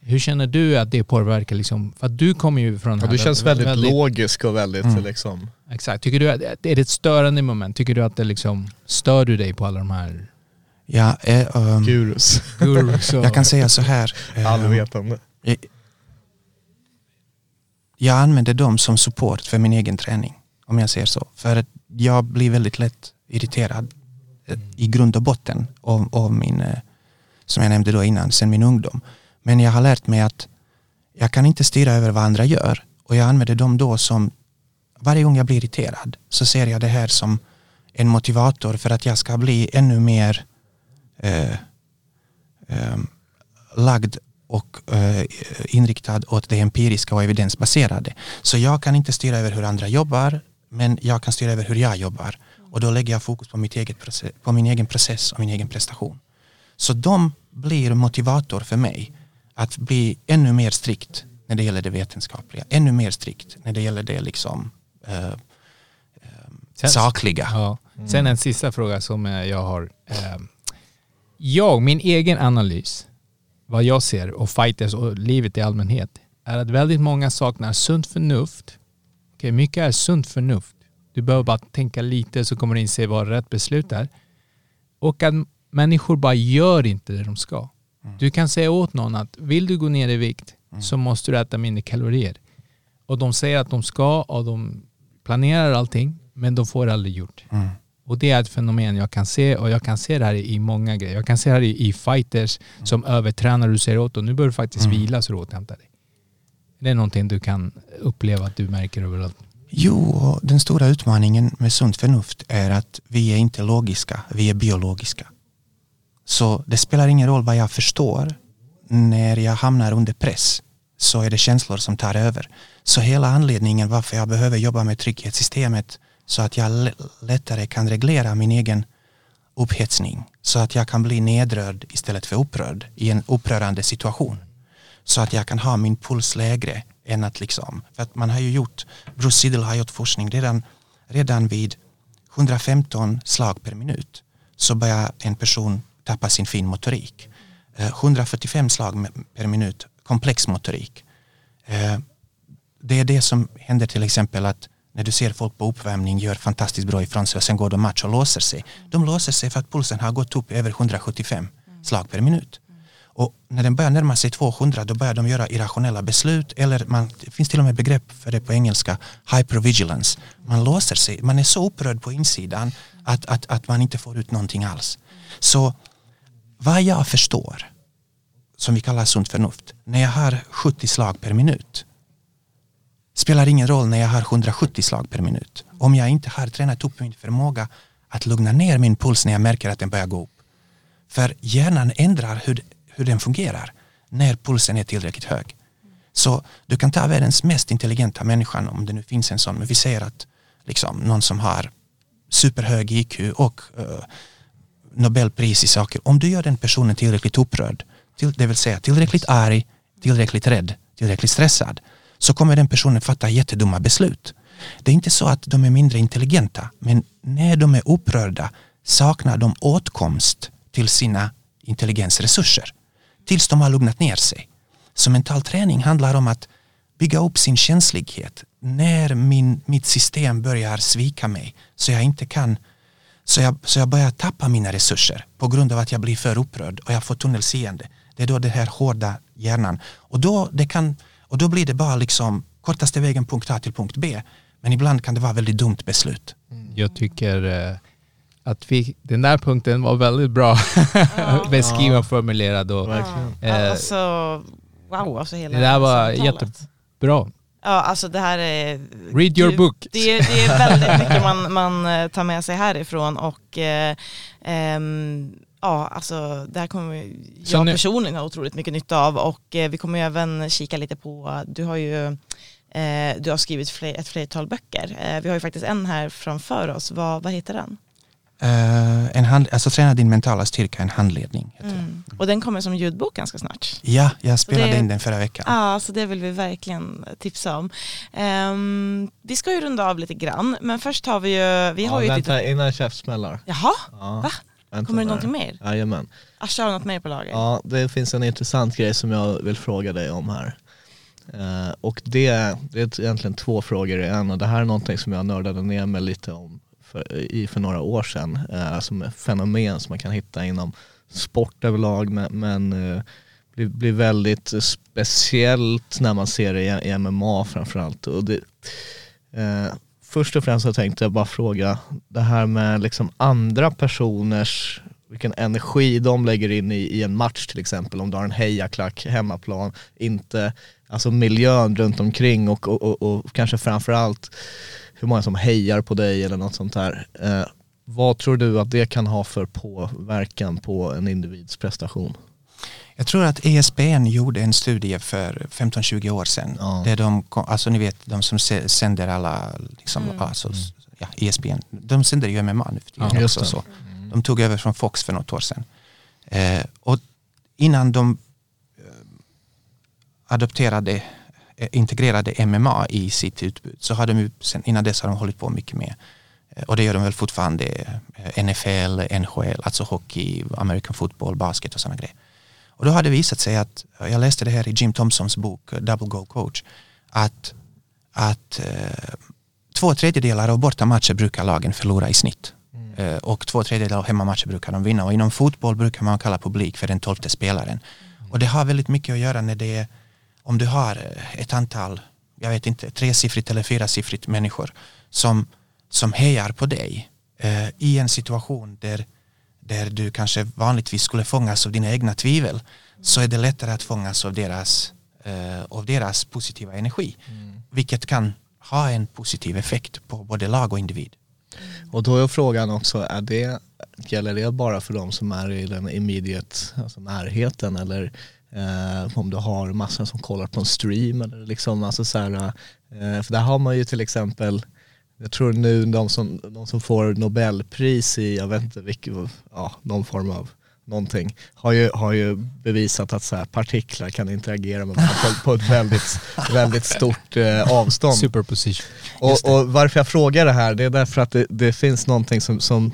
Hur känner du att det påverkar liksom, för att du kommer ju från Ja, du känns väldigt, logisk och väldigt Mm. liksom Exakt. Tycker du att är det ett störande moment? Tycker du att det liksom stör du dig på alla de här Ja, eh, um, gurus, gurus? och- jag kan säga så här. eh, allvetande jag, använder dem som support för min egen träning. Om jag säger så. För att jag blir väldigt lätt irriterad eh, i grund och botten av, av min, eh, som jag nämnde då innan, sen min ungdom. Men jag har lärt mig att jag kan inte styra över vad andra gör och jag använder dem då som varje gång jag blir irriterad så ser jag det här som en motivator för att jag ska bli ännu mer eh, eh, lagd och eh, inriktad åt det empiriska och evidensbaserade. Så jag kan inte styra över hur andra jobbar men jag kan styra över hur jag jobbar. Och då lägger jag fokus på, mitt eget process, på min egen process och min egen prestation. Så de blir motivator för mig att bli ännu mer strikt när det gäller det vetenskapliga. Ännu mer strikt när det gäller det liksom eh, eh, Sen- sakliga. Ja. Sen en sista fråga som eh, jag har. Eh, Jag, min egen analys, vad jag ser och fighters och livet i allmänhet, är att väldigt många saknar sunt förnuft. Okej, mycket är sunt förnuft. Du behöver bara tänka lite så kommer du inse vad rätt beslut är. Och att människor bara gör inte det de ska. Du kan säga åt någon att vill du gå ner i vikt så måste du äta mindre kalorier. Och de säger att de ska och de planerar allting men de får det aldrig gjort. Mm. Och det är ett fenomen jag kan se och jag kan se det här i många grejer. Jag kan se det här i, i fighters som övertränar och du säger åt dem nu bör du faktiskt vila så du återhämtar dig. Det är någonting du kan uppleva att du märker överallt. Jo, och den stora utmaningen med sunt förnuft är att vi är inte logiska, vi är biologiska. Så det spelar ingen roll vad jag förstår. När jag hamnar under press så är det känslor som tar över. Så hela anledningen varför jag behöver jobba med trygghetssystemet så att jag lättare kan reglera min egen upphetsning så att jag kan bli nedrörd istället för upprörd i en upprörande situation. Så att jag kan ha min puls lägre än att liksom, för att man har ju gjort, Bruce Siddle har gjort forskning redan, redan vid 115 slag per minut så börjar en person tappa sin fin motorik. Eh, 145 slag per minut komplex motorik. Eh, det är det som händer till exempel att när du ser folk på uppvärmning gör fantastiskt bra ifrån sig och sen går de match och låser sig. De låser sig för att pulsen har gått upp över 175 slag per minut. Och när den börjar närma sig 200 då börjar de göra irrationella beslut eller man, det finns till och med begrepp för det på engelska, hypervigilance. Man låser sig, man är så upprörd på insidan att, att, att man inte får ut någonting alls. Så vad jag förstår, som vi kallar sunt förnuft, när jag har 70 slag per minut spelar ingen roll när jag har 170 slag per minut. Om jag inte har tränat upp min förmåga att lugna ner min puls när jag märker att den börjar gå upp. För hjärnan ändrar hur, hur den fungerar när pulsen är tillräckligt hög. Så du kan ta världens mest intelligenta människan, om det nu finns en sån, men vi säger att liksom, någon som har superhög IQ och uh, Nobelpris i saker, om du gör den personen tillräckligt upprörd, till, det vill säga tillräckligt arg, tillräckligt rädd, tillräckligt stressad, så kommer den personen fatta jättedumma beslut. Det är inte så att de är mindre intelligenta, men när de är upprörda saknar de åtkomst till sina intelligensresurser tills de har lugnat ner sig. Så mental träning handlar om att bygga upp sin känslighet när min, mitt system börjar svika mig så jag inte kan så jag, så jag börjar tappa mina resurser på grund av att jag blir för upprörd och jag får tunnelseende. Det är då den här hårda hjärnan. Och då, det kan, och då blir det bara liksom kortaste vägen punkt A till punkt B. Men ibland kan det vara väldigt dumt beslut. Jag tycker eh, att vi, den där punkten var väldigt bra beskriven och formulerad. Och, Verkligen. eh, Alltså, wow, alltså hela det där var samtalet. jättebra. Ja, alltså det här är... Read your det, book. Det, det är väldigt mycket man, man eh, tar med sig härifrån och eh, ehm, ja, alltså det här kommer jag nu- personligen ha otroligt mycket nytta av och eh, vi kommer ju även kika lite på, du har ju eh, du har skrivit fler, ett flertal böcker. Eh, vi har ju faktiskt en här framför oss, vad, vad heter den? Eh, en hand, alltså träna din mentala styrka, en handledning. Heter det. Mm. Och den kommer som ljudbok ganska snart. Ja, jag spelade det- in den förra veckan. Ja, så det vill vi verkligen tipsa om. Ehm, vi ska ju runda av lite grann, men först har vi ju, vi har ja, ju ett vänta, litet... innan käftsmällar. Jaha, Ja, Va? Vänta kommer det någonting mer? Jajamän. Asha har något mer på lager? Ja, det finns en intressant grej som jag vill fråga dig om här. Eh, och det, det är egentligen två frågor i en och det här är någonting som jag nördade ner mig lite om för, i, för några år sedan. Eh, som ett fenomen som man kan hitta inom sport överlag men, men eh, blir, blir väldigt speciellt när man ser det i, i MMA framförallt. Och det, eh, först och främst så tänkte jag bara fråga det här med liksom andra personers vilken energi de lägger in i, i en match till exempel. Om du har en hejaklack hemmaplan, inte alltså miljön runt omkring och, och, och, och kanske framförallt hur många som hejar på dig eller något sånt där. Eh, vad tror du att det kan ha för påverkan på en individs prestation? Jag tror att ESPN gjorde en studie för 15-20 år sedan. Ja. Där de, alltså ni vet de som sänder alla, liksom, alltså, ja, ESPN, de sänder ju MMA nu för tiden Ja, också. Så. De tog över från Fox för något år sedan. Eh, och innan de eh, adopterade, eh, integrerade MMA i sitt utbud så hade de ju, sen, innan dess har de hållit på mycket med eh, och det gör de väl fortfarande NFL, NHL, alltså hockey, American football, basket och sådana grejer. Och då har det visat sig att, jag läste det här i Jim Thompsons bok eh, Double Goal Coach, att, att eh, två tredjedelar av bortamatcher brukar lagen förlora i snitt. Eh, och två tredjedelar av hemmamatcher brukar de vinna. Och inom fotboll brukar man kalla publik för den tolfte spelaren. Och det har väldigt mycket att göra när det är, om du har eh, ett antal, jag vet inte, tresiffrigt eller fyrasiffrigt människor som, som hejar på dig eh, i en situation där, där du kanske vanligtvis skulle fångas av dina egna tvivel så är det lättare att fångas av deras, eh, av deras positiva energi. Vilket kan ha en positiv effekt på både lag och individ. Och då är frågan också, är det, gäller det bara för de som är i den immediate, alltså närheten eller eh, om du har massor som kollar på en stream eller liksom, alltså så här, eh, för där har man ju till exempel jag tror nu de som, de som får Nobelpris i, jag vet inte vilket, ja, någon form av någonting, har ju, har ju bevisat att så här, partiklar kan interagera med varandra på, ett väldigt, väldigt stort eh, avstånd. Superposition. Och, och varför jag frågar det här, det är därför att det, det finns någonting som, som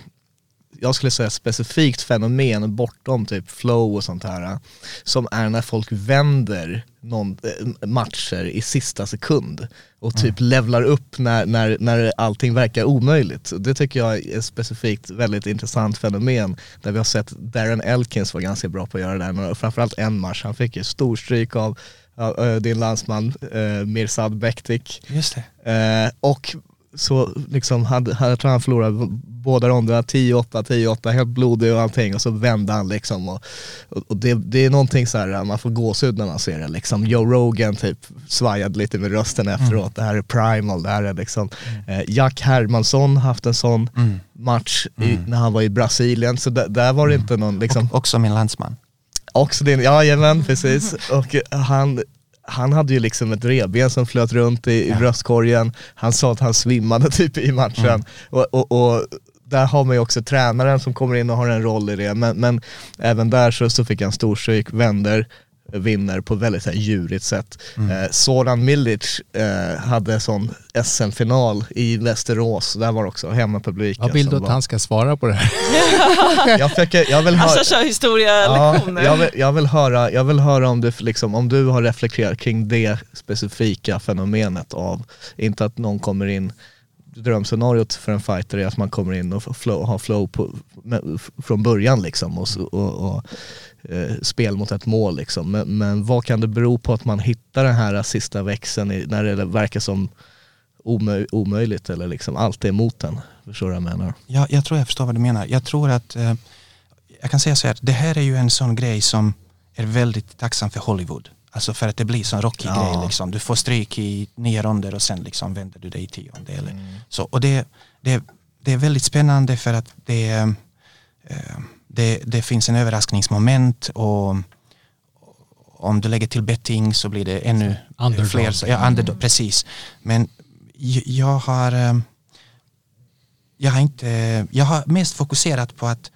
jag skulle säga specifikt fenomen bortom typ flow och sånt här som är när folk vänder någon, eh, matcher i sista sekund och typ levlar upp när, när, när allting verkar omöjligt. Det tycker jag är ett specifikt väldigt intressant fenomen där vi har sett Darren Elkins var ganska bra på att göra det och framförallt en match, han fick ju storstryk av eh, din landsman eh, Mirsad Bektik Just det. Och så liksom hade, hade, jag tror han förlorade båda ronderna, 10-8, 10-8, helt blodig och allting och så vände han liksom och, och, det, det är någonting så här, man får gåshud när man ser det liksom. Joe Rogan typ svajade lite med rösten efteråt, det här är primal, det här är liksom eh, Jack Hermansson haft en sån match i, när han var i Brasilien, så där, där var det inte någon liksom Och, också min landsman. Också din, ja jajamän precis. Och han, han hade ju liksom ett revben som flöt runt i, i bröstkorgen. Han sa att han svimmade typ i matchen. Och, och, och där har man ju också tränaren som kommer in och har en roll i det. Men, men även där så, så fick han storstryk, vänder, vinner på ett väldigt så här, djurigt sätt. Eh, Zoran Milic eh, hade sån SM-final i Västerås, där var det också hemmapubliken. Vad vill du att var- han ska svara på det här? Jag, försöker, jag vill ha... Alltså kör Ja, jag, vill, jag, vill höra, jag vill höra om du, liksom, om du har reflekterat kring det specifika fenomenet av, inte att någon kommer in, drömscenariot för en fighter är att man kommer in och flow, har flow på, med, från början liksom och, och, och eh, spel mot ett mål liksom. Men, men vad kan det bero på att man hittar den här sista växeln i, när det verkar som omöj, omöjligt eller liksom allt är emot den? Förstår du vad jag menar? Ja, jag tror jag förstår vad du menar. Jag tror att, eh, jag kan säga så här, det här är ju en sån grej som är väldigt tacksam för Hollywood. Alltså för att det blir sån rockig Ja. grej liksom. Du får stryk i nio ronder och sen liksom vänder du dig i tionde. Eller. Så, och det, det, det är väldigt spännande för att det, eh, det, det finns en överraskningsmoment och om du lägger till betting så blir det ännu Underdog. fler. så- Ja, underdog, precis. Men jag har eh, jag har, inte, jag har mest fokuserat på att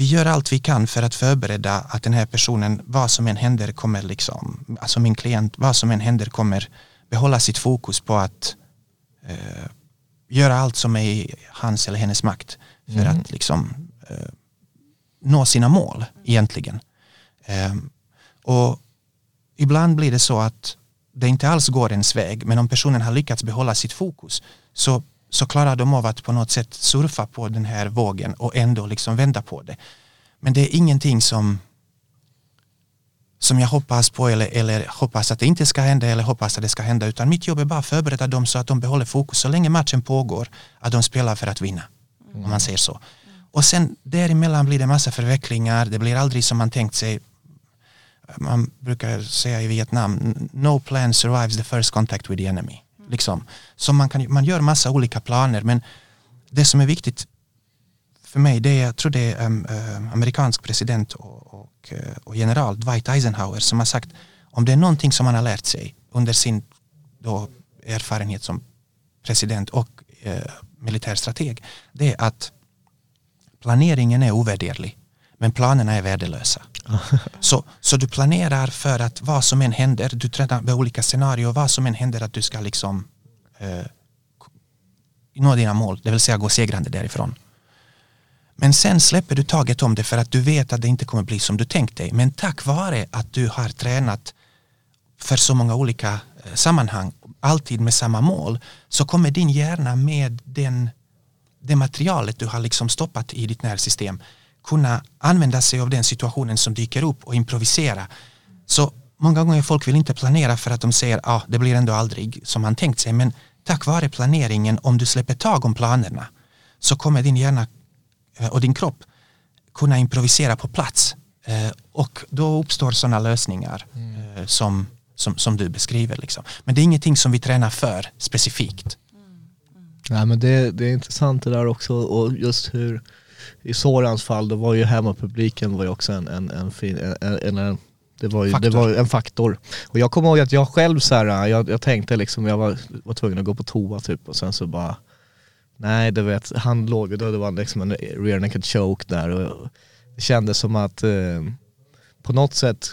vi gör allt vi kan för att förbereda att den här personen, vad som än händer, kommer liksom, alltså min klient, vad som än händer kommer behålla sitt fokus på att eh, göra allt som är i hans eller hennes makt för att liksom eh, nå sina mål egentligen. Eh, och ibland blir det så att det inte alls går ens väg men om personen har lyckats behålla sitt fokus så, så klarar de av att på något sätt surfa på den här vågen och ändå liksom vända på det. Men det är ingenting som som jag hoppas på eller, eller hoppas att det inte ska hända eller hoppas att det ska hända utan mitt jobb är bara att förbereda dem så att de behåller fokus så länge matchen pågår att de spelar för att vinna om man säger så. Och sen däremellan blir det massa förvecklingar det blir aldrig som man tänkt sig man brukar säga i Vietnam, no plan survives the first contact with the enemy. Liksom. Så man, kan, man gör massa olika planer men det som är viktigt för mig det är, jag tror det är um, uh, amerikansk president och, och, eh, och general Dwight Eisenhower som har sagt om det är någonting som man har lärt sig under sin då, erfarenhet som president och uh, militärstrateg det är att planeringen är ovärderlig men planerna är värdelösa. så, så du planerar för att vad som än händer, du tränar med olika scenarier, vad som än händer att du ska liksom eh, nå dina mål, det vill säga gå segrande därifrån. Men sen släpper du taget om det för att du vet att det inte kommer bli som du tänkt dig. Men tack vare att du har tränat för så många olika eh, sammanhang, alltid med samma mål, så kommer din hjärna med den, det materialet du har liksom stoppat i ditt nervsystem kunna använda sig av den situationen som dyker upp och improvisera. Så många gånger folk vill inte planera för att de säger att ah, det blir ändå aldrig som man tänkt sig. Men tack vare planeringen, om du släpper tag om planerna, så kommer din hjärna eh, och din kropp kunna improvisera på plats. Eh, Och då uppstår sådana lösningar eh, som, som, som du beskriver. Liksom. Men det är ingenting som vi tränar för specifikt. Nej men det, det är intressant det där också och just hur i Sorans fall då var ju hemmapubliken var ju också en, en, en fin, en, en, det var, ju, det var en faktor. Och jag kommer ihåg att jag själv så här, jag, jag tänkte liksom, jag var, var tvungen att gå på toa typ och sen så bara Nej du vet, han låg, då det var liksom en rear naked choke där och det kändes som att eh, på något sätt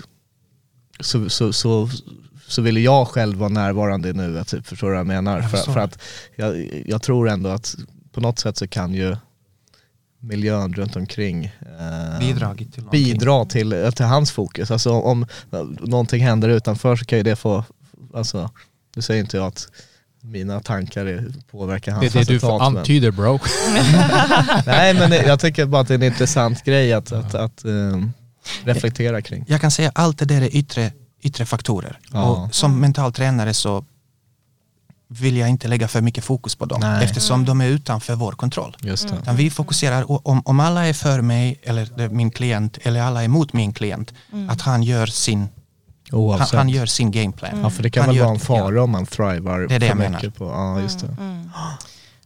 så, så, så, så ville jag själv vara närvarande i nuet, typ, förstår du vad jag menar? Jag för, för att jag, jag tror ändå att på något sätt så kan ju miljön runt omkring eh, till bidra till, till hans fokus. Alltså om någonting händer utanför så kan ju det få, alltså nu säger inte jag att mina tankar påverkar hans Det är det du resultat, men- antyder bro. Nej men jag tycker bara att det är en intressant grej att, att, att ehm, reflektera kring. Jag kan säga allt det där är yttre, yttre faktorer. Ja. Och som mental tränare så vill jag inte lägga för mycket fokus på dem Nej. eftersom de är utanför vår kontroll. Just det. Utan vi fokuserar, om, om alla är för mig eller min klient eller alla är emot min klient, att han gör sin, han, han gör sin gameplan. ja för det kan Han väl gör- vara en fara om man thrivar Det är det för jag menar. mycket på, ja just det.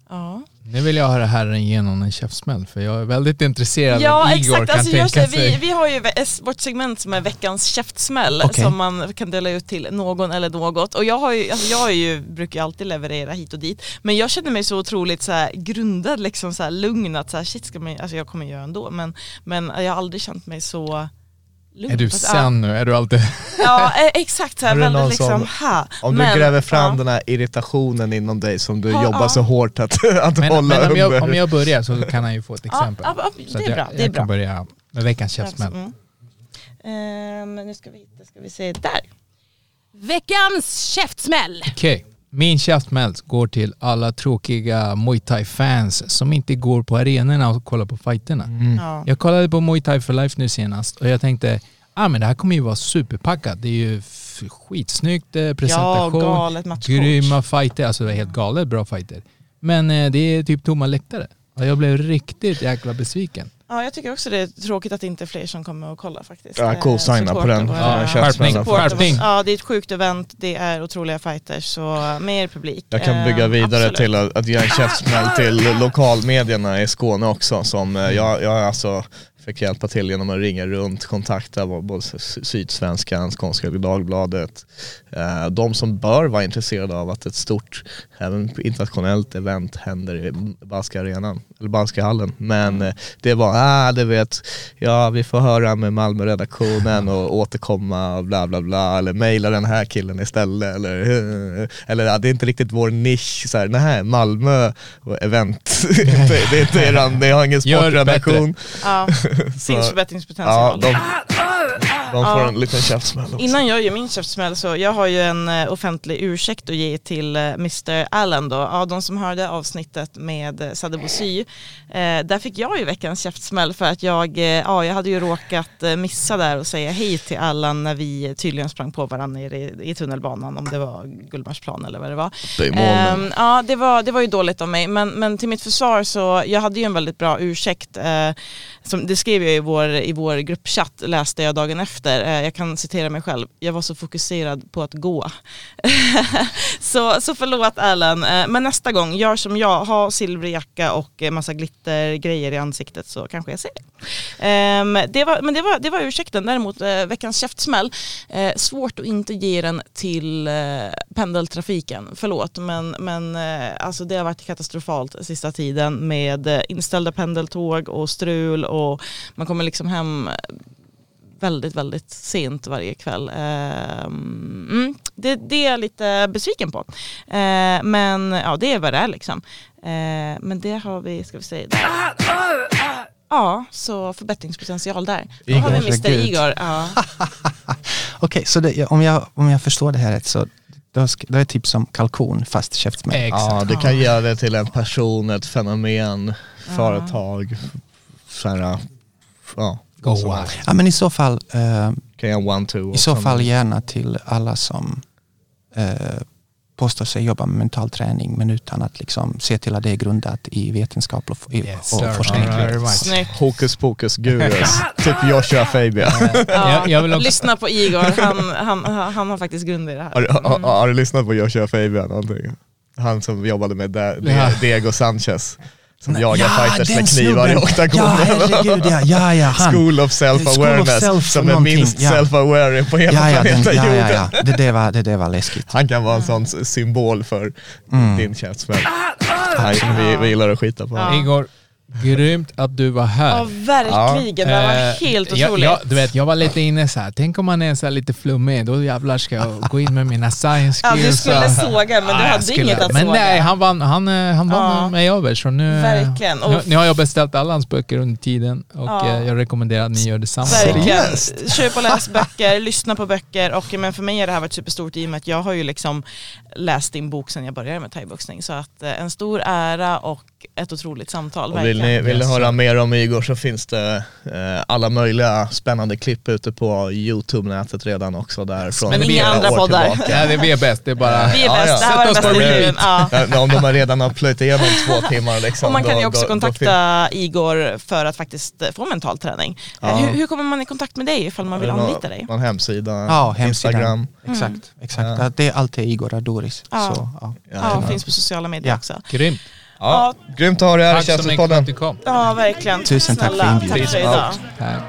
Ja. Nu vill jag höra herren igenom en käftsmäll för jag är väldigt intresserad Ja Igor exakt, kan alltså tänka det, vi, sig. vi har ju vårt segment som är veckans käftsmäll Okej. som man kan dela ut till någon eller något. Och jag, har ju, alltså jag ju, brukar ju alltid leverera hit och dit. Men jag känner mig så otroligt så här, grundad, liksom så här, lugn att så här, shit ska man, alltså jag kommer göra ändå. Men, men jag har aldrig känt mig så lugn. Är du sen nu? Är du alltid... Ja, eh, exakt, så här, väldigt någon liksom, som- ha. Om Men, du gräver fram ja. den här irritationen inom dig som du Ja, jobbar ja. så hårt att, att Men, hålla men om, under. jag, om jag börjar så kan han ju få ett exempel. Ja, det är bra. jag, Det är jag bra. kan börja med veckans käftsmäll. Mm. Ehm, nu ska vi hitta, ska vi se, där. Veckans käftsmäll. Okej, min käftsmäll går till alla tråkiga Muay Thai-fans som inte går på arenorna och kollar på fighterna. Ja. Jag kollade på Muay Thai for Life nu senast och jag tänkte ah, men det här kommer ju vara superpackat. Det är ju skitsnyggt eh, presentation, galet matchkort. grymma fighter, alltså det är helt galet bra fighter. Men eh, det är typ tomma läktare. Och jag blev riktigt jäkla besviken. Ja, jag tycker också det är tråkigt att det inte är fler som kommer att kolla faktiskt. Ja, cool, Eh, på den. Ja, skärpning. Skärpning. Ja, det är ett sjukt event, det är otroliga fighters, så mer publik. Jag kan Eh, bygga vidare absolut. till att, att ge en käftsmäll till lokalmedierna i Skåne också som eh, jag, jag alltså fick hjälpa till genom att ringa runt, kontakta både Sydsvenskan, Skånska Dagbladet. Eh, De som bör vara intresserade av att ett stort, även internationellt event händer i Balska arenan, eller Balska hallen. Men eh, det var, ah du vet, ja vi får höra med Malmö-redaktionen och återkomma och bla bla bla, eller mejla den här killen istället. Eller, eller ja, det är inte riktigt vår nisch, så här, nej Malmö event, det, det är inte eran, ni har ingen sportredaktion. Ja, Så, finns ja, förbättringspotential. de, de får Ja. en liten käftsmäll också. Innan jag gör min käftsmäll så jag har ju en eh, offentlig ursäkt att ge till eh, Mr Allen då. Ja, de som hörde avsnittet med eh, Sadebo Sy. Eh, där fick jag ju veckans käftsmäll för att jag, ja, jag hade ju råkat missa där och säga hej till Allan när vi tydligen sprang på varandra nere i, i tunnelbanan om det var Gullmarsplan eller vad det var. Det. Ehm, ja, det var, det var ju dåligt av mig. Men, men till mitt försvar så, jag hade ju en väldigt bra ursäkt. Eh, som, det skrev jag i vår, i vår gruppchatt, läste jag dagen efter. Eh, jag kan citera mig själv. Jag var så fokuserad på att gå. så, så förlåt Alan. Eh, men nästa gång, gör som jag. Ha silvrig jacka och eh, massa glittergrejer i ansiktet så kanske jag ser det. Ehm, det var, men det var, det var ursäkten. Däremot veckans käftsmäll. Svårt att inte ge den till pendeltrafiken. Förlåt men, men alltså det har varit katastrofalt sista tiden med inställda pendeltåg och strul och man kommer liksom hem väldigt, väldigt sent varje kväll. Ehm, mm, det, det är jag lite besviken på. Eh, men ja, det är vad det är liksom. Eh, men det har vi, ska vi säga, Ja, så förbättringspotential där. Då har vi Mr. Igor. Ja. Okej, så det, om, jag, om jag förstår det här rätt så då, ska, då är det typ som kalkon fast käftsmäll. Ja, du kan göra det till en person, ett fenomen, företag, så här, ja. Go så. wild. Ja, men i så fall, eh, Kan göra one-two. i så fall gärna till alla som eh, påstår sig jobba med mental träning men utan att liksom se till att det är grundat i vetenskap och, i, Yes, och forskning. Right. Hokus pokus gurus, typ Joshua Fabian. Ja, Jag- jag vill också- Lyssna på Igor, han, han, han har faktiskt grund i det här. Har, du- har, har du lyssnat på Joshua Fabian någonting? Han som jobbade med De, De, Ja. Diego Sanchez. Som jagar Ja, fighters med knivar i oktagonen. Ja, herregud, ja, ja, ja, han. School of self-awareness, self som är minst ja. self-aware på hela Ja, ja, planeten ja, ja, jorden. ja. Det, det, var, det, det var läskigt. Han kan vara en sån symbol för Mm. din käftsmäll. Nej, vi, vi gillar att skita på honom. Igor, grymt att du var här. Ja, verkligen. Det var Eh, helt jag, otroligt. jag, du vet, jag var lite inne så här. tänk om man är så här lite flummig, då jävlar ska jag gå in med mina science Ja, skills. du skulle såga, men du Ja, jag hade skulle- inget att Men såga. nej, han vann, han, eh, han vann Ja. mig över. Så nu, Verkligen. nu, nu har jag beställt alla hans böcker under tiden och Ja. eh, jag rekommenderar att ni gör detsamma. Verkligen. Köp och läs böcker, lyssna på böcker och men för mig har det här varit superstort i och med att jag har ju liksom läst din bok sedan jag började med thaiboxning. Så att eh, en stor ära och ett otroligt samtal. Och vill ni, vill ni Yes, höra mer om Igor så finns det eh, alla möjliga spännande klipp ute på Youtube-nätet redan också där från Men inga andra poddar. tillbaka. Ja, det vi är bäst, det är bara... Vi är Ja, bäst, ja. det här var den Sätt oss bästa på repeat. intervjun. Ja. Ja, Om de redan har plöjt igenom två timmar liksom. Och man kan ju då- också då- då kontakta Igor för att faktiskt eh, få mental träning. Ja. Hur, hur kommer man i kontakt med dig ifall man vill anlita dig? Någon hemsida, hemsidan. Instagram. Exakt, exakt. Ja. Ja. Det är alltid Igor Adoris. Ja. Så, ja. Ja, finns på sociala medier Ja. också. Grymt. Ja, grymt att ha dig här i Tack så mycket för att du kom. Ja, verkligen. Tusen tack för inbjudan. Tack för idag. Tack.